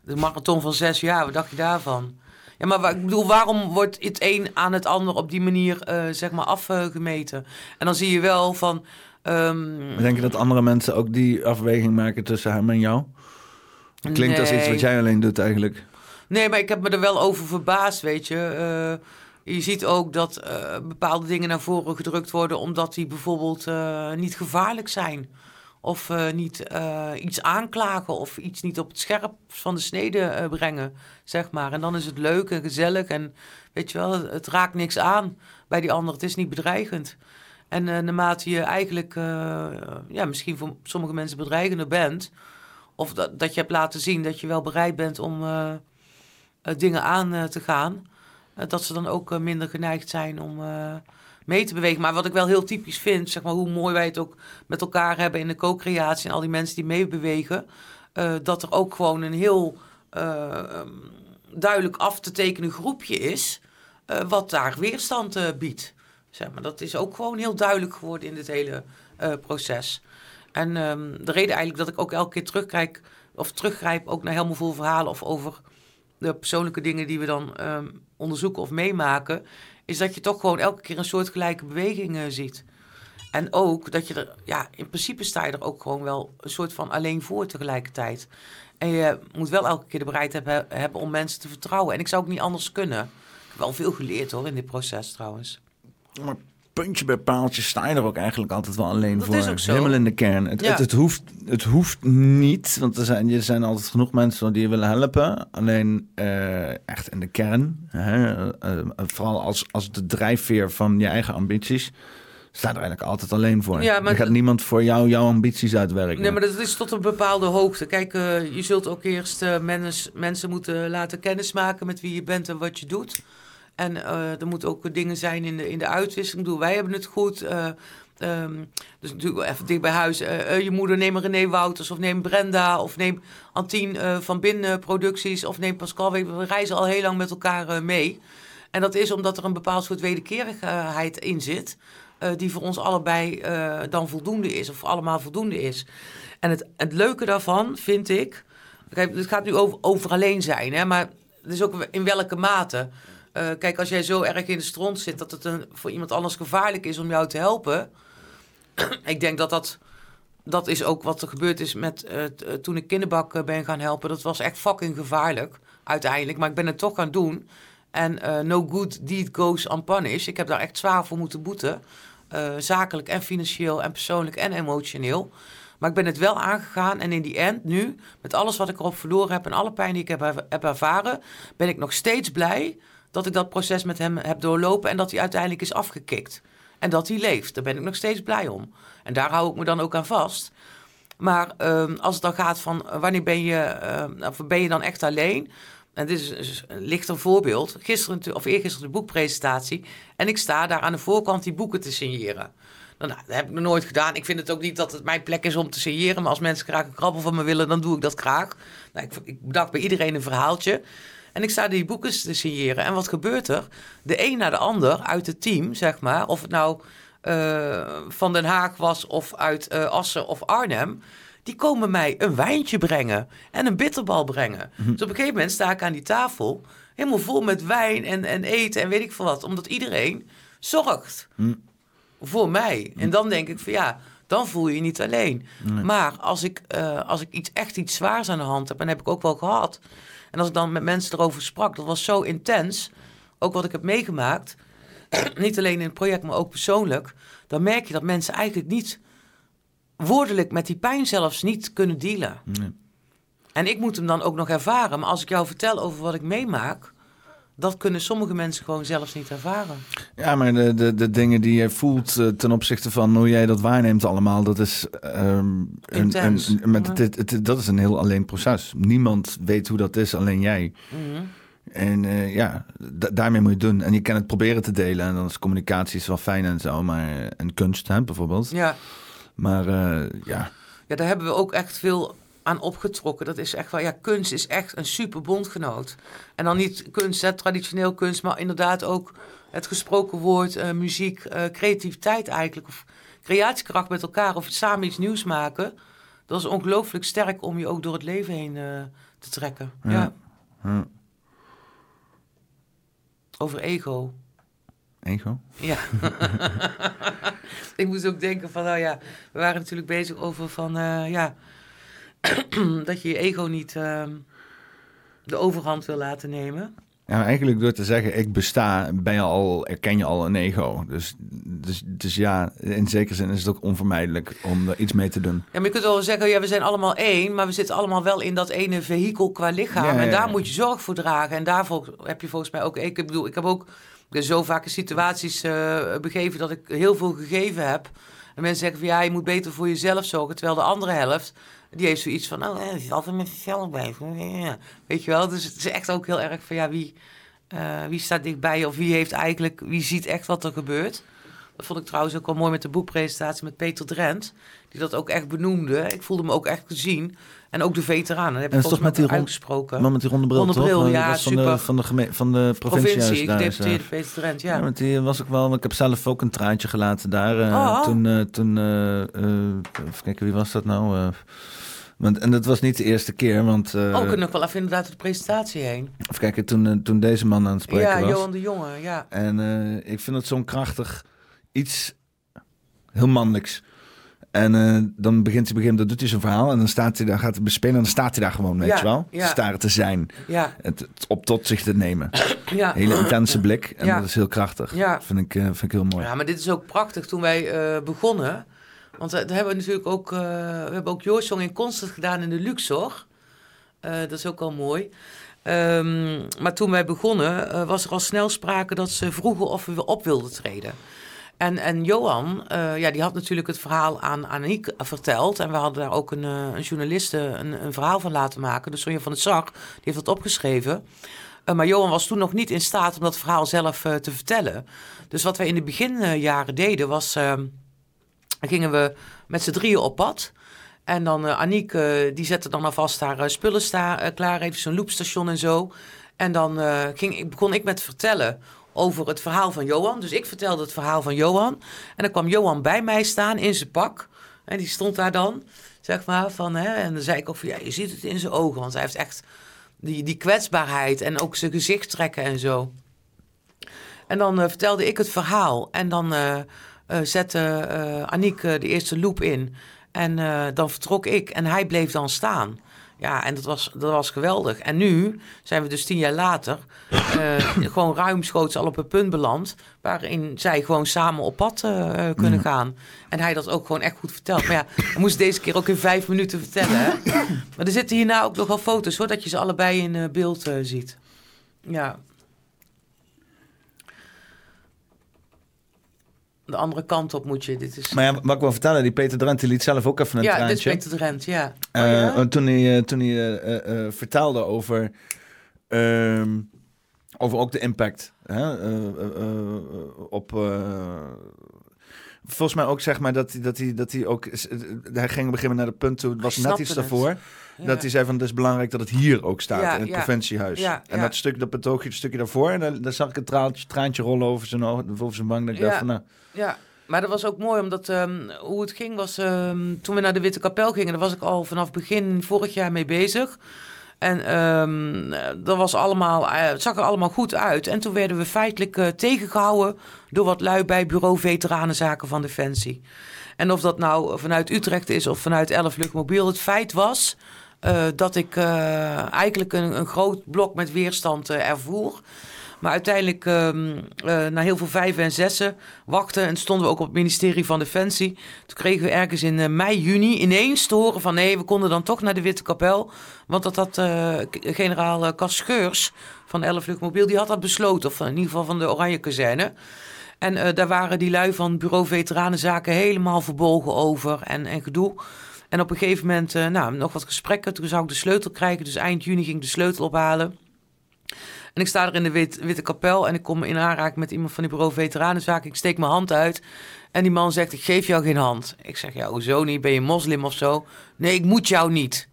de marathon van zes jaar, wat dacht je daarvan? Ja, maar ik bedoel, waarom wordt het een aan het ander op die manier, zeg maar, afgemeten? En dan zie je wel van, Maar denk je dat andere mensen ook die afweging maken tussen hem en jou? Klinkt als iets wat jij alleen doet eigenlijk. Nee, maar ik heb me er wel over verbaasd, weet je. Eh, je ziet ook dat eh, bepaalde dingen naar voren gedrukt worden... omdat die bijvoorbeeld eh, niet gevaarlijk zijn. Of niet iets aanklagen of iets niet op het scherp van de snede brengen, zeg maar. En dan is het leuk en gezellig en weet je wel, het, het raakt niks aan bij die ander. Het is niet bedreigend. En eh, naarmate je eigenlijk, eh, ja, misschien voor sommige mensen bedreigender bent... of dat, dat je hebt laten zien dat je wel bereid bent om... eh, dingen aan te gaan. dat ze dan ook minder geneigd zijn om mee te bewegen. Maar wat ik wel heel typisch vind, zeg maar, hoe mooi wij het ook met elkaar hebben in de co-creatie en al die mensen die meebewegen, dat er ook gewoon een heel eh, ehm, duidelijk af te tekenen groepje is, wat daar weerstand biedt. Zeg maar, dat is ook gewoon heel duidelijk geworden in dit hele eh, proces. En ehm, de reden eigenlijk dat ik ook elke keer terugkijk of teruggrijp ook naar helemaal vol verhalen of over de persoonlijke dingen die we dan ehm, onderzoeken of meemaken, is dat je toch gewoon elke keer een soortgelijke beweging eh, ziet. En ook dat je er, ja, in principe sta je er ook gewoon wel een soort van alleen voor tegelijkertijd. En je moet wel elke keer de bereidheid hebben, hebben om mensen te vertrouwen. En ik zou ook niet anders kunnen. Ik heb wel veel geleerd hoor in dit proces trouwens. Maar puntje bij paaltje sta je er ook eigenlijk altijd wel alleen Dat voor. is ook zo. Helemaal in de kern. Het, Ja. het, het, hoeft, het hoeft niet, want er zijn, er zijn altijd genoeg mensen die je willen helpen. Alleen eh, echt in de kern, hè, eh, eh, vooral als, als de drijfveer van je eigen ambities, sta je er eigenlijk altijd alleen voor. Ja, maar er gaat niemand voor jou jouw ambities uitwerken. Nee, maar dat is tot een bepaalde hoogte. Kijk, je zult ook eerst mens, mensen moeten laten kennismaken met wie je bent en wat je doet. En eh, er moeten ook dingen zijn in de, in de uitwisseling. Wij hebben het goed. eh, ehm, dus natuurlijk even dicht bij huis. eh, je moeder, neem René Wouters of neem Brenda of neem Antien van Binnen Producties of neem Pascal. We reizen al heel lang met elkaar mee. En dat is omdat er een bepaald soort wederkerigheid in zit. die voor ons allebei dan voldoende is, of allemaal voldoende is. En het, het leuke daarvan vind ik. Kijk, het gaat nu over, over alleen zijn, hè, maar het is ook in welke mate. Eh, kijk, als jij zo erg in de stront zit dat het een, voor iemand anders gevaarlijk is om jou te helpen. ik denk dat dat. Dat is ook wat er gebeurd is met eh, eh, toen ik kinderbak ben gaan helpen. Dat was echt fucking gevaarlijk, uiteindelijk. Maar ik ben het toch gaan doen. En no good deed goes unpunished. Ik heb daar echt zwaar voor moeten boeten. Zakelijk en financieel en persoonlijk en emotioneel. Maar ik ben het wel aangegaan en in die end nu, met alles wat ik erop verloren heb en alle pijn die ik heb, heb ervaren, ben ik nog steeds blij dat ik dat proces met hem heb doorlopen en dat hij uiteindelijk is afgekikt. En dat hij leeft. Daar ben ik nog steeds blij om. En daar hou ik me dan ook aan vast. Maar ehm, als het dan gaat van eh, wanneer ben je, ehm, of ben je dan echt alleen? En dit is een lichter voorbeeld. Gisteren, of eergisteren de boekpresentatie. En ik sta daar aan de voorkant die boeken te signeren. Nou, nou, dat heb ik nog nooit gedaan. Ik vind het ook niet dat het mijn plek is om te signeren. Maar als mensen graag een krabbel van me willen, dan doe ik dat graag. Nou, ik, ik bedacht bij iedereen een verhaaltje. En ik sta die boeken te signeren. En wat gebeurt er? De een na de ander uit het team, zeg maar. Of het nou eh, van Den Haag was of uit eh, Assen of Arnhem. Die komen mij een wijntje brengen en een bitterbal brengen. Dus op een gegeven moment sta ik aan die tafel. Helemaal vol met wijn en, en eten en weet ik veel wat. Omdat iedereen zorgt voor mij. En dan denk ik van ja, dan voel je je niet alleen. Maar als ik, eh, als ik iets, echt iets zwaars aan de hand heb, en heb ik ook wel gehad. En als ik dan met mensen erover sprak, dat was zo intens. Ook wat ik heb meegemaakt. niet alleen in het project, maar ook persoonlijk. Dan merk je dat mensen eigenlijk niet woordelijk met die pijn zelfs niet kunnen dealen. En ik moet hem dan ook nog ervaren. Maar als ik jou vertel over wat ik meemaak, dat kunnen sommige mensen gewoon zelfs niet ervaren. Ja, maar de, de, de dingen die je voelt eh, ten opzichte van hoe jij dat waarneemt allemaal, dat is, ehm, een, een, Ja. het, het, het- dat is een heel alleen proces. Niemand weet hoe dat is, alleen jij. Mhm. En eh, ja, da- daarmee moet je het doen. En je kan het proberen te delen. En dan is communicatie is wel fijn en zo. Maar, en kunst, hè, bijvoorbeeld. Ja. Maar eh, ja, ja, daar hebben we ook echt veel aan opgetrokken. Dat is echt wel, ja, kunst is echt een super bondgenoot. En dan niet kunst, hè, traditioneel kunst, maar inderdaad ook het gesproken woord, eh, muziek, eh, creativiteit eigenlijk. Of creatiekracht met elkaar of samen iets nieuws maken. Dat is ongelooflijk sterk om je ook door het leven heen eh, te trekken. Ja. Ja. Over ego. ego. Ja. ik moest ook denken van, nou ja, we waren natuurlijk bezig over van, ja, dat je je ego niet ehm, de overhand wil laten nemen. Ja, eigenlijk door te zeggen ik besta, ben je al, erken je al een ego. Dus, dus, dus ja, in zekere zin is het ook onvermijdelijk om er iets mee te doen. Ja, maar je kunt wel zeggen, ja, we zijn allemaal één, maar we zitten allemaal wel in dat ene vehikel qua lichaam. Ja, ja, En daar moet je zorg voor dragen. En daarvoor heb je volgens mij ook, ik bedoel, ik heb ook zo vaak in situaties eh, begeven dat ik heel veel gegeven heb. En mensen zeggen van, ja, je moet beter voor jezelf zorgen. Terwijl de andere helft, die heeft zoiets van, oh, het is altijd met jezelf blijven. Ja. Weet je wel, dus het is echt ook heel erg van, ja, wie, eh, wie staat dichtbij of wie heeft eigenlijk, wie ziet echt wat er gebeurt. Dat vond ik trouwens ook wel mooi met de boekpresentatie met Peter Drent. Die dat ook echt benoemde. Ik voelde me ook echt gezien. En ook de veteranen. Dat heb En ik toch met die uitgesproken. Maar met die ronde bril, Ronde toch? bril, Dat ja, van de, super. van de, geme- van de provincie. Provincie, daar, gedeputeerde eh. Peter Drent, Ja, ja. want die was ook wel. Ik heb zelf ook een traantje gelaten daar. eh, Oh. Toen, eh, toen eh, eh, even kijken, wie was dat nou? Want, en dat was niet de eerste keer, want. we kunnen nog wel even inderdaad door de presentatie heen. even kijken, toen, eh, toen deze man aan het spreken Ja, was. Johan de Jonge, ja. En eh, ik vind het zo'n krachtig iets heel mannelijks. En dan begint hij begint, dan doet hij zijn verhaal en dan staat hij daar, gaat hij bespelen en dan staat hij daar gewoon, weet Ja, je wel? ja. Staren te zijn, Ja, het, het op tot zich te nemen. ja. Hele intense blik en Ja. dat is heel krachtig. Ja. Vind, ik, vind ik heel mooi. Ja, maar dit is ook prachtig toen wij begonnen. Want eh, daar hebben we natuurlijk ook, eh, we hebben ook Joorsong in Concert gedaan in de Luxor. Eh, dat is ook al mooi. Ehm, maar toen wij begonnen, eh, was er al snel sprake dat ze vroegen of we op wilden treden. En, en Johan, eh, ja, die had natuurlijk het verhaal aan Aniek verteld. En we hadden daar ook een, eh, een journaliste een, een verhaal van laten maken. Dus Sonja van het Zag, die heeft dat opgeschreven. Eh, maar Johan was toen nog niet in staat om dat verhaal zelf eh, te vertellen. Dus wat wij in de beginjaren deden, was... gingen we met z'n drieën op pad. En dan eh Aniek, eh, die zette dan alvast haar eh, spullen klaar. Even zo'n loopstation en zo. En dan ging, ik- begon ik met vertellen over het verhaal van Johan. Dus ik vertelde het verhaal van Johan. En dan kwam Johan bij mij staan in zijn pak. En die stond daar dan, zeg maar. Van, hè, en dan zei ik ook van, ja, je ziet het in zijn ogen. Want hij heeft echt die, die kwetsbaarheid en ook zijn gezicht trekken en zo. En dan vertelde ik het verhaal. En dan eh, zette eh Aniek eh, de eerste loop in. En dan vertrok ik. En hij bleef dan staan. Ja, en dat was, dat was geweldig. En nu zijn we dus tien jaar later gewoon ruimschoots al op een punt beland... waarin zij gewoon samen op pad kunnen gaan. En hij dat ook gewoon echt goed vertelt. Maar ja, hij moest deze keer ook in vijf minuten vertellen. Hè? Maar er zitten hierna ook nog wel foto's, hoor... dat je ze allebei in beeld ziet. Ja. De andere kant op moet je. Dit is... Maar ja, wat ik wil vertellen, die Peter Drent die liet zelf ook even een ja, dit is traantje. Peter Drent, ja. Oh, ja? Toen hij, eh, toen hij eh, vertelde over, ehm, over ook de impact hè, op. volgens mij ook zeg maar dat hij, dat hij, dat hij ook. Hij ging op een gegeven moment naar het punt toe, het was net iets het. daarvoor. Ja. Dat hij zei van het is belangrijk dat het hier ook staat Ja, in het ja. provinciehuis. Ja, en ja. dat stuk, dat betoogje, het stukje daarvoor, en daar, daar zag ik een traantje, traantje rollen over zijn, oog- over zijn wang. Dat ik Ja. dacht van nou, Ja, maar dat was ook mooi, omdat ehm, hoe het ging was... ehm, toen we naar de Witte Kapel gingen, daar was ik al vanaf begin vorig jaar mee bezig. En ehm, eh, dat was allemaal, eh, het zag er allemaal goed uit. En toen werden we feitelijk eh, tegengehouden door wat lui bij bureau Veteranenzaken van Defensie. En of dat nou vanuit Utrecht is of vanuit Elf Luchtmobiel, het feit was... eh, dat ik eigenlijk een, een groot blok met weerstand ervoer. Maar uiteindelijk, ehm, eh, na heel veel vijven en zessen, wachten en stonden we ook op het ministerie van Defensie. Toen kregen we ergens in eh, mei, juni ineens te horen van nee, we konden dan toch naar de Witte Kapel. Want dat had eh, generaal eh, Cas Scheurs van 11 Luchtmobiel, die had dat besloten. Of in ieder geval van de Oranje Kazerne. En daar waren die lui van bureau Veteranenzaken helemaal verbolgen over en, en gedoe. En op een gegeven moment, nou, nog wat gesprekken. Toen zou ik de sleutel krijgen. Dus eind juni ging ik de sleutel ophalen. En ik sta er in de wit, Witte Kapel en ik kom in aanraking met iemand van die bureau Veteranenzaken. Ik steek mijn hand uit en die man zegt, ik geef jou geen hand. Ik zeg, ja, hoezo niet? Ben je moslim of zo? Nee, ik moet jou niet.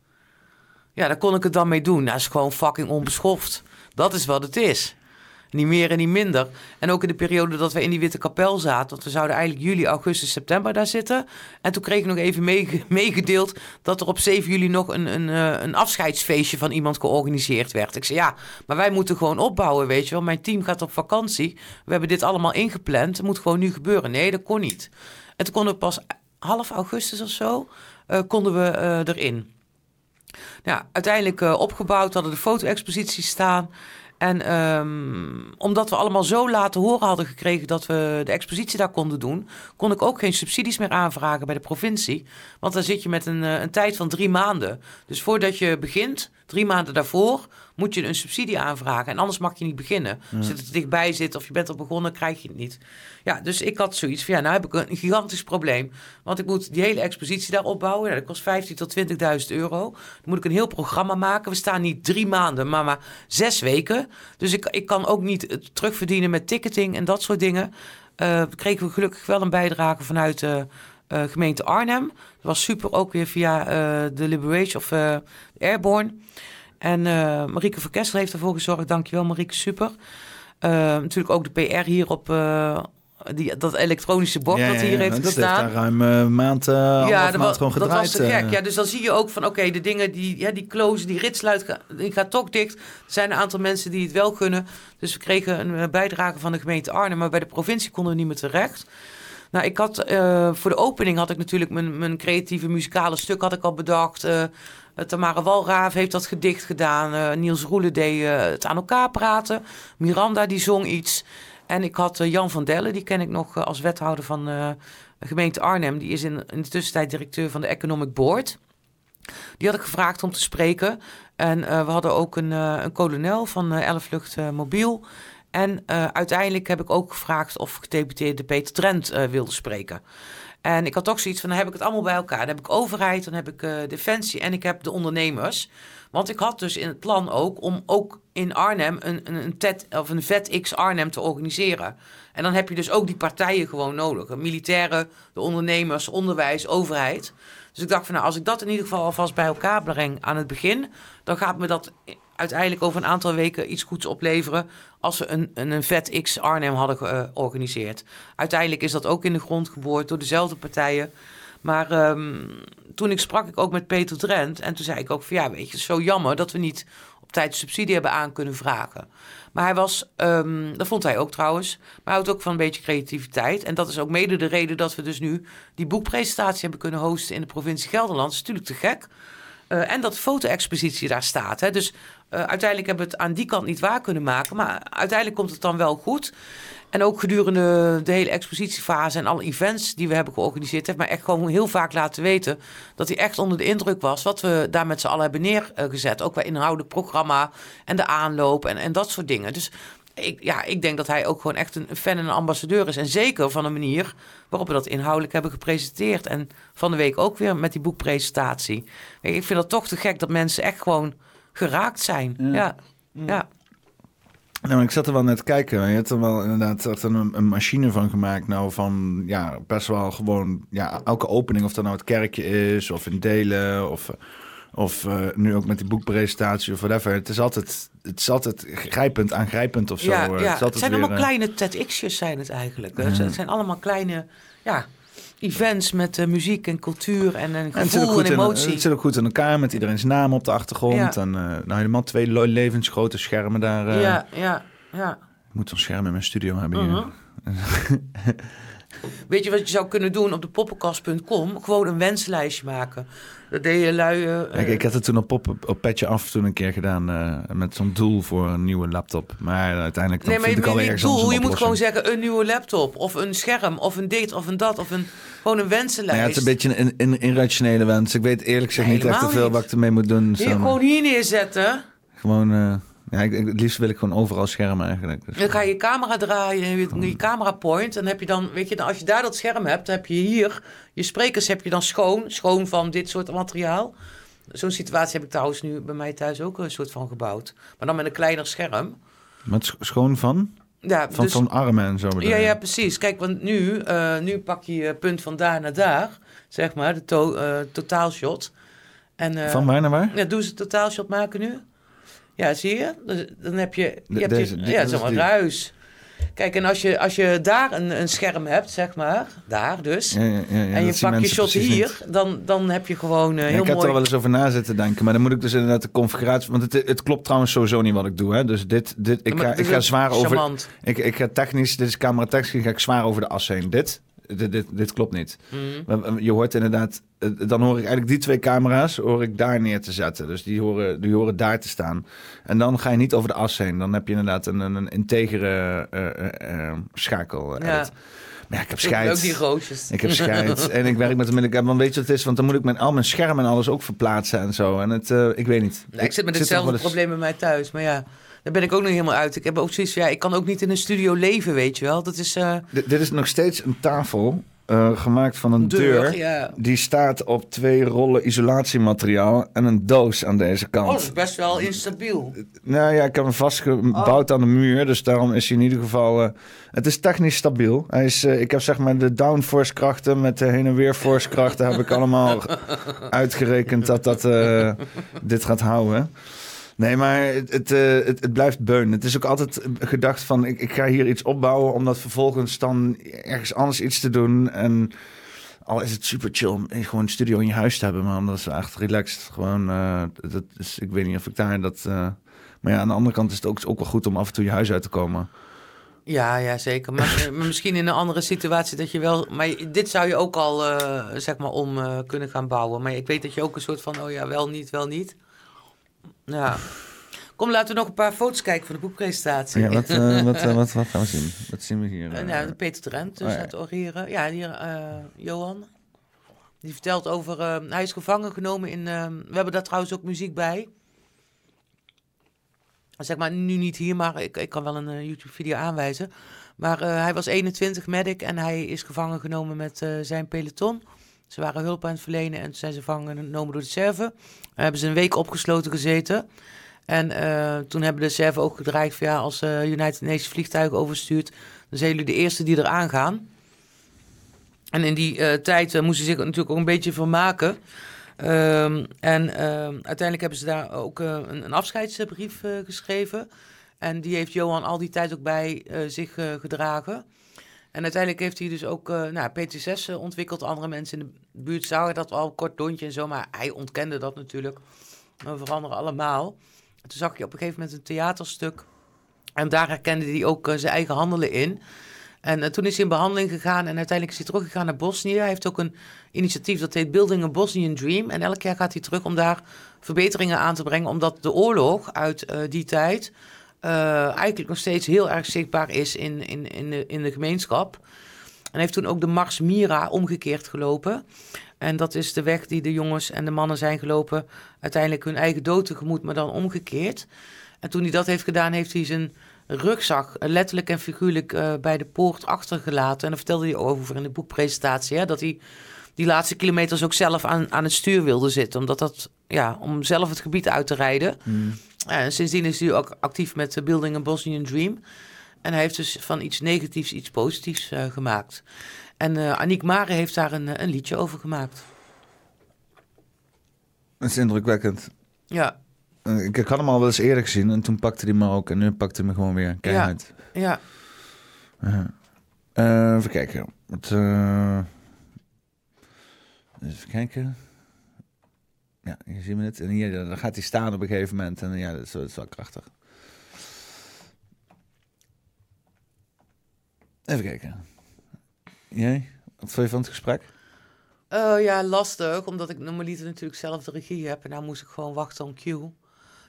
Ja, daar kon ik het dan mee doen. Dat is gewoon fucking onbeschoft. Dat is wat het is. Niet meer en niet minder. En ook in de periode dat we in die Witte Kapel zaten. Want we zouden eigenlijk juli, augustus, september daar zitten. En toen kreeg ik nog even meege- meegedeeld dat er op 7 juli nog een, een, eh, een afscheidsfeestje van iemand georganiseerd werd. Ik zei ja, maar wij moeten gewoon opbouwen, weet je wel. Mijn team gaat op vakantie. We hebben dit allemaal ingepland. Het moet gewoon nu gebeuren. Nee, dat kon niet. En toen konden we pas half augustus of zo, eh, konden we eh, erin. Ja, uiteindelijk opgebouwd, hadden de foto-exposities staan. En ehm, omdat we allemaal zo laat te horen hadden gekregen dat we de expositie daar konden doen, kon ik ook geen subsidies meer aanvragen bij de provincie. Want dan zit je met een, eh, een tijd van drie maanden. Dus voordat je begint, drie maanden daarvoor, moet je een subsidie aanvragen. En anders mag je niet beginnen. Als het er dichtbij zit of je bent er begonnen, krijg je het niet. Ja, dus ik had zoiets van, ja, nou heb ik een gigantisch probleem. Want ik moet die hele expositie daar opbouwen. Ja, dat kost 15.000 tot 20.000 euro. Dan moet ik een heel programma maken. We staan niet drie maanden, maar maar zes weken. Dus ik, ik kan ook niet terugverdienen met ticketing en dat soort dingen. Eh kregen we gelukkig wel een bijdrage vanuit de eh, gemeente Arnhem. Dat was super, ook weer via eh, de Liberation of eh, Airborne. En eh, Marieke van Kessel heeft ervoor gezorgd. Dankjewel Marieke, super. Eh, natuurlijk ook de PR hier op eh, die, dat elektronische bord ja, dat hier ja, heeft dat gestaan. heeft daar ruim eh, maand, ja, maand dat, gewoon dat gedraaid. was te gek. Ja, dus dan zie je ook van, oké, de dingen die, ja, die close, die ritsluit, die gaat toch dicht. Er zijn een aantal mensen die het wel kunnen. Dus we kregen een bijdrage van de gemeente Arnhem, maar bij de provincie konden we niet meer terecht. Nou, ik had voor de opening had ik natuurlijk mijn, mijn creatieve muzikale stuk had ik al bedacht. Tamara Walraaf heeft dat gedicht gedaan. Eh, Niels Roelen deed eh, het aan elkaar praten. Miranda die zong iets. En ik had eh, Jan van Dellen, die ken ik nog eh, als wethouder van eh, gemeente Arnhem. Die is in, de tussentijd directeur van de Economic Board. Die had ik gevraagd om te spreken. En eh, we hadden ook een, eh, een kolonel van eh Lucht eh, Mobiel. En eh, uiteindelijk heb ik ook gevraagd of gedeputeerde Peter Trent eh, wilde spreken. En ik had toch zoiets van, dan heb ik het allemaal bij elkaar. Dan heb ik overheid, dan heb ik eh, defensie en ik heb de ondernemers. Want ik had dus in het plan ook om ook in Arnhem een, een, een, TED, of een VetX Arnhem te organiseren. En dan heb je dus ook die partijen gewoon nodig. De militairen, de ondernemers, onderwijs, overheid. Dus ik dacht van nou, als ik dat in ieder geval alvast bij elkaar breng aan het begin, dan gaat me dat uiteindelijk over een aantal weken iets goeds opleveren als we een, een, een VetX Arnhem hadden georganiseerd. Uiteindelijk is dat ook in de grond geboord door dezelfde partijen. Maar ehm, toen ik sprak ik ook met Peter Drent en toen zei ik ook van ja, weet je, zo jammer dat we niet op tijd subsidie hebben aan kunnen vragen. Maar hij was, ehm, dat vond hij ook trouwens, maar hij houdt ook van een beetje creativiteit. En dat is ook mede de reden dat we dus nu die boekpresentatie hebben kunnen hosten in de provincie Gelderland. Is natuurlijk te gek. Eh, en dat foto-expositie daar staat. Hè. Dus eh, uiteindelijk hebben we het aan die kant niet waar kunnen maken. Maar uiteindelijk komt het dan wel goed. En ook gedurende de hele expositiefase en alle events die we hebben georganiseerd, heeft mij echt gewoon heel vaak laten weten dat hij echt onder de indruk was wat we daar met z'n allen hebben neergezet. Ook bij inhoudelijk programma en de aanloop en, en dat soort dingen. Dus ik, ja, ik denk dat hij ook gewoon echt een fan en een ambassadeur is. En zeker van de manier waarop we dat inhoudelijk hebben gepresenteerd. En van de week ook weer met die boekpresentatie. Ik vind dat toch te gek dat mensen echt gewoon geraakt zijn. Ja, ja. Nou, ik zat er wel net te kijken. Je hebt er wel inderdaad echt een, een machine van gemaakt. Nou, van ja, best wel gewoon ja, elke opening, of dat nou het kerkje is, of in delen, of, of eh, nu ook met die boekpresentatie of whatever. Het is altijd, het is altijd grijpend, aangrijpend of zo. ja, Eh, ja. Het, zijn weer, allemaal eh, kleine TEDx'jes zijn het eigenlijk. hè. Het zijn allemaal kleine ja, events met eh, muziek en cultuur en een En het zit, ook gevoel goed en in, emotie. het zit ook goed in elkaar met iedereen's naam op de achtergrond. Ja. En eh, nou, helemaal twee levensgrote schermen daar. eh. ja, ja, ja. Ik moet zo'n scherm in mijn studio hebben hier. Weet je wat je zou kunnen doen op de poppenkast.com? Gewoon een wenslijstje maken. Dat deed je lui... eh, ik had het toen op, op, op Petje Af toen een keer gedaan eh, met zo'n doel voor een nieuwe laptop. Maar uiteindelijk Nee, maar je, vind ik alweer je, ergens anders doel, je moet gewoon zeggen een nieuwe laptop of een scherm of een dit of een dat of een, gewoon een Nou wensenlijst. ja, het is een beetje een, een irrationele wens. Ik weet eerlijk gezegd Nee, niet echt te veel niet. wat ik ermee moet doen. Je gewoon hier neerzetten. gewoon, eh, ja, ik, ik- het liefst wil ik gewoon overal schermen eigenlijk. Dus, Dan ga je je camera draaien, je, je camera point. Dan heb je dan, weet je, dan als je daar dat scherm hebt, dan heb je hier je sprekers heb je dan schoon, schoon van dit soort materiaal. Zo'n situatie heb ik trouwens nu bij mij thuis ook een soort van gebouwd. Maar dan met een kleiner scherm. Met sch- schoon van? Ja, Van, dus, van armen en zo ja, ja, precies. Kijk, want nu, eh, nu pak je je punt van daar naar daar, zeg maar, de to eh, totaalshot. En, eh, Van waar naar waar? Ja, doe ze totaalshot maken nu. Ja, zie je? Dus Dan heb je, je hebt deze, je, die- ja, zo'n die. ruis. Kijk, en als je, als je daar een, een scherm hebt, zeg maar, daar dus, Ja, ja, ja, ja, en je pakt je shot hier, dan, dan heb je gewoon eh, heel ik heb er mooi... wel eens over na zitten denken, maar dan moet ik dus inderdaad de configuratie... Want het, het klopt trouwens sowieso niet wat ik doe. Hè? Dus dit, dit, ik, Maar ga, ik ga zwaar over... Ik, ik ga technisch, dit is camera technisch, ga ik zwaar over de as heen. Dit, dit, dit, dit klopt niet. Mhm. Je hoort inderdaad, eh, dan hoor ik eigenlijk die twee camera's hoor ik daar neer te zetten. Dus die horen, die horen daar te staan. En dan ga je niet over de as heen. Dan heb je inderdaad een, een, een integere eh, eh, schakel. Ja. Maar ja, ik heb Ik ook scheid. die roosjes. Ik heb scheid en ik werk met een ik Want weet je wat het is? Want dan moet ik mijn, al mijn schermen en alles ook verplaatsen en zo. En het, ik weet niet. Ja, ik zit met hetzelfde probleem bij mij thuis, maar ja, daar ben ik ook nog helemaal uit. Ik heb ook zoiets van, ja, ik kan ook niet in een studio leven, weet je wel. Dat is eh, Dit, is nog steeds een tafel eh, gemaakt van een deur. deur. Ja. Die staat op twee rollen isolatiemateriaal en een doos aan deze kant. Oh, dat is best wel instabiel. Nou ja, ik heb hem vastgebouwd Oh. aan de muur. Dus daarom is hij in ieder geval... eh, het is technisch stabiel. Hij is, ik heb zeg maar de downforce krachten met de heen en weer force krachten... heb ik allemaal uitgerekend dat dat dit gaat houden. Nee, maar het, het, eh, het, blijft beun. Het is ook altijd gedacht van... Ik, ik ga hier iets opbouwen om dat vervolgens dan ergens anders iets te doen. En al is het super chill om gewoon een studio in je huis te hebben... maar omdat is echt relaxed. Gewoon, eh, dat is, ik weet niet of ik daar dat... eh, maar ja, aan de andere kant is het ook, ook wel goed om af en toe je huis uit te komen. Ja, ja, zeker. Maar, misschien in een andere situatie dat je wel... Maar dit zou je ook al, zeg maar, om kunnen gaan bouwen. Maar ik weet dat je ook een soort van, oh ja, wel niet, wel niet. Ja. Kom, laten we nog een paar foto's kijken van de boekpresentatie. Ja, wat, eh, wat, eh, wat, wat gaan we zien? Wat zien we hier? Eh, eh? nou, de Peter Trent, dus Oh, ja. het oreren. Ja, hier, eh, Johan. Die vertelt over... eh, hij is gevangen genomen in... eh, we hebben daar trouwens ook muziek bij. Zeg maar, nu niet hier, maar ik, ik kan wel een eh, YouTube-video aanwijzen. Maar eh, hij was 21 medic en hij is gevangen genomen met eh, zijn peloton. Ze waren hulp aan het verlenen en toen zijn ze gevangen genomen door de Serven. Daar hebben ze een week opgesloten gezeten. En eh, toen hebben de Serven ook gedreigd van ja, als eh, United Nations vliegtuigen overstuurt, dan zijn jullie de eerste die eraan gaan. En in die eh, tijd moesten ze zich natuurlijk ook een beetje vermaken. Ehm, en ehm, uiteindelijk hebben ze daar ook een, een afscheidsbrief geschreven. En die heeft Johan al die tijd ook bij zich gedragen. En uiteindelijk heeft hij dus ook eh nou, PTSS eh, ontwikkeld. Andere mensen in de buurt zagen dat al kort lontje en zo. Maar hij ontkende dat natuurlijk. We veranderen allemaal. En toen zag je op een gegeven moment een theaterstuk. En daar herkende hij ook eh, zijn eigen handelen in. En toen is hij in behandeling gegaan en uiteindelijk is hij teruggegaan naar Bosnië. Hij heeft ook een initiatief dat heet Building a Bosnian Dream. En elk jaar gaat hij terug om daar verbeteringen aan te brengen, omdat de oorlog uit die tijd eh, eigenlijk nog steeds heel erg zichtbaar is in, in, in, de, in de gemeenschap. En heeft toen ook de Mars Mira omgekeerd gelopen. En dat is de weg die de jongens en de mannen zijn gelopen. Uiteindelijk hun eigen dood tegemoet, maar dan omgekeerd. En toen hij dat heeft gedaan, heeft hij zijn rugzak eh, letterlijk en figuurlijk eh, bij de poort achtergelaten. En daar vertelde hij over in de boekpresentatie. Hè, dat hij die laatste kilometers ook zelf aan, aan het stuur wilde zitten. Omdat dat, ja, om zelf het gebied uit te rijden. En sindsdien is hij ook actief met de Building a Bosnian Dream. En hij heeft dus van iets negatiefs iets positiefs eh, gemaakt. En eh Aniek Mare heeft daar een, eh, een liedje over gemaakt. Dat is indrukwekkend. Ja, Ik, ik had hem al wel eens eerder gezien en toen pakte hij me ook. En nu pakte hij me gewoon weer keihard. ja. Eh, even kijken. Het, even kijken. Ja, hier zien we het. En hier dan gaat hij staan op een gegeven moment. En ja, dat is, wel krachtig. Even kijken. Jij? Wat vond je van het gesprek? Eh, ja, lastig, omdat ik normaliter natuurlijk zelf de regie heb. En daar moest ik gewoon wachten op cue.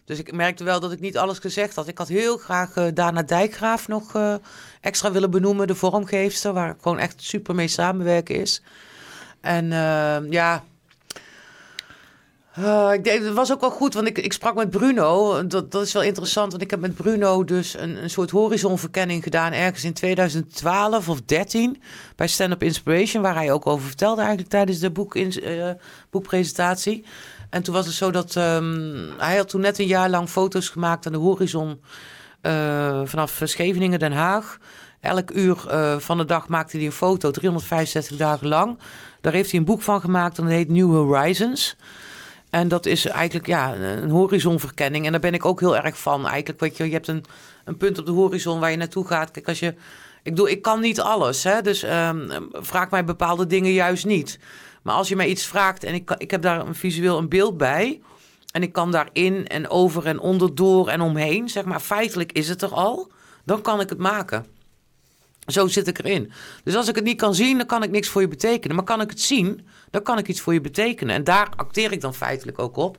Dus ik merkte wel dat ik niet alles gezegd had. Ik had heel graag eh, Dana Dijkgraaf nog eh, extra willen benoemen, de vormgeefster, waar ik gewoon echt super mee samenwerken is. En ja, eh, ik het was ook wel goed, want ik, ik sprak met Bruno. Dat, dat is wel interessant, want ik heb met Bruno dus een, een soort horizonverkenning gedaan ergens in 2012 of 13 bij Stand Up Inspiration, waar hij ook over vertelde eigenlijk tijdens de boek eh, boekpresentatie. En toen was het zo dat ehm, hij had toen net een jaar lang foto's gemaakt aan de horizon eh, vanaf Scheveningen, Den Haag. Elk uur van de dag maakte hij een foto, 365 dagen lang. Daar heeft hij een boek van gemaakt en dat heet New Horizons. En dat is eigenlijk ja, een horizonverkenning. En daar ben ik ook heel erg van. Eigenlijk, weet je, je hebt een, een punt op de horizon waar je naartoe gaat. Kijk, als je. Ik bedoel, ik kan niet alles. Hè? Dus ehm, vraag mij bepaalde dingen juist niet. Maar als je mij iets vraagt en ik, ik heb daar een visueel een beeld bij. En ik kan daarin en over en onderdoor en omheen. Zeg maar, feitelijk is het er al. Dan kan ik het maken. Zo zit ik erin. Dus als ik het niet kan zien, dan kan ik niks voor je betekenen. Maar kan ik het zien, dan kan ik iets voor je betekenen. En daar acteer ik dan feitelijk ook op.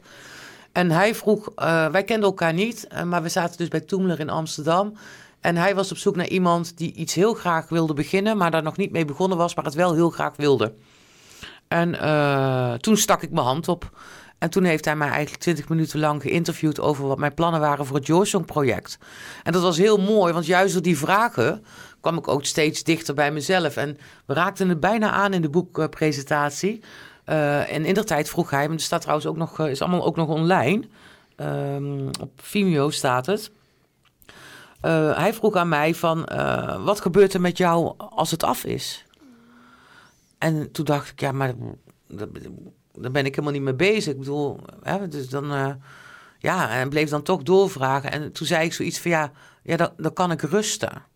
En hij vroeg, eh, wij kenden elkaar niet, eh, maar we zaten dus bij Toemler in Amsterdam. En hij was op zoek naar iemand die iets heel graag wilde beginnen, maar daar nog niet mee begonnen was, maar het wel heel graag wilde. En eh, toen stak ik mijn hand op. En toen heeft hij mij eigenlijk twintig minuten lang geïnterviewd over wat mijn plannen waren voor het Joorsong project. En dat was heel mooi, want juist door die vragen kwam ik ook steeds dichter bij mezelf. En we raakten het bijna aan in de boekpresentatie. Eh, en in der tijd vroeg hij, maar er staat trouwens ook nog, eh, is allemaal ook nog online. Ehm, op Vimeo staat het. Eh, hij vroeg aan mij van, wat gebeurt er met jou als het af is? En toen dacht ik, ja, maar daar ben ik helemaal niet mee bezig. Ik bedoel, dus dan, ja, en bleef dan toch doorvragen. En toen zei ik zoiets van, ja, ja dan, dan kan ik rusten.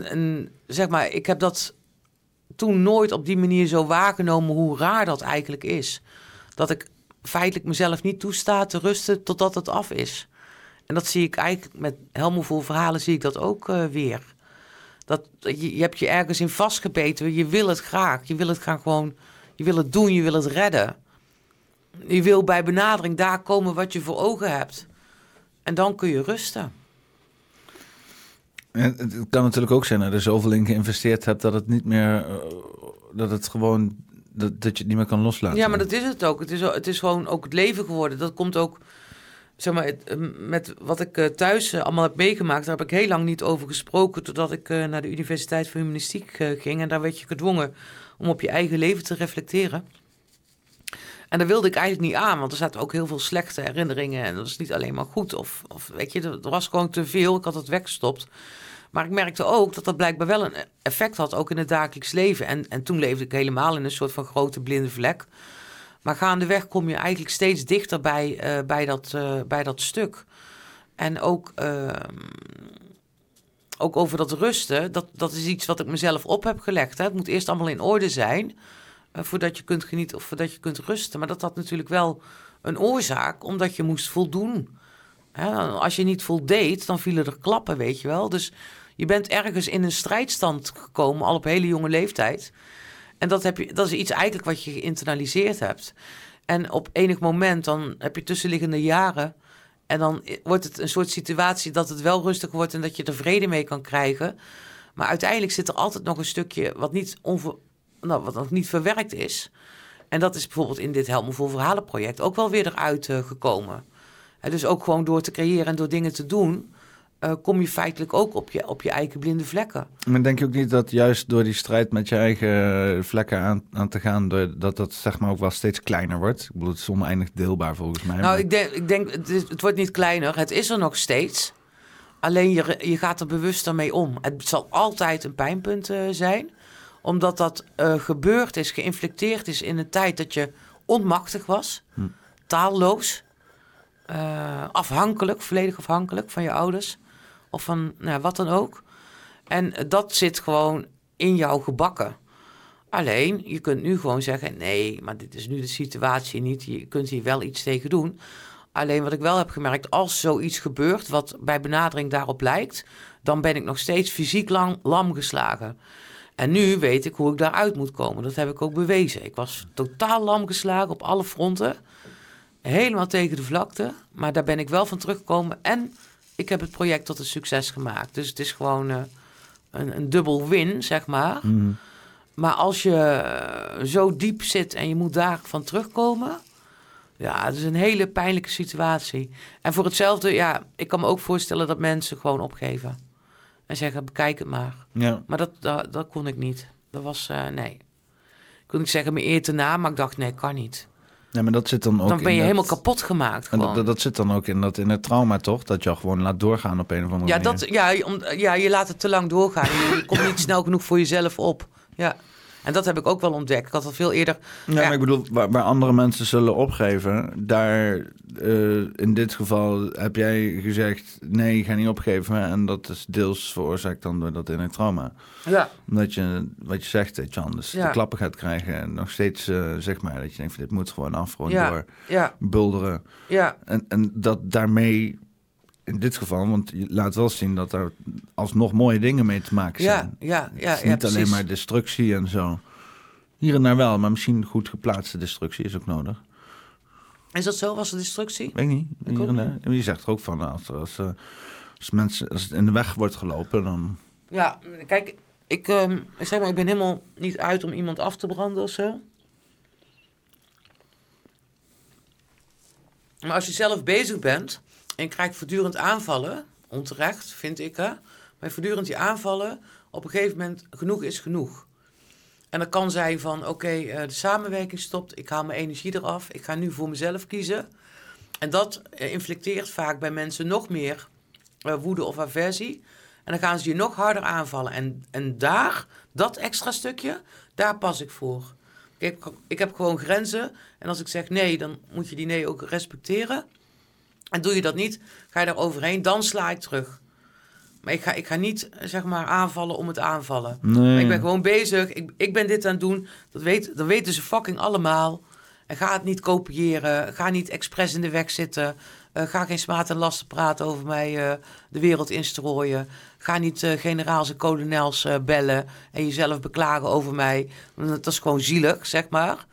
En, zeg maar, ik heb dat toen nooit op die manier zo waargenomen hoe raar dat eigenlijk is. Dat ik feitelijk mezelf niet toesta te rusten totdat het af is. En dat zie ik eigenlijk met helemaal verhalen zie ik dat ook eh, weer. Dat, je, je hebt je ergens in vastgebeten, je wil het graag. Je wil het gaan gewoon, je wil het doen, je wil het redden. Je wil bij benadering daar komen wat je voor ogen hebt. En dan kun je rusten. Het kan natuurlijk ook zijn dat je zoveel in geïnvesteerd hebt dat het niet meer, eh, dat het gewoon, dat, dat je het niet meer kan loslaten. Ja, maar dat is het ook. Het is, het is gewoon ook het leven geworden. Dat komt ook, zeg maar, eh, met wat ik eh, thuis allemaal heb meegemaakt. Daar heb ik heel lang niet over gesproken. Totdat ik naar de Universiteit voor Humanistiek ging. En daar werd je gedwongen om op je eigen leven te reflecteren. En daar wilde ik eigenlijk niet aan, want er zaten ook heel veel slechte herinneringen. En dat is niet alleen maar goed. Of, of weet je, er was gewoon te veel. Ik had het weggestopt. Maar ik merkte ook dat dat blijkbaar wel een effect had, ook in het dagelijks leven. En, en toen leefde ik helemaal in een soort van grote blinde vlek. Maar gaandeweg kom je eigenlijk steeds dichter bij, eh, bij, dat, eh, bij dat stuk. En ook, ehm, ook over dat rusten, dat, dat is iets wat ik mezelf op heb gelegd. Hè. Het moet eerst allemaal in orde zijn, eh, voordat je kunt genieten of voordat je kunt rusten. Maar dat had natuurlijk wel een oorzaak, omdat je moest voldoen. Hè, als je niet voldeed, dan vielen er klappen, weet je wel. Dus Je bent ergens in een strijdstand gekomen, al op hele jonge leeftijd. En dat, heb je, dat is iets eigenlijk wat je geïnternaliseerd hebt. En op enig moment dan heb je tussenliggende jaren. En dan wordt het een soort situatie dat het wel rustig wordt en dat je er vrede mee kan krijgen. Maar uiteindelijk zit er altijd nog een stukje wat niet, onver, nou, wat nog niet verwerkt is. En dat is bijvoorbeeld in dit Help Me Vol Verhalen project ook wel weer eruit eh, gekomen. Hè, dus ook gewoon door te creëren en door dingen te doen, eh, kom je feitelijk ook op je, op je eigen blinde vlekken. Maar denk je ook niet dat juist door die strijd met je eigen vlekken aan, aan te gaan, door- dat dat zeg maar ook wel steeds kleiner wordt? Ik bedoel, het is oneindig deelbaar volgens mij. Nou, maar- ik denk, ik denk het, is- het wordt niet kleiner. Het is er nog steeds. Alleen je, je gaat er bewuster mee om. Het zal altijd een pijnpunt eh, zijn. Omdat dat eh, gebeurd is, geïnflicteerd is in een tijd dat je onmachtig was. Taalloos. eh, afhankelijk, volledig afhankelijk van je ouders. Of van nou, wat dan ook. En dat zit gewoon in jou gebakken. Alleen, je kunt nu gewoon zeggen: nee, maar dit is nu de situatie niet. Je kunt hier wel iets tegen doen. Alleen wat ik wel heb gemerkt, als zoiets gebeurt wat bij benadering daarop lijkt, dan ben ik nog steeds fysiek lang lam geslagen. En nu weet ik hoe ik daaruit moet komen. Dat heb ik ook bewezen. Ik was totaal lam geslagen op alle fronten. Helemaal tegen de vlakte. Maar daar ben ik wel van teruggekomen. En ik heb het project tot een succes gemaakt. Dus het is gewoon eh, een, een dubbel win, zeg maar. Mhm. Maar als je eh, zo diep zit en je moet daarvan terugkomen. Ja, het is een hele pijnlijke situatie. En voor hetzelfde, ja, ik kan me ook voorstellen dat mensen gewoon opgeven. En zeggen, bekijk het maar. ja. Maar dat, dat, dat kon ik niet. Dat was, eh, nee. Ik kon niet zeggen, mijn eer te na, maar ik dacht, nee, kan niet. Ja, maar dat zit dan ook Dan ben je dat- helemaal kapot gemaakt En gewoon. dat, dat, dat zit dan ook in, dat, in het trauma, toch? Dat je al gewoon laat doorgaan op een of andere ja, manier. dat, ja, je- om, ja, je laat het te lang doorgaan. Je, je komt niet snel genoeg voor jezelf op. Ja. En dat heb ik ook wel ontdekt. Ik had al veel eerder... Ja, Ja. maar ik bedoel, waar, waar andere mensen zullen opgeven, daar eh, in dit geval heb jij gezegd, nee, ik ga niet opgeven. En dat is deels veroorzaakt dan door dat innerlijk trauma. Ja. Omdat je, wat je zegt, weet je, anders Ja. de klappen gaat krijgen. En nog steeds, eh, zeg maar, dat je denkt, van, dit moet gewoon af, gewoon Ja. door Ja, bulderen. ja, En, en dat daarmee, in dit geval, want je laat wel zien dat er alsnog mooie dingen mee te maken zijn. ja, ja, ja, Het is ja, niet alleen precies. maar destructie en zo. Hier en daar wel, maar misschien goed geplaatste destructie is ook nodig. Is dat zo? Was er destructie? Weet ik niet. Ik Hier en daar. Je zegt er ook van, als, als, eh, als, mensen, als het in de weg wordt gelopen, dan... Ja, kijk, ik, ehm, ik zeg maar, ik ben helemaal niet uit om iemand af te branden of zo. Maar als je zelf bezig bent en je krijgt voortdurend aanvallen, onterecht vind ik hè, maar voortdurend die aanvallen, op een gegeven moment genoeg is genoeg. En dat kan zijn van, oké, eh, de samenwerking stopt, ik haal mijn energie eraf, ik ga nu voor mezelf kiezen. En dat eh, inflicteert vaak bij mensen nog meer eh, woede of aversie. En dan gaan ze je nog harder aanvallen. En, en daar, dat extra stukje, daar pas ik voor. Ik, ik heb gewoon grenzen. En als ik zeg nee, dan moet je die nee ook respecteren. En doe je dat niet, ga je daar overheen, dan sla ik terug. Maar ik ga, ik ga niet, zeg maar, aanvallen om het aanvallen. Nee. Ik ben gewoon bezig. Ik, ik ben dit aan het doen. Dat, weet, dat weten ze fucking allemaal. En ga het niet kopiëren. Ga niet expres in de weg zitten. Eh, ga geen smaad en lasten praten over mij eh, de wereld instrooien. Ga niet eh, generaals en kolonels bellen en jezelf beklagen over mij. Want Dat is gewoon zielig, zeg maar.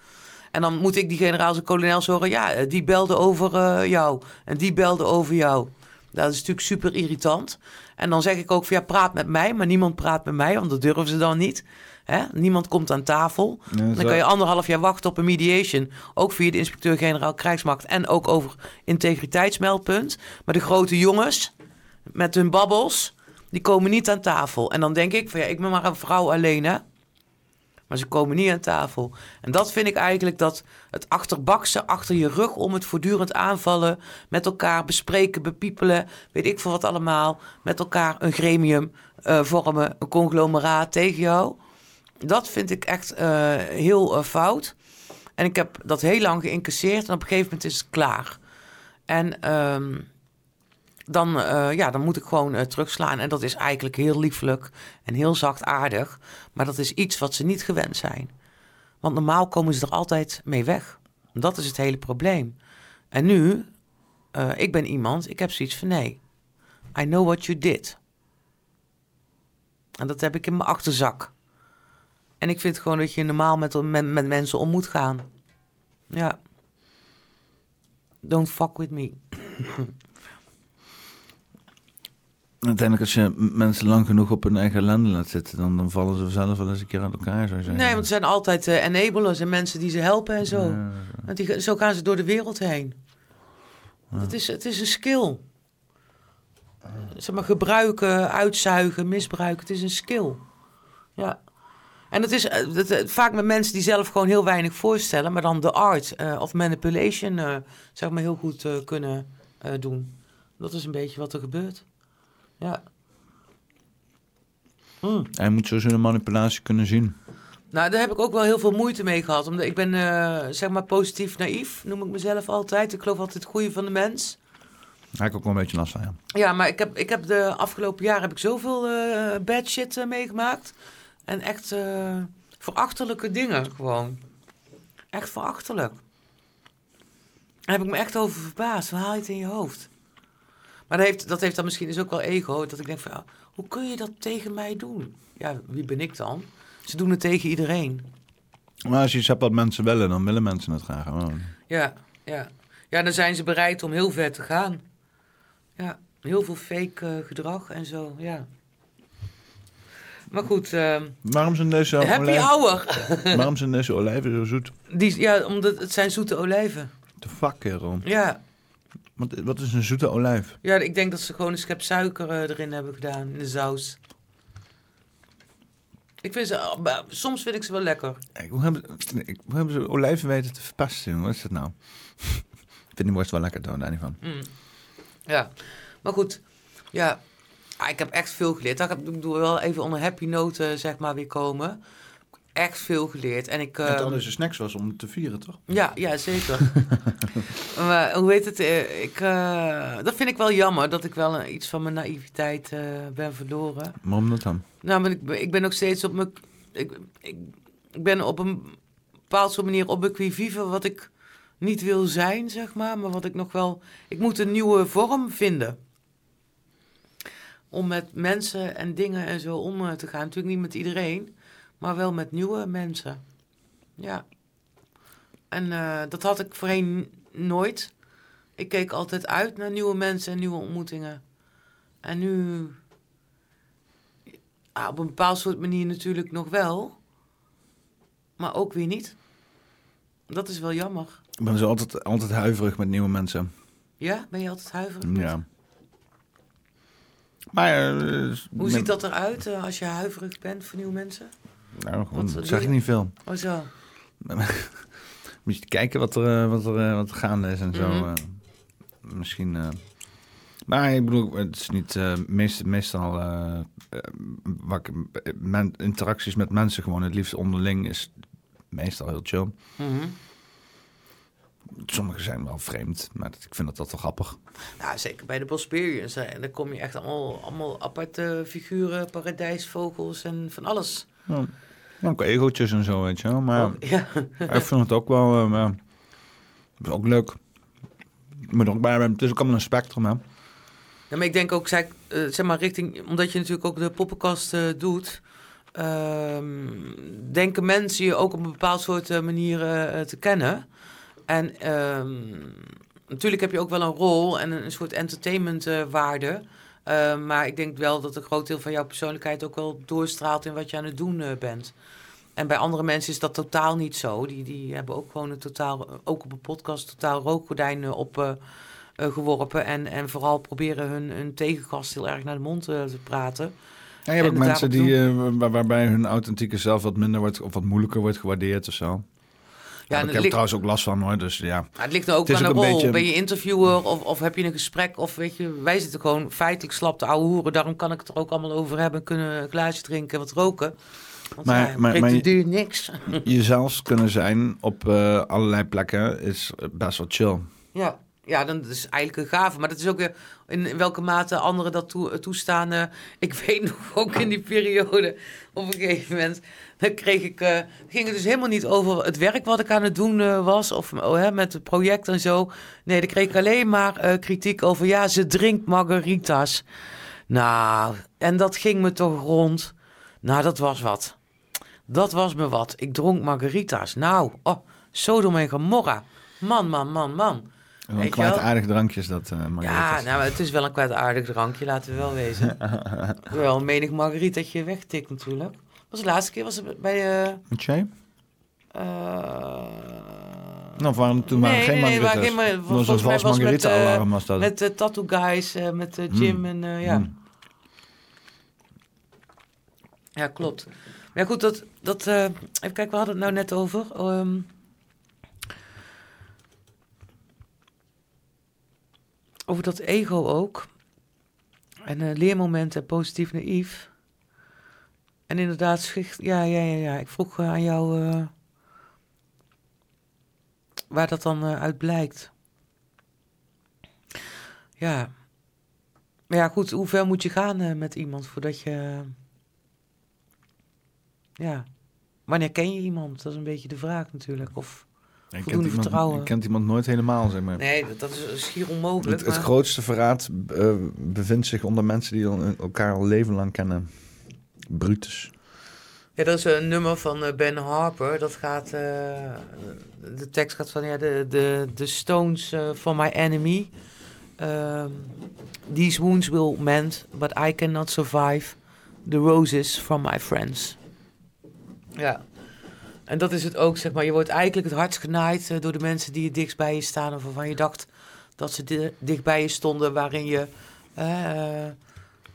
En dan moet ik die generaals en kolonels horen. Ja, eh, die belde over eh, jou. En die belde over jou. Dat is natuurlijk super irritant. En dan zeg ik ook van ja, praat met mij. Maar niemand praat met mij, want dat durven ze dan niet. Hè? Niemand komt aan tafel. Ja, Dan kan je anderhalf jaar wachten op een mediation. Ook via de inspecteur-generaal Krijgsmacht. En ook over integriteitsmeldpunt. Maar de grote jongens met hun babbels, die komen niet aan tafel. En dan denk ik van ja, ik ben maar een vrouw alleen hè. Maar ze komen niet aan tafel. En dat vind ik eigenlijk dat het achterbaksen achter je rug om het voortdurend aanvallen, met elkaar bespreken, bepiepelen, weet ik veel wat allemaal, met elkaar een gremium eh, vormen, een conglomeraat tegen jou. Dat vind ik echt eh, heel eh, fout. En ik heb dat heel lang geïncasseerd en op een gegeven moment is het klaar. En ehm, dan, eh, ja, dan moet ik gewoon eh, terugslaan. En dat is eigenlijk heel liefelijk en heel zachtaardig. Maar dat is iets wat ze niet gewend zijn. Want normaal komen ze er altijd mee weg. Dat is het hele probleem. En nu, eh, ik ben iemand, ik heb zoiets van nee. I know what you did. En dat heb ik in mijn achterzak. En ik vind gewoon dat je normaal met, met, met mensen om moet gaan. Ja. Don't fuck with me. Uiteindelijk, als je mensen lang genoeg op hun eigen ellende laat zitten, dan, dan vallen ze zelf wel eens een keer aan elkaar, zou zeggen. Nee, want er zijn altijd eh, enablers en mensen die ze helpen en zo. Ja, Want die, zo gaan ze door de wereld heen. Het, is, het is een skill. Zeg maar, gebruiken, uitzuigen, misbruiken. Het is een skill. Ja. En het is eh, dat, vaak met mensen die zelf gewoon heel weinig voorstellen, maar dan de art eh, of manipulation zeg maar heel goed kunnen doen. Dat is een beetje wat er gebeurt. Ja. Hmm. Hij moet sowieso de manipulatie kunnen zien. Nou, daar heb ik ook wel heel veel moeite mee gehad. Omdat ik ben, eh, zeg maar, positief naïef, noem ik mezelf altijd. Ik geloof altijd het goede van de mens. Daar heb ik ook wel een beetje last van, ja. Ja, maar ik heb, ik heb de afgelopen jaren heb ik zoveel eh, bad shit eh, meegemaakt. En echt verachtelijke dingen gewoon. Echt verachtelijk. Daar heb ik me echt over verbaasd. Waar haal je het in je hoofd? Maar dat heeft, dat heeft dan misschien dus ook wel ego. Dat ik denk van, hoe kun je dat tegen mij doen? Ja, wie ben ik dan? Ze doen het tegen iedereen. Maar als je iets hebt wat mensen willen, dan willen mensen het graag. Oh. Ja, ja. Ja, dan zijn ze bereid om heel ver te gaan. Ja, heel veel fake eh, gedrag en zo, ja. Maar goed, ehm, Waarom zijn deze happy olijven, hour. waarom zijn deze olijven zo zoet? Die, ja, omdat het zijn zoete olijven. De fuck, kerel. Ja. Wat, wat is een zoete olijf? ja, ik denk dat ze gewoon een schep suiker eh, erin hebben gedaan, in de saus. Ik vind ze, eh, maar soms vind ik ze wel lekker. Kijk, hoe, hebben, ik- hoe hebben ze olijven weten te jongen? Wat is dat nou? ik vind die worst wel lekker, daar niet van. Mm. Ja, maar goed, ja, ah, ik heb echt veel geleerd. Ik, doe wel even onder happy noten, zeg maar, weer komen. Echt veel geleerd. En ik... het ehm, al deze snacks was om te vieren, toch? Ja, ja, zeker. maar hoe heet het? eh, Ik, eh, dat vind ik wel jammer, dat ik wel iets van mijn naïviteit eh, ben verloren. Waarom dat dan? Nou, maar ik, ben- ik ben nog steeds op mijn... Ik, ik, ik ben op een bepaalde soort manier op mijn vive wat ik niet wil zijn, zeg maar. Maar wat ik nog wel... Ik moet een nieuwe vorm vinden. Om met mensen en dingen en zo om te gaan. Natuurlijk niet met iedereen, maar wel met nieuwe mensen. Ja. En eh, dat had ik voorheen nooit. Ik keek altijd uit naar nieuwe mensen en nieuwe ontmoetingen. En nu op een bepaald soort manier natuurlijk nog wel. Maar ook weer niet. Dat is wel jammer. Ik ben zo altijd, altijd huiverig met nieuwe mensen. Ja, ben je altijd huiverig? Ja. Maar... eh, Hoe ziet dat eruit eh, als je huiverig bent voor nieuwe mensen? Nou, gewoon, dat zeg ik niet veel. Oh zo. Moet je kijken wat er, eh, wat er, eh, wat er gaande is en zo. Mhm. eh. misschien... Maar ik bedoel, het is niet... meest, meestal... wat men- interacties met mensen gewoon het liefst onderling is meestal heel chill. Mhm. Sommige zijn wel vreemd, maar ik vind dat dat wel grappig. Nou, zeker bij de Bosperians. En dan kom je echt allemaal, allemaal aparte figuren, paradijsvogels en van alles. Ja, ook egootjes en zo, weet je wel. Maar Ook- ja. ik vind het ook wel... het is ook leuk. Er ook bij. Het is ook allemaal een spectrum, hè. Ja, maar ik denk ook, zeg, eh, zeg maar, richting, omdat je natuurlijk ook de poppenkast eh, doet, ehm, denken mensen je ook op een bepaald soort eh, manier eh, te kennen. En ehm, natuurlijk heb je ook wel een rol en een, een soort entertainmentwaarde. Eh, maar ik denk wel dat een groot deel van jouw persoonlijkheid ook wel doorstraalt in wat je aan het doen eh, bent. En bij andere mensen is dat totaal niet zo. Die, die hebben ook gewoon een totaal, ook op een podcast, totaal rookgordijn eh, op eh, eh, geworpen. En, en vooral proberen hun, hun tegengast heel erg naar de mond te praten. Ja, je hebt En ook mensen die, waar- waarbij hun authentieke zelf wat minder wordt of wat moeilijker wordt gewaardeerd of zo. Ja, ik heb ligt- trouwens ook last van hoor, dus ja. Maar het ligt er ook Het aan een rol. beetje- Ben je interviewer of, of heb je een gesprek? Of weet je, wij zitten gewoon feitelijk slap te ouwe hoeren. Daarom kan ik het er ook allemaal over hebben. Kunnen een glaasje drinken, wat roken. Want Maar- maar- maar de je- duur niks. Jezelf kunnen zijn op eh, allerlei plekken is best wel chill. Ja, ja, dan is eigenlijk een gave. Maar dat is ook weer in, in welke mate anderen dat toe, toestaan. eh. ik weet nog ook in die periode, op een gegeven moment, dan kreeg ik, eh, ging het dus helemaal niet over het werk wat ik aan het doen eh, was, of oh, met het project en zo. Nee, dan kreeg ik alleen maar eh, kritiek over, ja, ze drinkt margaritas. Nou, en dat ging me toch rond. Nou, dat was wat. Dat was me wat. Ik dronk margarita's. Nou, oh, Sodom en Gomorra. Man, man, man, man. Een Weet je kwaadaardig drankje is dat, eh Ja, nou, het is wel een kwaadaardig drankje, laten we wel wezen. wel een menig margaritaatje wegtikt natuurlijk. Was de laatste keer was het bij... eh Met jij? eh, Nou, waren, toen er geen nee, nee, margaritas. Dat was volgens mij was met, margarita-alarm was dat. Met de Tattoo Guys, eh, met eh, Jim Mm. en eh, ja. Mm. Ja, klopt. Maar ja, goed, dat, dat eh, even kijken, we hadden het nou net over. Ehm, over dat ego ook. En eh, leermomenten, positief naïef. En inderdaad, schicht, ja, ja, ja, ja. Ik vroeg eh, aan jou eh, waar dat dan eh, uit blijkt. Ja. Maar ja, goed, hoe ver moet je gaan met iemand voordat je... ja. Wanneer ken je iemand? Dat is een beetje de vraag natuurlijk. Of... Je kent iemand, vertrouwen. je kent iemand nooit helemaal, zeg maar. Nee, dat, dat is schier onmogelijk. Het, grootste verraad bevindt zich onder mensen die elkaar al leven lang kennen. Brutus. Ja, dat is een nummer van eh, Ben Harper. Dat gaat, eh, de tekst gaat van, ja, de, de, de stones for my enemy. Um, These wounds will mend, but I cannot survive. The roses from my friends. Ja. En dat is het ook, zeg maar. Je wordt eigenlijk het hardst genaaid door de mensen die het dichtst bij je staan. Of waarvan je dacht dat ze di- dicht bij je stonden. Waarin je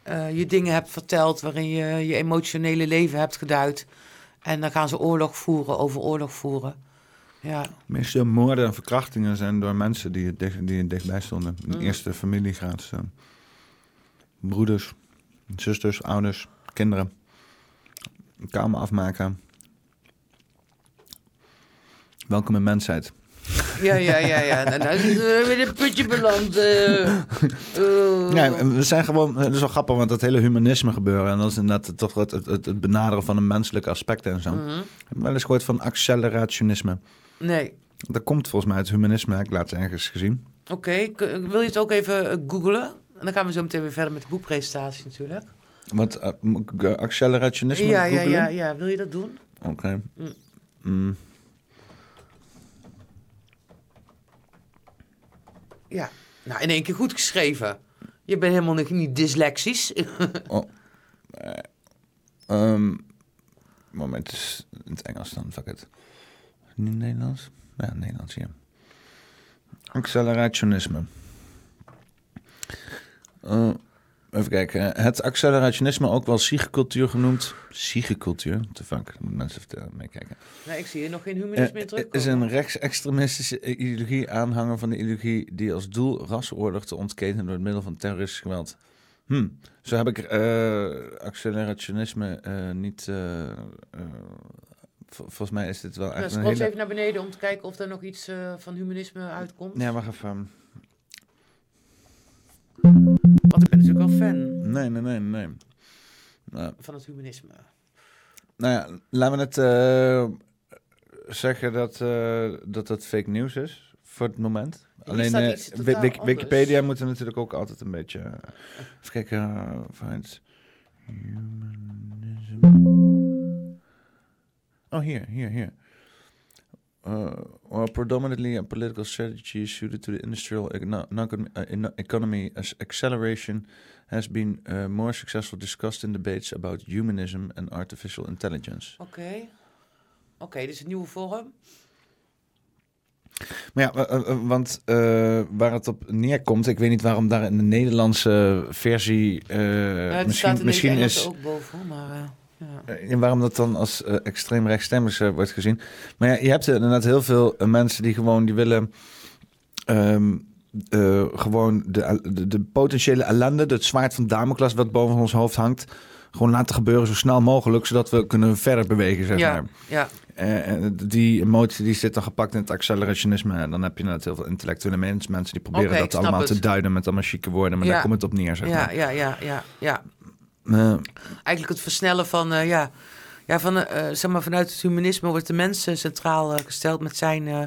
eh, je dingen hebt verteld. Waarin je je emotionele leven hebt geduid. En dan gaan ze oorlog voeren over oorlog voeren. Ja, De meeste moorden en verkrachtingen zijn door mensen die er dicht, die dichtbij stonden. In Mm. eerste familiegraad. eh, broeders, zusters, ouders, kinderen. Kamer afmaken. Welkom in mensheid. Ja, ja, ja. ja. Nou, nou is het eh, weer een putje beland. eh. Oh. Ja, en we zijn gewoon, het is wel grappig, want dat hele humanisme gebeuren. En dat is inderdaad toch het, het, het, het benaderen van een menselijke aspect en zo. Ik heb wel eens gehoord van accelerationisme. Nee. Dat komt volgens mij uit humanisme, heb ik laatst ergens gezien. Oké, k- wil je het ook even eh, googlen? En dan gaan we zo meteen weer verder met de boekpresentatie natuurlijk. Uh, ik, eh, accelerationisme Ja, ja, ja, ja. Wil je dat doen? Oké. Mm. Mm. Ja. Nou, in één keer goed geschreven. Je bent helemaal niet, niet dyslexisch. Ehm, moment, is in het Engels dan, fuck it. Niet Nederlands? Ja, Nederlands, ja. Accelerationisme. Eh, even kijken. Het accelerationisme, ook wel siegecultuur genoemd. Siegecultuur? Te fuck, mensen vertellen, meekijken. nee, ik zie hier nog geen humanisme in Eh, terug. is een rechtsextremistische ideologie aanhanger van de ideologie die als doel rasseoorlog te ontketenen door het middel van terroristisch geweld. Hm, zo heb ik eh, accelerationisme eh, niet. eh, eh, vol- volgens mij is dit wel Ja, een scroll eens hele. even naar beneden om te kijken of er nog iets eh, van humanisme uitkomt. Ja, wacht even. Want ik ben natuurlijk wel fan Nee, nee, nee, nee. Nou, van het humanisme. nou ja, laten we het eh, zeggen dat, eh, dat dat fake nieuws is voor het moment. Alleen eh, Wik-. Wikipedia moet er natuurlijk ook altijd een beetje. eh, even kijken. find humanism. Oh, hier, hier, hier. Uh, well, predominantly a political strategy suited to the industrial econo- uh, economy as acceleration has been uh, more successful discussed in debates about humanism and artificial intelligence. Oké. Oké, dit is een nieuwe vorm. Maar ja, wa- wa- wa- want eh, waar het op neerkomt, ik weet niet waarom daar in de Nederlandse versie eh, Ja, het staat misschien, in misschien is. ook boven, maar eh, ja. eh, en waarom dat dan als eh, extreem rechtstemmig eh, wordt gezien. Maar ja, je hebt inderdaad heel veel mensen die gewoon die willen ehm, eh, gewoon de, de, de potentiële ellende, het zwaard van Damocles wat boven ons hoofd hangt, gewoon laten gebeuren zo snel mogelijk, zodat we kunnen verder bewegen, zeg ja, maar. ja, en die emotie die zit dan gepakt in het accelerationisme. En dan heb je inderdaad heel veel intellectuele mensen, mensen die proberen dat allemaal het. te duiden met allemaal chique woorden. Maar Ja. daar komt het op neer, zeg ja, maar. ja, ja, ja, ja. Eh, Eigenlijk het versnellen van, eh, ja, ja van eh, zeg maar, vanuit het humanisme wordt de mens eh, centraal eh, gesteld met zijn eh,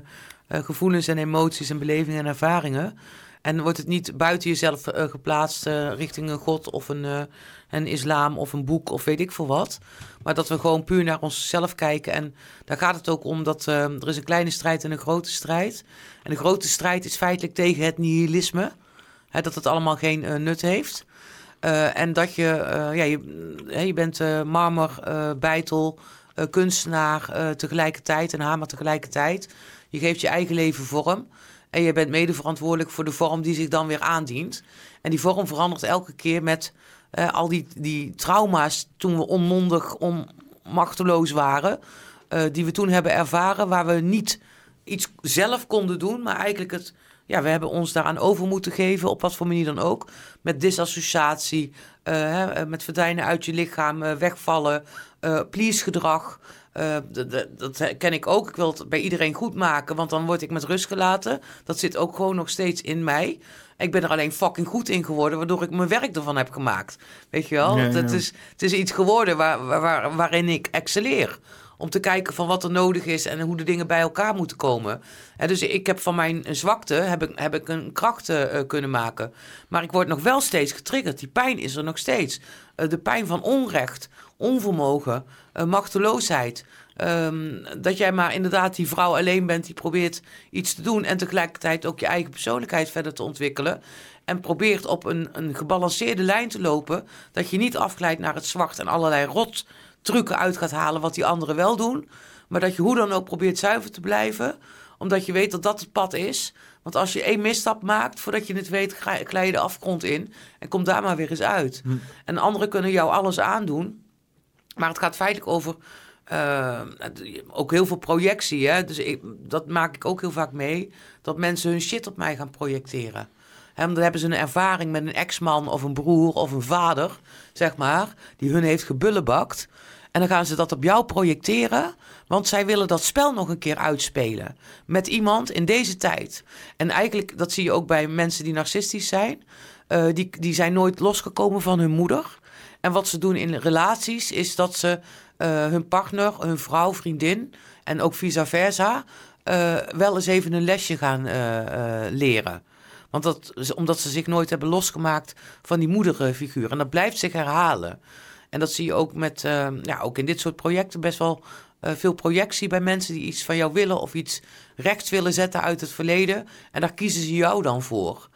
eh, gevoelens en emoties en belevingen en ervaringen. En wordt het niet buiten jezelf eh, geplaatst eh, richting een god of een, eh, een islam of een boek of weet ik veel wat. Maar dat we gewoon puur naar onszelf kijken. En daar gaat het ook om dat eh, er is een kleine strijd en een grote strijd. En de grote strijd is feitelijk tegen het nihilisme. Hè, dat het allemaal geen eh, nut heeft. Eh, en dat je, eh, ja, je, hè, je bent eh, marmer, bijtel, kunstenaar tegelijkertijd en hamer tegelijkertijd. Je geeft je eigen leven vorm. En je bent mede verantwoordelijk voor de vorm die zich dan weer aandient. En die vorm verandert elke keer met al die, die trauma's toen we onmondig, onmachteloos waren. die we toen hebben ervaren, waar we niet iets zelf konden doen, maar eigenlijk het. Ja, we hebben ons daaraan over moeten geven, op wat voor manier dan ook. Met disassociatie, eh, hè, eh, met verdwijnen uit je lichaam, eh, wegvallen, please gedrag. Dat ken ik ook. Ik wil het bij iedereen goed maken, want dan word ik met rust gelaten. Dat zit ook gewoon nog steeds in mij. Ik ben er alleen fucking goed in geworden, waardoor ik mijn werk ervan heb gemaakt. Weet je wel? Ja, Het, is, het is iets geworden waar, waarin ik excelleer. Om te kijken van wat er nodig is en hoe de dingen bij elkaar moeten komen. Dus ik heb van mijn zwakte heb ik, heb ik een kracht eh, kunnen maken. Maar ik word nog wel steeds getriggerd. Die pijn is er nog steeds. Eh, de pijn van onrecht, onvermogen, eh, machteloosheid. Ehm, dat jij maar inderdaad die vrouw alleen bent die probeert iets te doen. En tegelijkertijd ook je eigen persoonlijkheid verder te ontwikkelen. En probeert op een, een gebalanceerde lijn te lopen. Dat je niet afglijdt naar het zwart en allerlei rot trucken uit gaat halen wat die anderen wel doen. Maar dat je hoe dan ook probeert zuiver te blijven. Omdat je weet dat dat het pad is. Want als je één misstap maakt, voordat je het weet, glij je de afgrond in. En kom daar maar weer eens uit. En anderen kunnen jou alles aandoen. Maar het gaat feitelijk over eh, ook heel veel projectie. Hè? Dus ik, dat maak ik ook heel vaak mee. Dat mensen hun shit op mij gaan projecteren. Want dan hebben ze een ervaring met een ex-man of een broer of een vader, zeg maar, die hun heeft gebullebakt. En dan gaan ze dat op jou projecteren, want zij willen dat spel nog een keer uitspelen. Met iemand in deze tijd. En eigenlijk, dat zie je ook bij mensen die narcistisch zijn. eh, die, die zijn nooit losgekomen van hun moeder. En wat ze doen in relaties is dat ze eh, hun partner, hun vrouw, vriendin en ook vice versa eh, wel eens even een lesje gaan leren. Want dat, omdat ze zich nooit hebben losgemaakt van die moederfiguur. En dat blijft zich herhalen. En dat zie je ook met, eh, ja, ook in dit soort projecten best wel eh, veel projectie bij mensen die iets van jou willen of iets rechts willen zetten uit het verleden. En daar kiezen ze jou dan voor.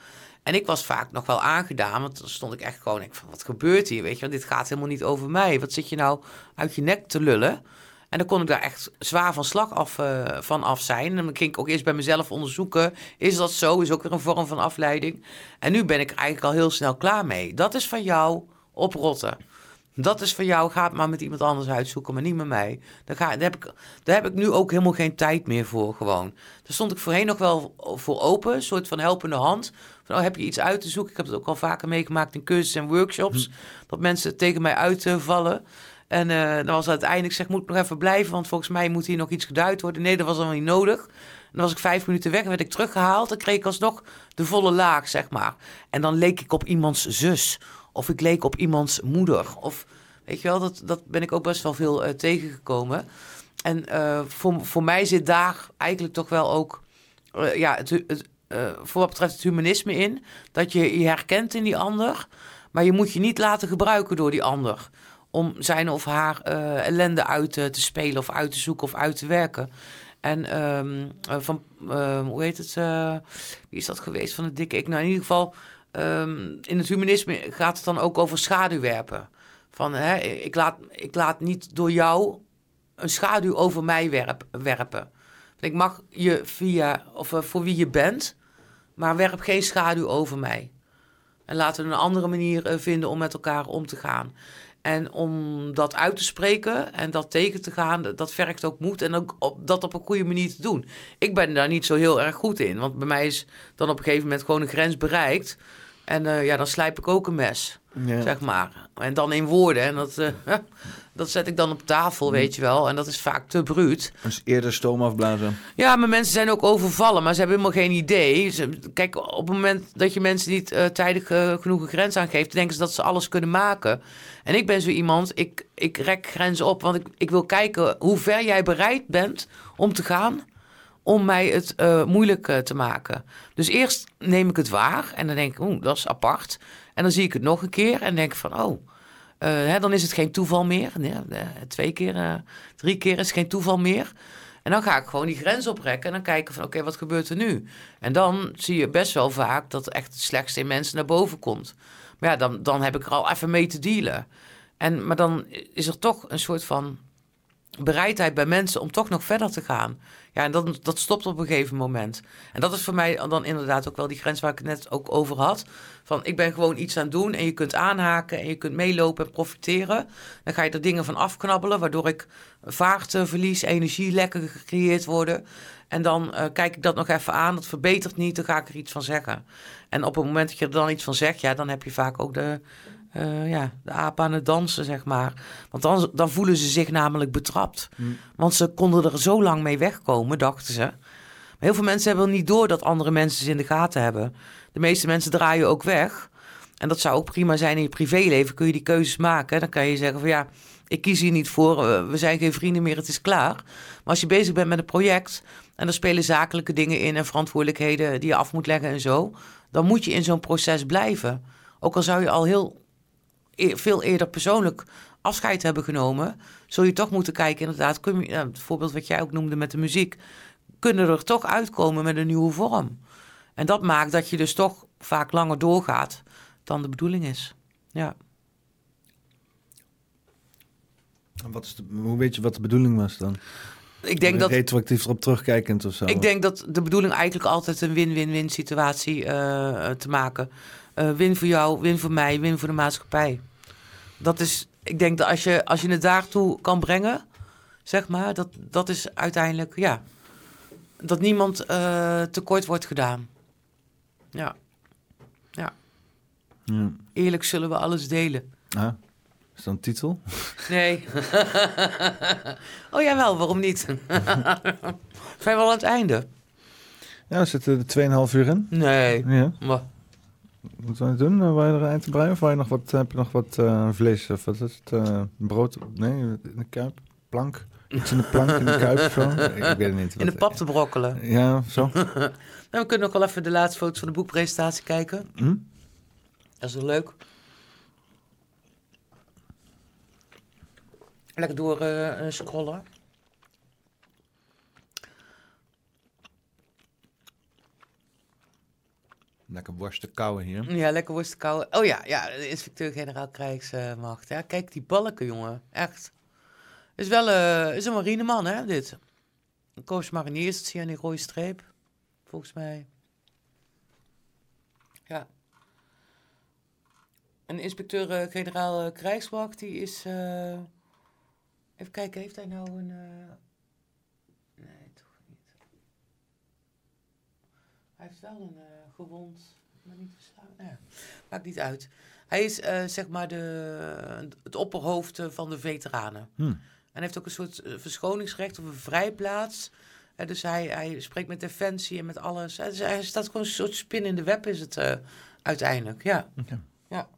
En ik was vaak nog wel aangedaan, want dan stond ik echt gewoon, ik van, wat gebeurt hier, weet je, want dit gaat helemaal niet over mij. Wat zit je nou uit je nek te lullen? En dan kon ik daar echt zwaar van slag af, eh, van af zijn. En dan ging ik ook eerst bij mezelf onderzoeken, is dat zo? Is ook weer een vorm van afleiding. En nu ben ik eigenlijk al heel snel klaar mee. Dat is van jou oprotten. Dat is van jou, ga het maar met iemand anders uitzoeken, maar niet met mij. Daar, ga, daar, heb ik, daar heb ik nu ook helemaal geen tijd meer voor gewoon. Daar stond ik voorheen nog wel voor open, een soort van helpende hand. Van, oh, heb je iets uit te zoeken? Ik heb het ook al vaker meegemaakt in cursussen en workshops. Dat mensen tegen mij uitvallen. En eh, dan was uiteindelijk zeg, moet ik nog even blijven, want volgens mij moet hier nog iets geduid worden. Nee, dat was allemaal niet nodig. En dan was ik vijf minuten weg, werd ik teruggehaald. Dan kreeg ik alsnog de volle laag, zeg maar. En dan leek ik op iemands zus. Of ik leek op iemands moeder. Of weet je wel, dat, dat ben ik ook best wel veel eh, tegengekomen. En eh, voor, voor mij zit daar eigenlijk toch wel ook, eh, ja, het, het, voor wat betreft het humanisme in. Dat je je herkent in die ander. Maar je moet je niet laten gebruiken door die ander. Om zijn of haar ellende uit te spelen of uit te zoeken of uit te werken. En ehm, eh, van, hoe heet het? wie is dat geweest van de dikke ik? Nou, in ieder geval, ehm, in het humanisme gaat het dan ook over schaduwwerpen. Van, hè, ik, laat, ik laat niet door jou een schaduw over mij werp, werpen. Ik mag je via, of eh, voor wie je bent, maar werp geen schaduw over mij. En laten we een andere manier eh, vinden om met elkaar om te gaan. En om dat uit te spreken en dat tegen te gaan, dat- vergt ook moed en ook dat op een goede manier te doen. Ik ben daar niet zo heel erg goed in, want bij mij is dan op een gegeven moment gewoon een grens bereikt. En eh, ja, dan slijp ik ook een mes, Ja. zeg maar. En dan in woorden. En dat, eh, dat zet ik dan op tafel, weet je wel. En dat is vaak te bruut. Dus eerder stoom afblazen. Ja, maar mensen zijn ook overvallen, maar ze hebben helemaal geen idee. Ze, kijk, op het moment dat je mensen niet eh, tijdig genoeg een grens aangeeft, denken ze dat ze alles kunnen maken. En ik ben zo iemand, ik, ik rek grenzen op, want ik, ik wil kijken hoe ver jij bereid bent om te gaan. Om mij het eh, moeilijk eh, te maken. Dus eerst neem ik het waar en dan denk ik, oeh, dat is apart. En dan zie ik het nog een keer en denk van, oh, eh, hè, dan is het geen toeval meer. Twee keer, drie keer is geen toeval meer. En dan ga ik gewoon die grens oprekken en dan kijken van, oké, wat gebeurt er nu? En dan zie je best wel vaak dat echt het slechtste in mensen naar boven komt. Maar ja, dan, dan heb ik er al even mee te dealen. En, maar dan is er toch een soort van bereidheid bij mensen om toch nog verder te gaan. Ja, en dat, dat stopt op een gegeven moment. En dat is voor mij dan inderdaad ook wel die grens waar ik het net ook over had. Van ik ben gewoon iets aan het doen en je kunt aanhaken en je kunt meelopen en profiteren. Dan ga je er dingen van afknabbelen, waardoor ik vaart eh, verlies, energie lekker gecreëerd worden. En dan eh, kijk ik dat nog even aan, dat verbetert niet, dan ga ik er iets van zeggen. En op het moment dat je er dan iets van zegt, ja, dan heb je vaak ook de, eh, ja, de aap aan het dansen, zeg maar. Want dan, dan voelen ze zich namelijk betrapt. Want ze konden er zo lang mee wegkomen, dachten ze. Maar heel veel mensen hebben niet door dat andere mensen ze in de gaten hebben. De meeste mensen draaien ook weg. En dat zou ook prima zijn in je privéleven. Kun je die keuzes maken. Dan kan je zeggen van ja, ik kies hier niet voor. We zijn geen vrienden meer, het is klaar. Maar als je bezig bent met een project... en er spelen zakelijke dingen in... en verantwoordelijkheden die je af moet leggen en zo... dan moet je in zo'n proces blijven. Ook al zou je al heel e- veel eerder persoonlijk afscheid hebben genomen... zul je toch moeten kijken, inderdaad... Kun je, ja, het voorbeeld wat jij ook noemde met de muziek... kunnen er toch uitkomen met een nieuwe vorm. En dat maakt dat je dus toch vaak langer doorgaat dan de bedoeling is. Ja. En Wat is de, hoe weet je wat de bedoeling was dan? Ik denk dat Retroactief erop terugkijkend of zo? Ik denk dat de bedoeling eigenlijk altijd een win-win-win situatie eh, te maken. Eh, win voor jou, win voor mij, win voor de maatschappij. Dat is, ik denk dat als je, als je het daartoe kan brengen, zeg maar, dat, dat is uiteindelijk, ja, dat niemand eh, tekort wordt gedaan. Ja. ja. Ja. Eerlijk zullen we alles delen. Ah, is dat een titel? Nee. oh jawel, waarom niet? Zijn we al aan het einde? Ja, we zitten er 2,5 uur in. Nee. Ja. Maar, Wat wil je doen? Uh, wil je er eind te breien? Of je nog wat, heb je nog wat eh, vlees? Of wat is het? eh, brood? Nee, in de kuip? Plank? Iets in de plank, in de kuip of zo? Ik, ik weet het niet. in de pap te brokkelen. Ja, zo. Nou, we kunnen ook wel even de laatste foto's van de boekpresentatie kijken. Hm? Dat is wel leuk. Lekker door eh, eh, scrollen. Lekker worsten kouwen hier. Ja, lekker worst kouwen. Oh ja, ja, de inspecteur-generaal krijgsmacht. Ja, kijk die balken, jongen. Echt. Is wel eh, is een marineman, hè, dit. Koos Mariniers, zie je aan die rode streep. Volgens mij. Ja. Een inspecteur-generaal eh, krijgsmacht, die is... eh, Even kijken, heeft hij nou een... Nee, toch niet. Hij heeft wel een gewond, maar niet verslagen. Nou ja, maakt niet uit. Hij is eh, zeg maar de, het opperhoofd eh, van de veteranen. Hm. En heeft ook een soort eh, verschoningsrecht of een vrijplaats. Eh, dus hij, hij spreekt met defensie en met alles. Dus hij staat gewoon een soort spin in de web is het eh, uiteindelijk. Ja. Oké. ja.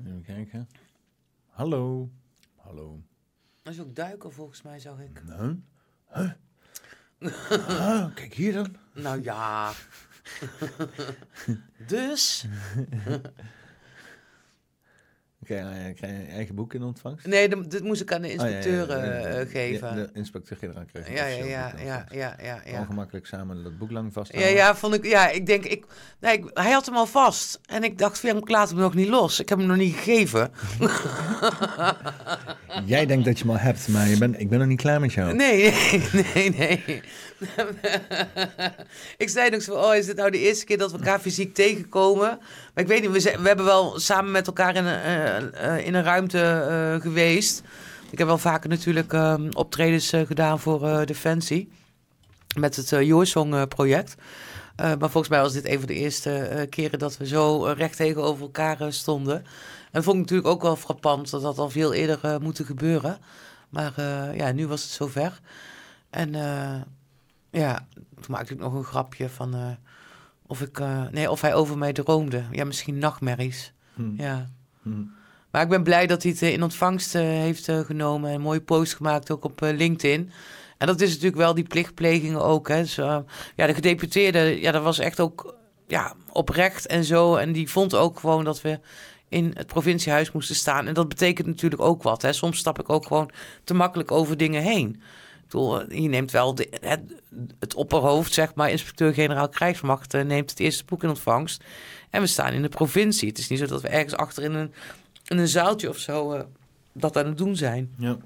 Even kijken. Hallo. Hallo. Dat is ook duiken volgens mij, zag ik. Huh? Huh? Ah, kijk hier dan. Nou ja. dus? Krijg je, krijg je je eigen boek in ontvangst? Nee, dit moest ik aan de Oh, ja, ja, ja, inspecteur ja, ja. eh, geven. Ja, de inspecteur-generaal kreeg een Ja, ja, ja, in ja, ja, ja, ja. Ongemakkelijk samen dat boek lang Ja, vasthouden. ja, vond ik, ja, ik denk, ik, nee, ik- hij had hem al vast. En ik dacht, van, ja, ik laat hem nog niet los. Ik heb hem nog niet gegeven. Jij denkt dat je hem al hebt, maar je bent, ik ben nog niet klaar met jou. Nee, nee, nee, nee. ik zei nog zo, oh, is dit nou de eerste keer dat we elkaar fysiek tegenkomen? Ik weet niet, we, we hebben wel samen met elkaar in een, eh, eh, in een ruimte eh, geweest. Ik heb wel vaker natuurlijk ehm, optredens gedaan voor Defensie. Met het uh. Eh, maar volgens mij was dit een van de eerste keren dat we zo recht tegenover elkaar stonden. En vond ik natuurlijk ook wel frappant dat dat al veel eerder eh, moeten gebeuren. Maar ja, nu was het zover. En ja, toen maakte ik nog een grapje van of, ik, eh, nee, of hij over mij droomde. Ja, misschien nachtmerries. Hm. Ja. Hm. Maar ik ben blij dat hij het eh, in ontvangst eh, heeft genomen. En een mooie post gemaakt ook op LinkedIn. En dat is natuurlijk wel die plichtplegingen ook. Hè. Dus, ja, de gedeputeerde, ja, dat was echt ook ja, oprecht en zo. En die vond ook gewoon dat we in het provinciehuis moesten staan. En dat betekent natuurlijk ook wat. Hè. Soms stap ik ook gewoon te makkelijk over dingen heen. Bedoel, je neemt wel de, het, het opperhoofd, zeg maar, inspecteur-generaal krijgsmacht, eh, neemt het eerste boek in ontvangst. En we staan in de provincie. Het is niet zo dat we ergens achter in een, in een zaaltje of zo eh, dat aan het doen zijn. Ja.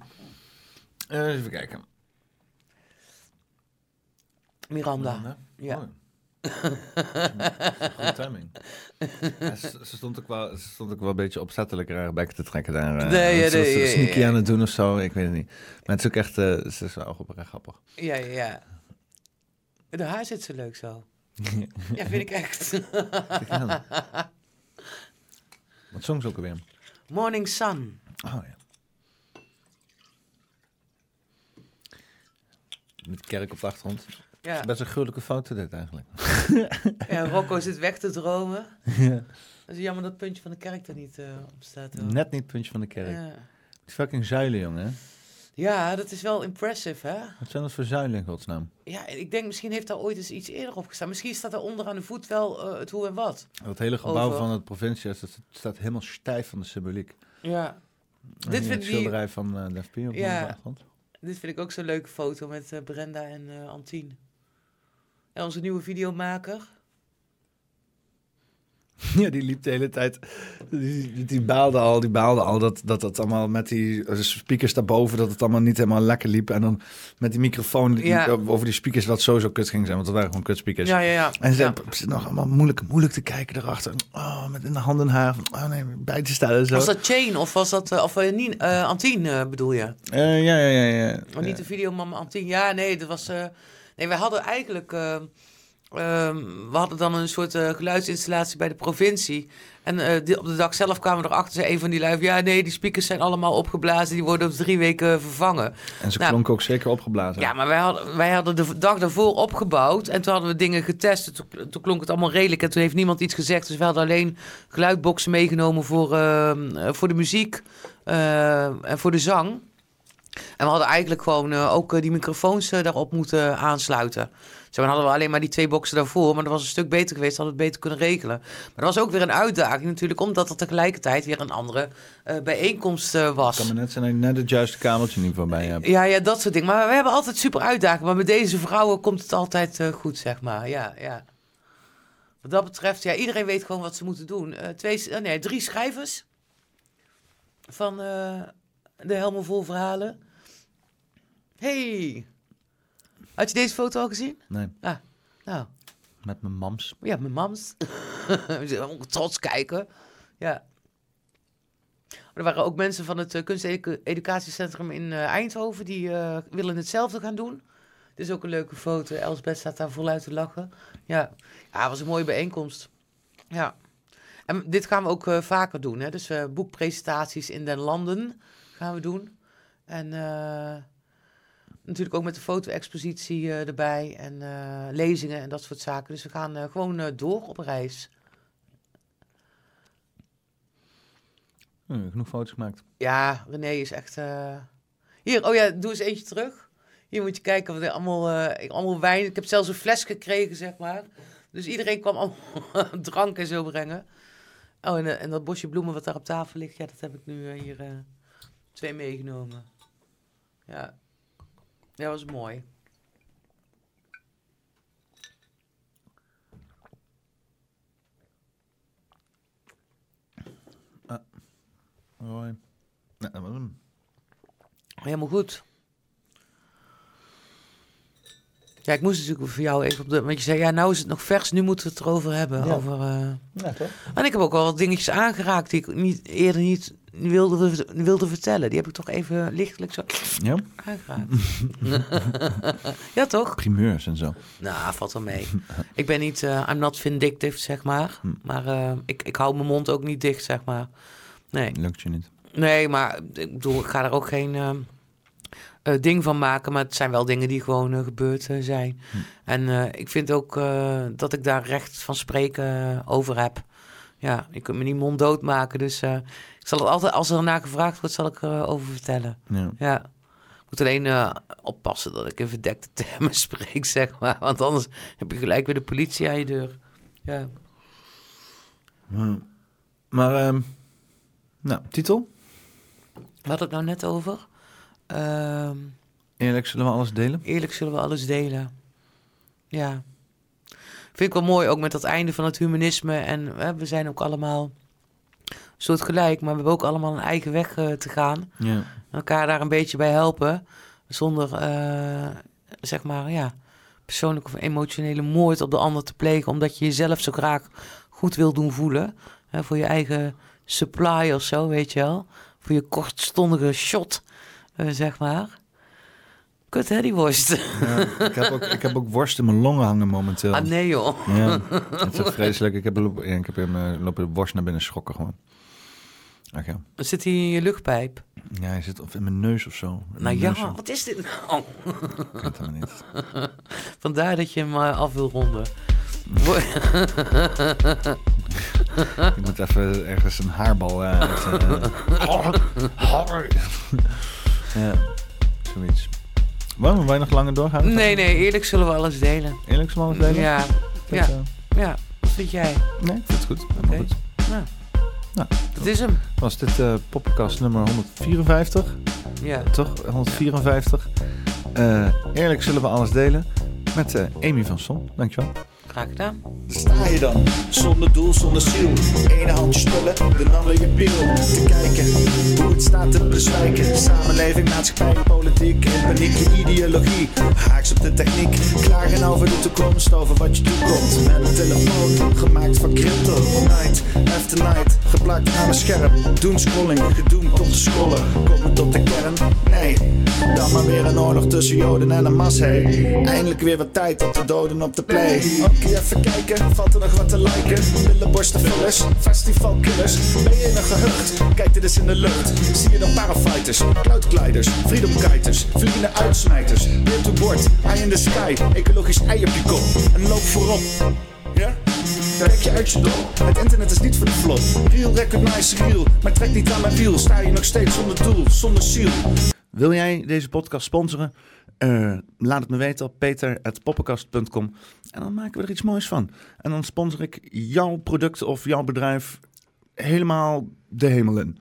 Eh, even kijken. Miranda. Ja. Oh. Goed timing. Ja, ze, ze stond ook wel, ze stond ook wel een beetje opzettelijk haar bek te trekken daar. Nee, ja, ze was nee, ja, sneaky ja. aan het doen of zo, ik weet het niet. Maar het is ook echt, eh, ze is wel oprecht grappig. Ja, ja, ja. De haar zit zo leuk zo. Ja, vind ik echt. Wat zong ze ook alweer? Morning Sun. Oh ja. Met kerk op de achtergrond. Ja, Best een gruwelijke foto dit eigenlijk. ja Rocco zit weg te dromen. ja. Het is jammer dat het puntje van de kerk er niet eh, op staat. hoor. Net niet het puntje van de kerk. Ja. Die fucking zuilen, jongen. ja, dat is wel impressive, hè? Wat zijn dat voor zuilen in godsnaam? Ja, ik denk misschien heeft daar ooit eens iets eerder op gestaan. Misschien staat er onder aan de voet wel eh, het hoe en wat. Het hele gebouw Over. van het provincie dat staat helemaal stijf van de symboliek. Ja. En Dit vind het ik- schilderij van eh Def P op Ja. de achtergrond. Dit vind ik ook zo'n leuke foto met Brenda en Antien. En onze nieuwe videomaker. Ja, die liep de hele tijd. Die, die baalde al, die baalde al dat, dat het allemaal met die eh, speakers daarboven, dat het allemaal niet helemaal lekker liep. En dan met die microfoon die- Ja. over die speakers, wat sowieso kut ging zijn, want dat waren gewoon kutspeakers. Ja, ja, ja. En ze zit nog allemaal moeilijk, moeilijk te kijken erachter. Oh, met in de handen haar. van, Oh nee, bij te staan zo. Was dat Chain of was dat, eh, of uh, Nien, eh, Antien eh, bedoel je? Eh, ja, ja, ja. ja. Oh, niet de videomama Antien. Ja, nee, dat was. Nee, wij hadden eigenlijk. eh, ehm, we hadden dan een soort eh, geluidsinstallatie bij de provincie. En eh, die- op de dag zelf kwamen we erachter, zei een van die lui, ja, nee, die speakers zijn allemaal opgeblazen, die worden op drie weken vervangen. En ze Nou, klonk ook zeker opgeblazen. Ja, maar wij hadden, wij hadden de dag daarvoor opgebouwd en toen hadden we dingen getest. En Toen, toen klonk het allemaal redelijk en toen heeft niemand iets gezegd. Dus we hadden alleen geluidboxen meegenomen voor, ehm, eh, voor de muziek en voor de zang. En we hadden eigenlijk gewoon eh, ook eh, die microfoons eh, daarop moeten aansluiten. Zo, dan hadden we alleen maar die twee boxen daarvoor. Maar dat was een stuk beter geweest, hadden we het beter kunnen regelen. Maar dat was ook weer een uitdaging natuurlijk, omdat er tegelijkertijd weer een andere bijeenkomst was. Het kan maar net zijn dat je net het juiste kamertje niet voorbij hebt. Ja, ja, dat soort dingen. Maar we hebben altijd super uitdagingen. Maar met deze vrouwen komt het altijd goed, zeg maar. Ja, ja. Wat dat betreft, ja, iedereen weet gewoon wat ze moeten doen. Twee, nee, drie schrijvers van de Helemaal Vol Verhalen. Hey! Had je deze foto al gezien? Nee, Nou, met mijn mams. ja, mijn mams. Trots kijken. Ja. Er waren ook mensen van het uh, kunsteducatiecentrum in eh, Eindhoven... die eh, willen hetzelfde gaan doen. Dit is ook een leuke foto. Elsbeth staat daar voluit te lachen. Ja, ja het was een mooie bijeenkomst. Ja. En dit gaan we ook eh, vaker doen. Hè? Dus eh, boekpresentaties in den landen gaan we doen. En eh, natuurlijk ook met de foto-expositie eh, erbij. En eh, lezingen en dat soort zaken. Dus we gaan gewoon door op reis. Hm, genoeg foto's gemaakt. Ja, René is echt... Hier, oh ja, doe eens eentje terug. Hier moet je kijken, wat er allemaal, eh, allemaal wijn. Ik heb zelfs een fles gekregen, zeg maar. Dus iedereen kwam allemaal drank en zo brengen. Oh, en, en dat bosje bloemen wat daar op tafel ligt, ja, dat heb ik nu hier twee meegenomen. Ja. ja, was mooi. Hoi. Nou, dat was hem. Helemaal goed. Ja, ik moest natuurlijk voor jou even op de... Want je zei, ja, nou is het nog vers, nu moeten we het erover hebben. Ja. Over, eh, Ja, toch? En ik heb ook wel wat dingetjes aangeraakt die ik niet, eerder niet wilde, wilde vertellen. Die heb ik toch even lichtelijk zo Ja, aangeraakt. ja, toch? primeurs en zo. Nou, valt wel mee. ik ben niet, eh I'm not vindictive, zeg maar. Hm. Maar eh, ik, ik hou mijn mond ook niet dicht, zeg maar. Nee. Lukt je niet. Nee, maar ik bedoel, ik ga er ook geen eh, eh, ding van maken. Maar het zijn wel dingen die gewoon gebeurd zijn. Hm. En ik vind ook dat ik daar recht van spreken over heb. ja, je kunt me niet monddood maken. Dus ik zal het altijd, als er naar gevraagd wordt, zal ik erover vertellen. Ja. Ja. Ik moet alleen eh, oppassen dat ik in verdekte termen spreek, zeg maar. Want anders heb je gelijk weer de politie aan je deur. Ja. Hm. Maar, ehm, nou, titel? Wat had ik nou net over? Ehm, Eerlijk, zullen we alles delen? eerlijk zullen we alles delen. Ja. Vind ik wel mooi, ook met dat einde van het humanisme. En hè, we zijn ook allemaal soortgelijk, maar we hebben ook allemaal een eigen weg eh, te gaan. Ja. elkaar daar een beetje bij helpen. Zonder, eh, zeg maar, ja, persoonlijke of emotionele moord op de ander te plegen. Omdat je jezelf zo graag goed wil doen voelen. Hè, voor je eigen supply of zo, weet je wel. Voor je kortstondige shot, eh, zeg maar. Kut, hè, die worst. Ja, ik, heb ook, ik heb ook worst in mijn longen hangen momenteel. Ah, nee, joh. Ja, het is vreselijk. Ik heb, ja, ik heb in mijn lopen de worst naar binnen schokken gewoon. Ach ja. Zit hij in je luchtpijp? Ja, hij zit of in mijn neus of zo. In Nou ja, zo. wat is dit nou? Ik weet het helemaal niet. Vandaar dat je hem eh, af wil ronden. Je moet even ergens een haarbal eh, uit... ja, zoiets. Waarom wil je nog langer doorgaan? Nee, nee, eerlijk zullen we alles delen. Eerlijk zal alles delen? Ja, Dat, ja. ja. Wat vind jij? nee, ik vind het goed. Helemaal Oké. goed. Nou, dat is hem. Was dit eh podcast nummer 154? Ja. Toch? 154. Eh, eerlijk zullen we alles delen. Met eh, Amy van Son. Dankjewel. Sta je dan, zonder doel, zonder ziel. Ene handje spullen, de ander je piel. Te kijken hoe het staat te bezwijken. Samenleving, maatschappij, politiek en paniek, je ideologie. Haaks op de techniek, klagen over de toekomst, over wat je toekomt. Met een telefoon, gemaakt van crypto. Night after night, geplakt aan een scherm. Doen scrolling, gedoemd tot te scrollen. Komen tot de kern? Nee. Dan maar weer een oorlog tussen Joden en een mas, hey. Eindelijk weer wat tijd op de doden op de play. Oké, even kijken, valt er nog wat te liken? Billenborstenvullers, festivalkillers. Ben je een gehucht? Kijk dit eens in de lucht. Zie je dan parafighters, cloudgliders, freedomkiters, vliegende uitsmijters. Beer to board, eye in the sky, ecologisch ei op je kop. En loop voorop. Ja? Trek je uit je dop. Het internet is niet voor de vlot. Real recognize real, maar trek niet aan mijn wiel. Sta je nog steeds zonder doel, zonder ziel. Wil jij deze podcast sponsoren? Eh, laat het me weten op peter.poppenkast.com. En dan maken we er iets moois van. En dan sponsor ik jouw product of jouw bedrijf helemaal de hemel in.